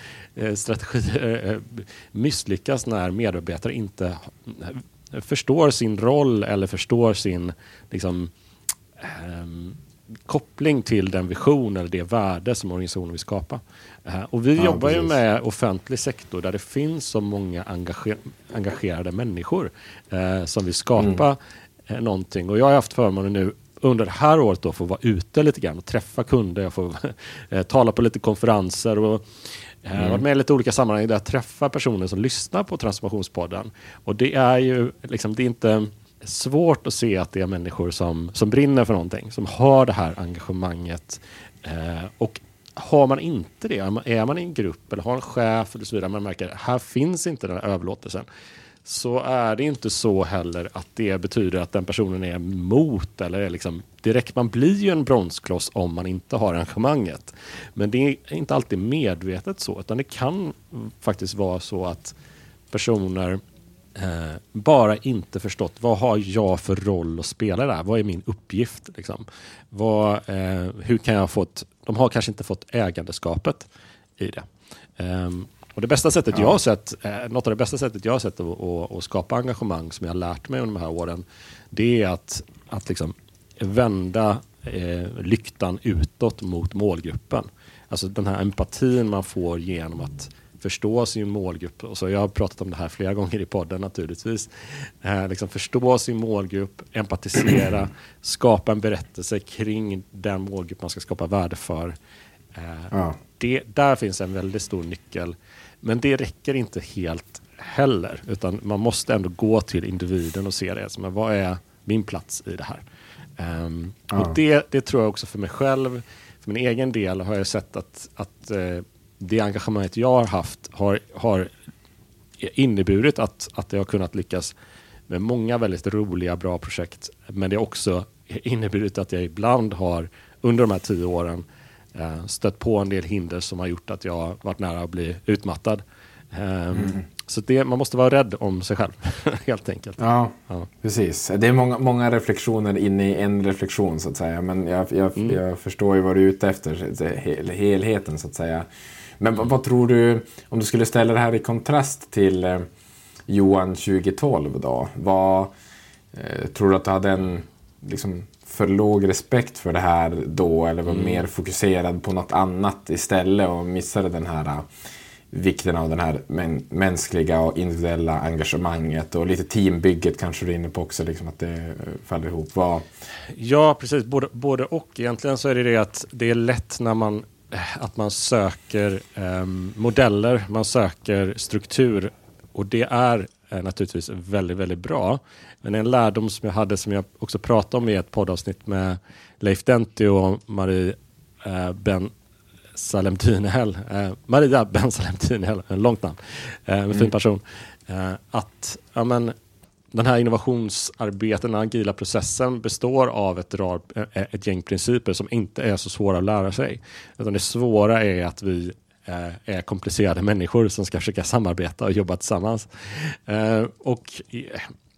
strategier eh, misslyckas när medarbetare inte eh, förstår sin roll eller förstår sin liksom, ehm, koppling till den vision eller det värde som organisationen vill skapa. Eh, och vi Ja, jobbar ju precis. med offentlig sektor där det finns så många engager engagerade människor eh, som vill skapa Mm. eh, någonting. Och jag har haft förmånen nu under det här året då, få vara ute lite grann och träffa kunder. Jag får eh, tala på lite konferenser och Eh, jag har varit med i lite olika sammanhang där jag träffar personer som lyssnar på Transformationspodden. Och det är ju liksom, det är inte svårt att se att det är människor som, som brinner för någonting, som har det här engagemanget. Eh, och har man inte det, är man- är man i en grupp eller har en chef eller så vidare, man märker att här finns inte den här överlåtelsen, så är det inte så heller att det betyder att den personen är emot eller är liksom direkt. Man blir ju en bromskloss om man inte har arrangemanget. Men det är inte alltid medvetet så, utan det kan faktiskt vara så att personer eh, bara inte förstått vad har jag för roll att spela där? Vad är min uppgift? Liksom? Vad, eh, hur kan jag få ett, de har kanske inte fått ägandeskapet i det. Ehm, och det bästa sättet jag har sett, eh, något av det bästa sättet jag har sett att, att, att skapa engagemang som jag har lärt mig under de här åren, det är att, att liksom vända eh, lyktan utåt mot målgruppen. Alltså den här empatin man får genom att förstå sin målgrupp. Och så jag har pratat om det här flera gånger i podden naturligtvis. Eh, liksom förstå sin målgrupp, empatisera, skapa en berättelse kring den målgrupp man ska skapa värde för. Eh, Ja. det, där finns en väldigt stor nyckel. Men det räcker inte helt heller. Utan man måste ändå gå till individen och se det. som vad är min plats i det här? Ehm, Ja. Och det, det tror jag också för mig själv. För min egen del har jag sett att, att eh, det engagemanget jag har haft har, har inneburit att, att jag har kunnat lyckas med många väldigt roliga, bra projekt. Men det har också inneburit att jag ibland har under de här tio åren stött på en del hinder som har gjort att jag varit nära att bli utmattad. Ehm, Så det, man måste vara rädd om sig själv, helt enkelt. Ja, Ja. precis. Det är många, många reflektioner inne i en reflektion så att säga. Men jag, jag, Mm. jag förstår ju vad du är ute efter, hel, helheten så att säga. Men vad, vad tror du, om du skulle ställa det här i kontrast till eh, Johan 2012 då? Vad, eh, tror du att du hade en liksom, för låg respekt för det här då eller Mm. var mer fokuserad på något annat istället och missade den här eh, vikten av den här män, mänskliga och individuella engagemanget och lite teambygget kanske du är inne på också, liksom att det eh, faller ihop. Vad, Ja, precis. Både, både och. Egentligen så är det det att det är lätt när man, eh, att man söker ehm, modeller, man söker struktur. Och det är eh, naturligtvis väldigt, väldigt bra. Men en lärdom som jag hade, som jag också pratade om i ett poddavsnitt med Leif Denti och Marie eh, Ben Salem Tynehäll, eh, Maria Ben Salem Tynehäll, en långt namn, eh, en fin person. Eh, att ja, men, den här innovationsarbetet, den agila processen består av ett, rad, eh, ett gäng principer som inte är så svåra att lära sig. Utan det svåra är att vi eh, är komplicerade människor som ska försöka samarbeta och jobba tillsammans. Eh, och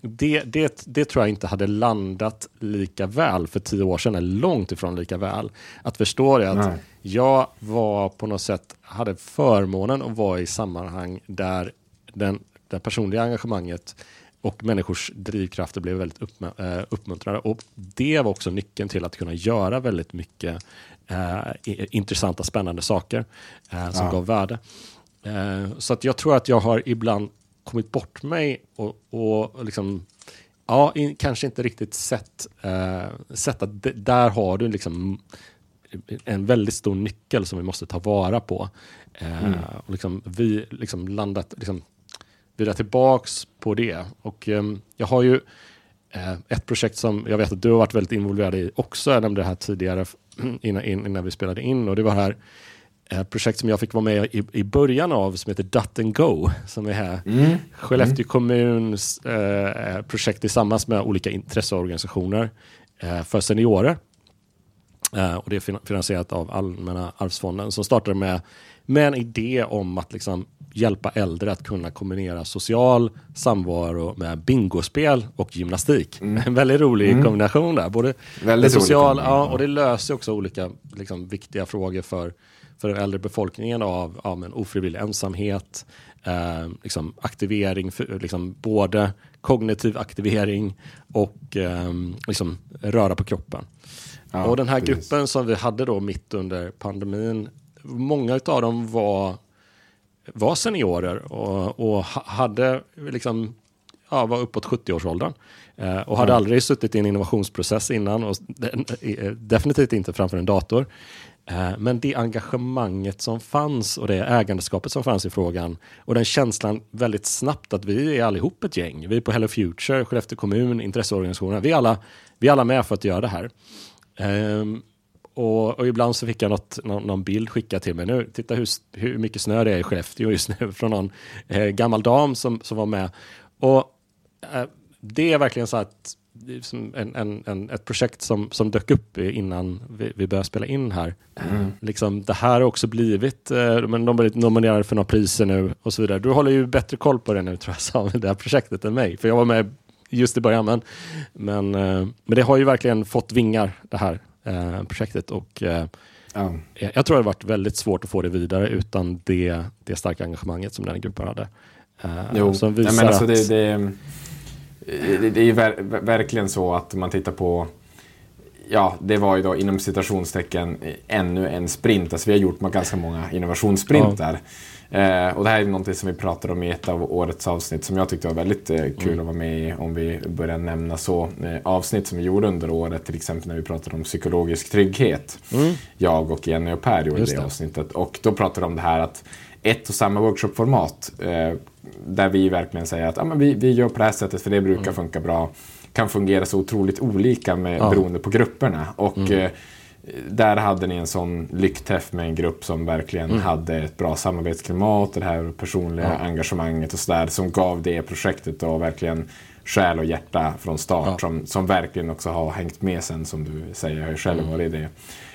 det, det, det tror jag inte hade landat lika väl för tio år sedan, eller långt ifrån lika väl. Att förstå det att Nej. jag var på något sätt, hade förmånen att vara i sammanhang där den, det personliga engagemanget och människors drivkrafter blev väldigt uppmä- eh, uppmuntrade. Och det var också nyckeln till att kunna göra väldigt mycket i- intressanta, spännande saker eh, som Ja. gav värde. Så att jag tror att jag har ibland kommit bort mig och, och liksom Ja, in, kanske inte riktigt sett, eh, sett att d- där har du liksom en väldigt stor nyckel som vi måste ta vara på. Eh, och liksom, vi liksom landat, liksom, vila tillbaks på det. Och ehm, jag har ju eh, ett projekt som jag vet att du har varit väldigt involverad i också. Jag nämnde det här tidigare innan, innan vi spelade in och det var här ett projekt som jag fick vara med i, i början av som heter Dut and Go. Som är här Skellefteå kommuns eh, projekt tillsammans med olika intresseorganisationer eh, för seniorer. Eh, och det är fin- finansierat av Allmänna arvsfonden som startade med, med en idé om att liksom hjälpa äldre att kunna kombinera social samvaro med bingospel och gymnastik. En väldigt rolig kombination där. Både social, ja. och det löser också olika liksom, viktiga frågor för, för den äldre befolkningen av ja, men ofrivillig ensamhet, eh, liksom aktivering, för, liksom både kognitiv aktivering och eh, liksom röra på kroppen. Ja, och den här precis. gruppen som vi hade då mitt under pandemin, många av dem var, var seniorer och, och ha- hade liksom, ja, var uppåt 70-årsåldern. Eh, och hade aldrig suttit i en innovationsprocess innan och eh, definitivt inte framför en dator. Eh, Men det engagemanget som fanns och det ägandeskapet som fanns i frågan och den känslan väldigt snabbt att vi är allihop ett gäng. Vi är på Hello Future, Skellefteå kommun, intresseorganisationer. Vi är alla, vi är alla med för att göra det här. Ehm, och, och ibland så fick jag något, någon, någon bild skickad till mig. Nu, titta hur, hur mycket snö det är i Skellefteå just nu från någon eh, gammal dam som, som var med. Och eh, det är verkligen så att det är som en, en, en, ett projekt som, som dök upp innan vi, vi började spela in här. Liksom, det här har också blivit, eh, men de har blivit nominerade för några priser nu och så vidare. Du håller ju bättre koll på det nu tror jag, Samuel, det här projektet än mig. För jag var med just i början. Men, men, eh, men det har ju verkligen fått vingar, det här eh, projektet. Och eh, Ja. jag tror det har varit väldigt svårt att få det vidare utan det, det starka engagemanget som den här gruppen hade. Eh, Jo, som Nej, visar men alltså att... det, det, det, det är ju ver, ver- verkligen så att man tittar på Ja, det var ju då inom citationstecken eh, ännu en sprint. Alltså vi har gjort ganska många innovationssprintar. Eh, och det här är någonting som vi pratade om i ett av årets avsnitt som jag tyckte var väldigt eh, kul Mm. att vara med i om vi börjar nämna så. Eh, avsnitt som vi gjorde under året, till exempel när vi pratade om psykologisk trygghet. Jag och Jenny och Per gjorde Mm. Just det det. avsnittet. Och då pratade de om det här att ett och samma workshopformat eh, där vi verkligen säger att ah, men vi, vi gör på det här sättet för det brukar funka bra kan fungera så otroligt olika med, Ja. beroende på grupperna. Och eh, där hade ni en sån lyckträff med en grupp som verkligen hade ett bra samarbetsklimat, det här personliga engagemanget och sådär som gav det projektet då verkligen själ och hjärta från start Ja. som, som verkligen också har hängt med sen som du säger, jag har ju själv varit i det.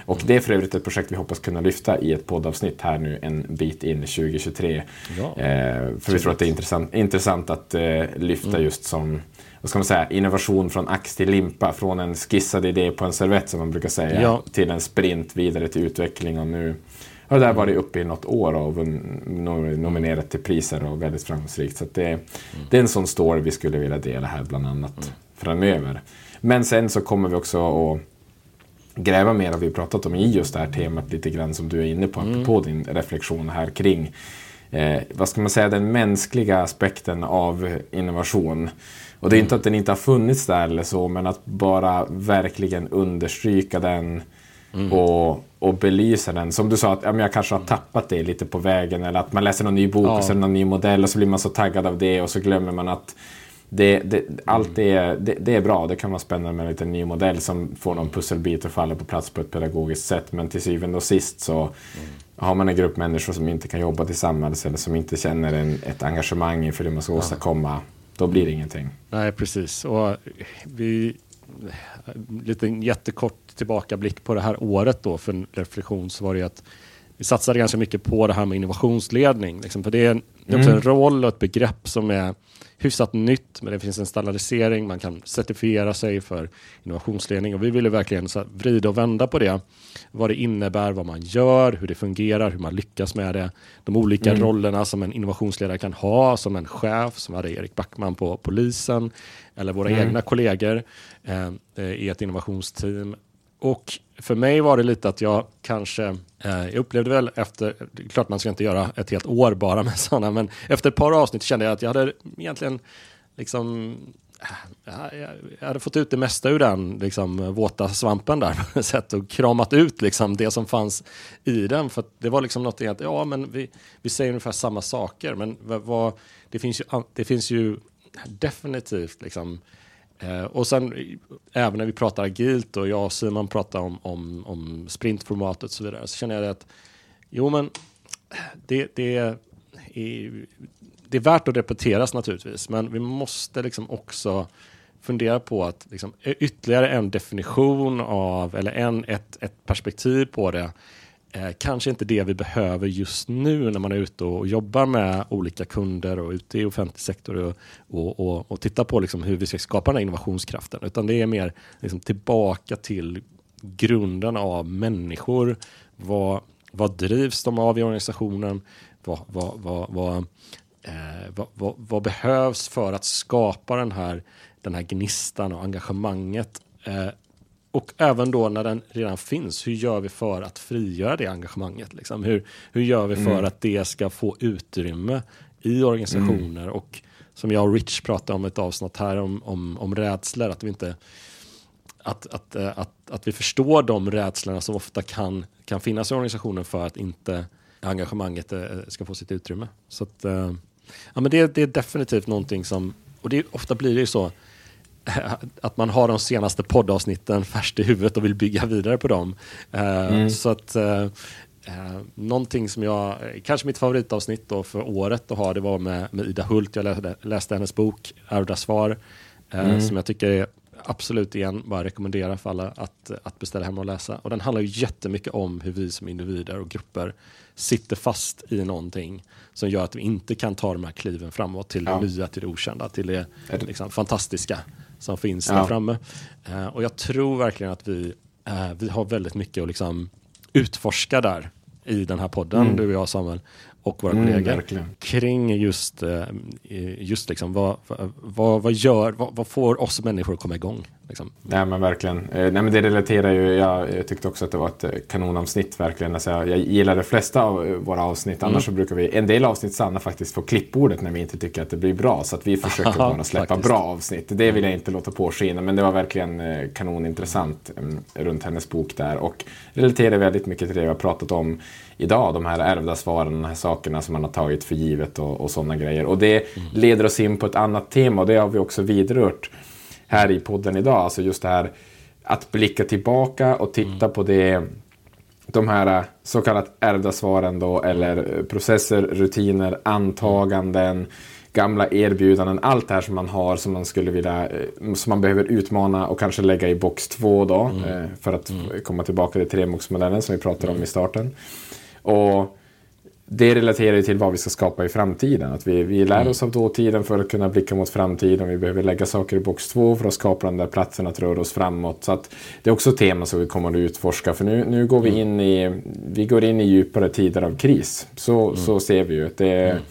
Och det är för övrigt ett projekt vi hoppas kunna lyfta i ett poddavsnitt här nu en bit in i 2023. Ja. Eh, för vi tror att det är intressant, intressant att eh, lyfta just som vad ska man säga, innovation från ax till limpa. Från en skissad idé på en servett som man brukar säga Ja. till en sprint vidare till utveckling. Och nu har det där varit uppe i något år och nominerat till priser och väldigt framgångsrikt. Så det, det är en sån story vi skulle vilja dela här bland annat framöver. Men sen så kommer vi också att gräva mer har vi pratat om i just det här temat lite grann som du är inne på, apropå din reflektion här kring eh, vad ska man säga, den mänskliga aspekten av innovation. Och det är inte att den inte har funnits där eller så, men att bara verkligen understryka den och, och belysa den. Som du sa, att ja, jag kanske har tappat det lite på vägen eller att man läser någon ny bok Ja. och sen någon ny modell och så blir man så taggad av det och så glömmer man att det, det, allt det, det, det är bra, det kan vara spännande med en liten ny modell som får någon pusselbit att falla på plats på ett pedagogiskt sätt. Men till syvende och sist så har man en grupp människor som inte kan jobba tillsammans eller som inte känner en, ett engagemang inför det man ska åstadkomma. Då blir det ingenting. Nej, precis. Och vi, lite jättekort tillbakablick på det här året då för en reflektion så var det ju att vi satsade ganska mycket på det här med innovationsledning. Liksom, för det är, en, det är också en roll och ett begrepp som är hyfsat nytt, men det finns en standardisering, man kan certifiera sig för innovationsledning och vi ville verkligen så vrida och vända på det. Vad det innebär, vad man gör, hur det fungerar, hur man lyckas med det. De olika rollerna som en innovationsledare kan ha, som en chef, som hade Erik Backman på polisen, eller våra egna kollegor eh, i ett innovationsteam. Och för mig var det lite att jag kanske, eh, jag upplevde väl efter, det är klart man ska inte göra ett helt år bara med sådana, men efter ett par avsnitt kände jag att jag hade egentligen liksom eh, jag, hade fått ut det mesta ur den liksom, våta svampen där på något sätt och kramat ut liksom, det som fanns i den. För att det var liksom något i att ja, men vi, vi säger ungefär samma saker, men vad, vad, det, finns ju, det finns ju definitivt liksom, Eh, Eh, och sen även när vi pratar agilt och jag och Simon pratar om, om, om sprintformatet och så vidare så känner jag att jo men det, det, är, det är värt att repeteras naturligtvis men vi måste liksom också fundera på att liksom, ytterligare en definition av eller en, ett, ett perspektiv på det Eh, kanske inte det vi behöver just nu när man är ute och jobbar med olika kunder och ute i offentlig sektor och, och, och, och tittar på liksom hur vi ska skapa den här innovationskraften. Utan det är mer liksom tillbaka till grunden av människor. Vad, vad drivs de av i organisationen? Vad, vad, vad, vad, eh, vad, vad, vad, behövs för att skapa den här, den här gnistan och engagemanget? Eh, och även då när den redan finns, hur gör vi för att frigöra det engagemanget? Liksom? Hur, hur gör vi för mm. att det ska få utrymme i organisationer? Mm. Och som jag och Rich pratade om ett avsnitt här om, om, om rädslor, att vi inte att, att, eh, att, att vi förstår de rädslorna som ofta kan, kan finnas i organisationen för att inte engagemanget eh, ska få sitt utrymme. Så att, eh, ja, men det, det är definitivt någonting som, och det, ofta blir det ju så, att man har de senaste poddavsnitten färskt i huvudet och vill bygga vidare på dem. Mm. Så att uh, någonting som jag, kanske mitt favoritavsnitt då för året att ha, det var med, med Ida Hult. Jag läste, läste hennes bok Ärvda svar, mm. som jag tycker är absolut igen bara rekommendera för alla att, att beställa hem och läsa. Och den handlar ju jättemycket om hur vi som individer och grupper sitter fast i någonting som gör att vi inte kan ta de här kliven framåt till ja. det nya, till det okända, till det liksom, fantastiska som finns ja. där framme. Uh, och jag tror verkligen att vi, uh, vi har väldigt mycket att liksom utforska där i den här podden, mm. du och jag Samuel och våra mm, kollegor verkligen. kring just, eh, just liksom vad, vad, vad, gör, vad, vad, får oss människor att komma igång? Liksom. Nej men verkligen. Eh, nej, men det relaterar ju, jag, tyckte också att det var ett eh, kanonavsnitt verkligen. Alltså, jag gillar de flesta av våra avsnitt. Mm. Annars så brukar vi, en del avsnitt stannar faktiskt på klippordet när vi inte tycker att det blir bra. Så att vi försöker bara släppa faktiskt. bra avsnitt. Det vill jag inte låta påskina. Men det var verkligen kanonintressant mm, runt hennes bok där. Och relaterar väldigt mycket till det vi har pratat om idag. De här ärvda svaren, de här sakerna som man har tagit för givet och, och sådana grejer. Och det mm. leder oss in på ett annat tema och det har vi också vidrört här i podden idag. Alltså just det här att blicka tillbaka och titta mm. på det de här så kallat ärvda svaren då, eller processer, rutiner, antaganden, gamla erbjudanden, allt det här som man har som man skulle vilja, eh, som man behöver utmana och kanske lägga i box två då, mm. Eh, för att mm. komma tillbaka till tremogsmodellen som vi pratade om i starten. Och det relaterar ju till vad vi ska skapa i framtiden. Att vi, vi lär mm. oss av dåtiden för att kunna blicka mot framtiden. Vi behöver lägga saker i box två för att skapa den där platsen att röra oss framåt. Så att det är också ett tema som vi kommer att utforska. För nu, nu går vi mm. in i, vi går in i djupare tider av kris. Så, mm. så ser vi ju. Det, mm.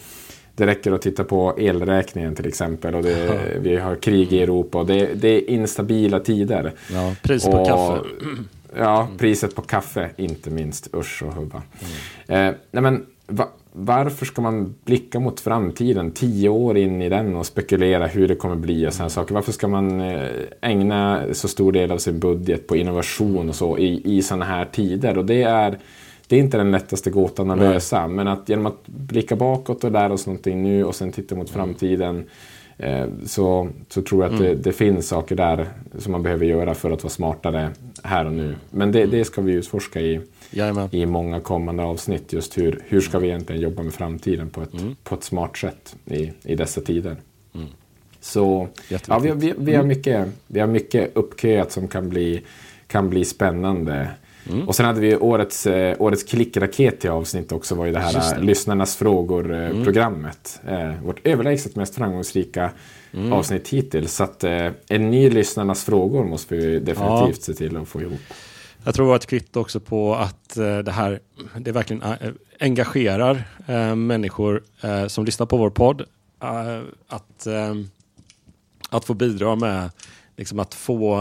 det räcker att titta på elräkningen till exempel. Och det, vi har krig i Europa och det, det är instabila tider. Ja, pris på och, kaffe. Ja, priset på kaffe inte minst. Usch och hubba. Mm. Eh, nej men, va, varför ska man blicka mot framtiden tio år in i den och spekulera hur det kommer bli och sådana saker? Varför ska man eh, ägna så stor del av sin budget på innovation och så i, i sådana här tider? Och det är, det är inte den lättaste gåtan att lösa, men att genom att blicka bakåt och lära oss någonting nu och sen titta mot framtiden Eh, så, så tror jag att mm. det, det, finns saker där som man behöver göra för att vara smartare här och nu. Men det, det ska vi utforska i, i många kommande avsnitt. Just hur, hur ska vi egentligen jobba med framtiden på ett, mm. på ett smart sätt i, i dessa tider. Mm. Så ja, vi, vi, vi, har mm. mycket, vi har mycket uppköat som kan bli, kan bli spännande. Mm. Och sen hade vi årets, eh, årets klickraket i avsnitt också var ju det här det. Lyssnarnas frågor-programmet. Eh, mm. Eh, vårt överlägset mest framgångsrika mm. avsnitt hittills. Så att en ny Lyssnarnas frågor måste vi definitivt ja. se till att få ihop. Jag tror det var ett kvitto också på att det här det verkligen engagerar människor som lyssnar på vår podd. Att, att få bidra med liksom att få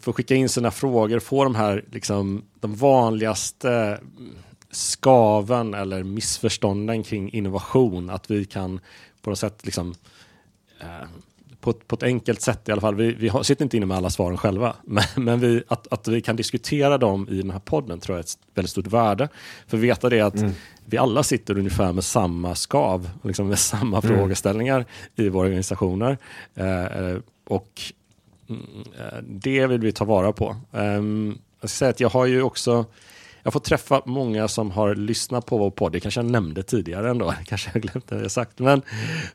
får skicka in sina frågor, få de här liksom, de vanligaste skaven eller missförstånden kring innovation. Att vi kan på något sätt liksom, eh, på, på ett enkelt sätt i alla fall. Vi, vi har, sitter inte inne med alla svaren själva, men, men vi, att, att vi kan diskutera dem i den här podden tror jag är ett väldigt stort värde. För veta det att mm. vi alla sitter ungefär med samma skav, liksom med samma mm. frågeställningar i våra organisationer. Eh, eh och Eh, det vill vi ta vara på. Ehm, jag ska säga att jag har ju också jag får träffa många som har lyssnat på vår podd. Det kanske jag nämnde tidigare ändå. kanske jag glömde det jag sagt. Men,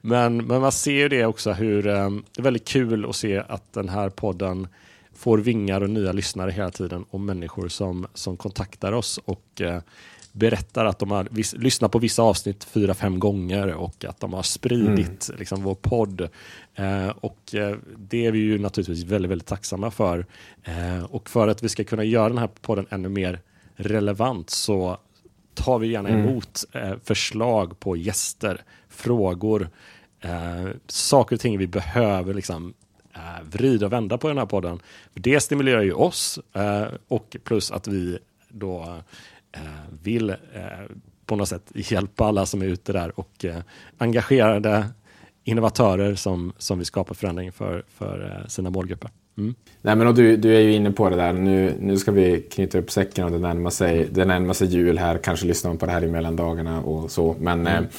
men, men man ser ju det också hur ehm, det är väldigt kul att se att den här podden får vingar och nya lyssnare hela tiden och människor som, som kontaktar oss och eh, berättar att de har viss, lyssnat på vissa avsnitt fyra, fem gånger och att de har spridit mm. liksom, vår podd. Eh, och eh, det är vi ju naturligtvis väldigt, väldigt tacksamma för. Eh, och för att vi ska kunna göra den här podden ännu mer relevant så tar vi gärna mm. emot mm. förslag på gäster frågor, eh, saker och ting vi behöver liksom eh, vrida och vända på den här podden. Det stimulerar ju oss och plus att vi då vill eh, på något sätt hjälpa alla som är ute där och eh, engagerade innovatörer som, som vill skapa förändring för, för sina målgrupper. Mm. Nej, men och du, du är ju inne på det där. Nu, nu ska vi knyta upp säcken och det närmar, sig, det närmar sig jul här. Kanske lyssnar man på det här i mellandagarna och så. Men mm. eh,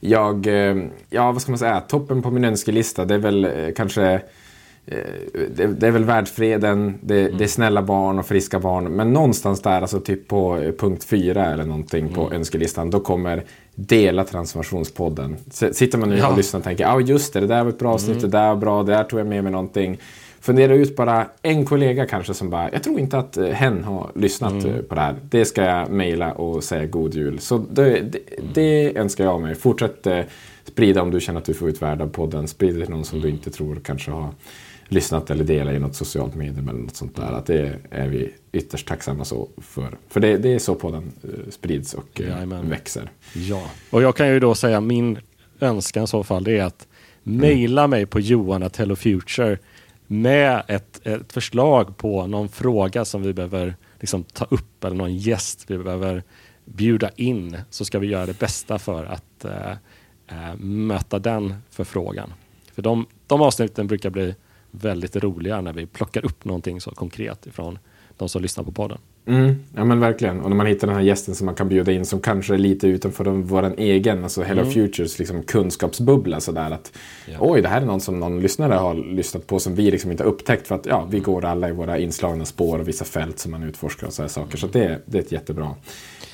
jag, eh, ja vad ska man säga, toppen på min önskelista det är väl eh, kanske eh, det, det, är väl världsfreden, det, mm. det, är snälla barn och friska barn. Men någonstans där, alltså typ på eh, punkt fyra eller någonting mm. på önskelistan, då kommer dela transformationspodden. Sitter man nu ja. och lyssnar och tänker, ja ah, just det, det där var ett bra avsnitt, mm. det där var bra, det där tog jag med mig någonting fundera ut bara en kollega kanske som bara, jag tror inte att eh, hen har lyssnat mm. Eh, på det här. Det ska jag mejla och säga god jul. Så det, det, det önskar jag mig. Fortsätt eh, sprida om du känner att du får ut värde av podden. Sprid det till någon som du inte tror kanske har lyssnat eller delat i något socialt medium eller något sånt där. Att det är vi ytterst tacksamma så för. För det, det är så podden sprids och Jajamän. växer. Ja, och jag kan ju då säga min önskan i så fall det är att mejla mm. mig på johan.hellofuture med ett, ett förslag på någon fråga som vi behöver liksom ta upp eller någon gäst vi behöver bjuda in så ska vi göra det bästa för att äh, äh, möta den förfrågan. För de, de avsnitten brukar bli väldigt roliga när vi plockar upp någonting så konkret ifrån de som lyssnar på podden. Mm, ja men verkligen. Och när man hittar den här gästen som man kan bjuda in som kanske är lite utanför vår egen, alltså Hello mm. Futures liksom kunskapsbubbla sådär att ja. oj, det här är någon som någon lyssnare har lyssnat på som vi liksom inte har upptäckt för att ja, vi går alla i våra inslagna spår och vissa fält som man utforskar och sådana saker. Så det, det är ett jättebra,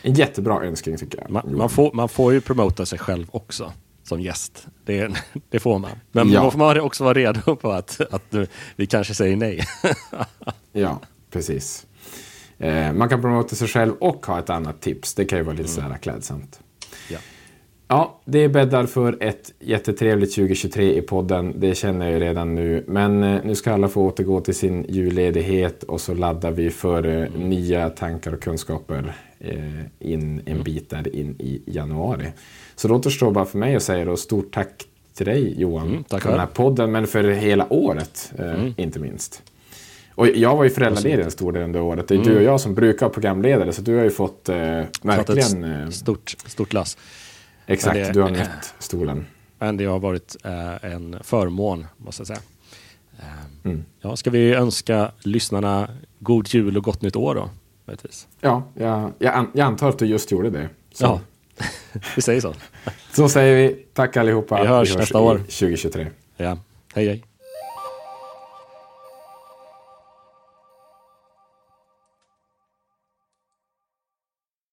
en jättebra önskning tycker jag. Man, man, får, man får ju promota sig själv också som gäst. Det, det får man. Men ja. då får man också vara redo på att, att vi kanske säger nej. ja, precis. Eh, man kan promota sig själv och ha ett annat tips. Det kan ju vara lite mm. klädsamt. Ja. ja, det bäddar för ett jättetrevligt 2023 i podden. Det känner jag ju redan nu. Men eh, nu ska alla få återgå till sin julledighet och så laddar vi för eh, mm. nya tankar och kunskaper eh, in en mm. bit där in i januari. Så då återstår bara för mig att säga då stort tack till dig Johan mm, för den här podden, men för hela året eh, mm. inte minst. Och jag var ju föräldraledig en stor del under året. Det är mm. du och jag som brukar vara programledare, så du har ju fått eh, verkligen... Ett eh, stort, stort lass. Exakt, det, du har nött stolen. Men det har varit eh, en förmån, måste jag säga. Eh, mm. Ja, ska vi önska lyssnarna god jul och gott nytt år då? Möjligtvis. Ja, jag, jag, jag antar att du just gjorde det. Så. Ja, vi säger så. så säger vi. Tack allihopa. Vi hörs, vi hörs nästa år. 2023. Ja, hej hej.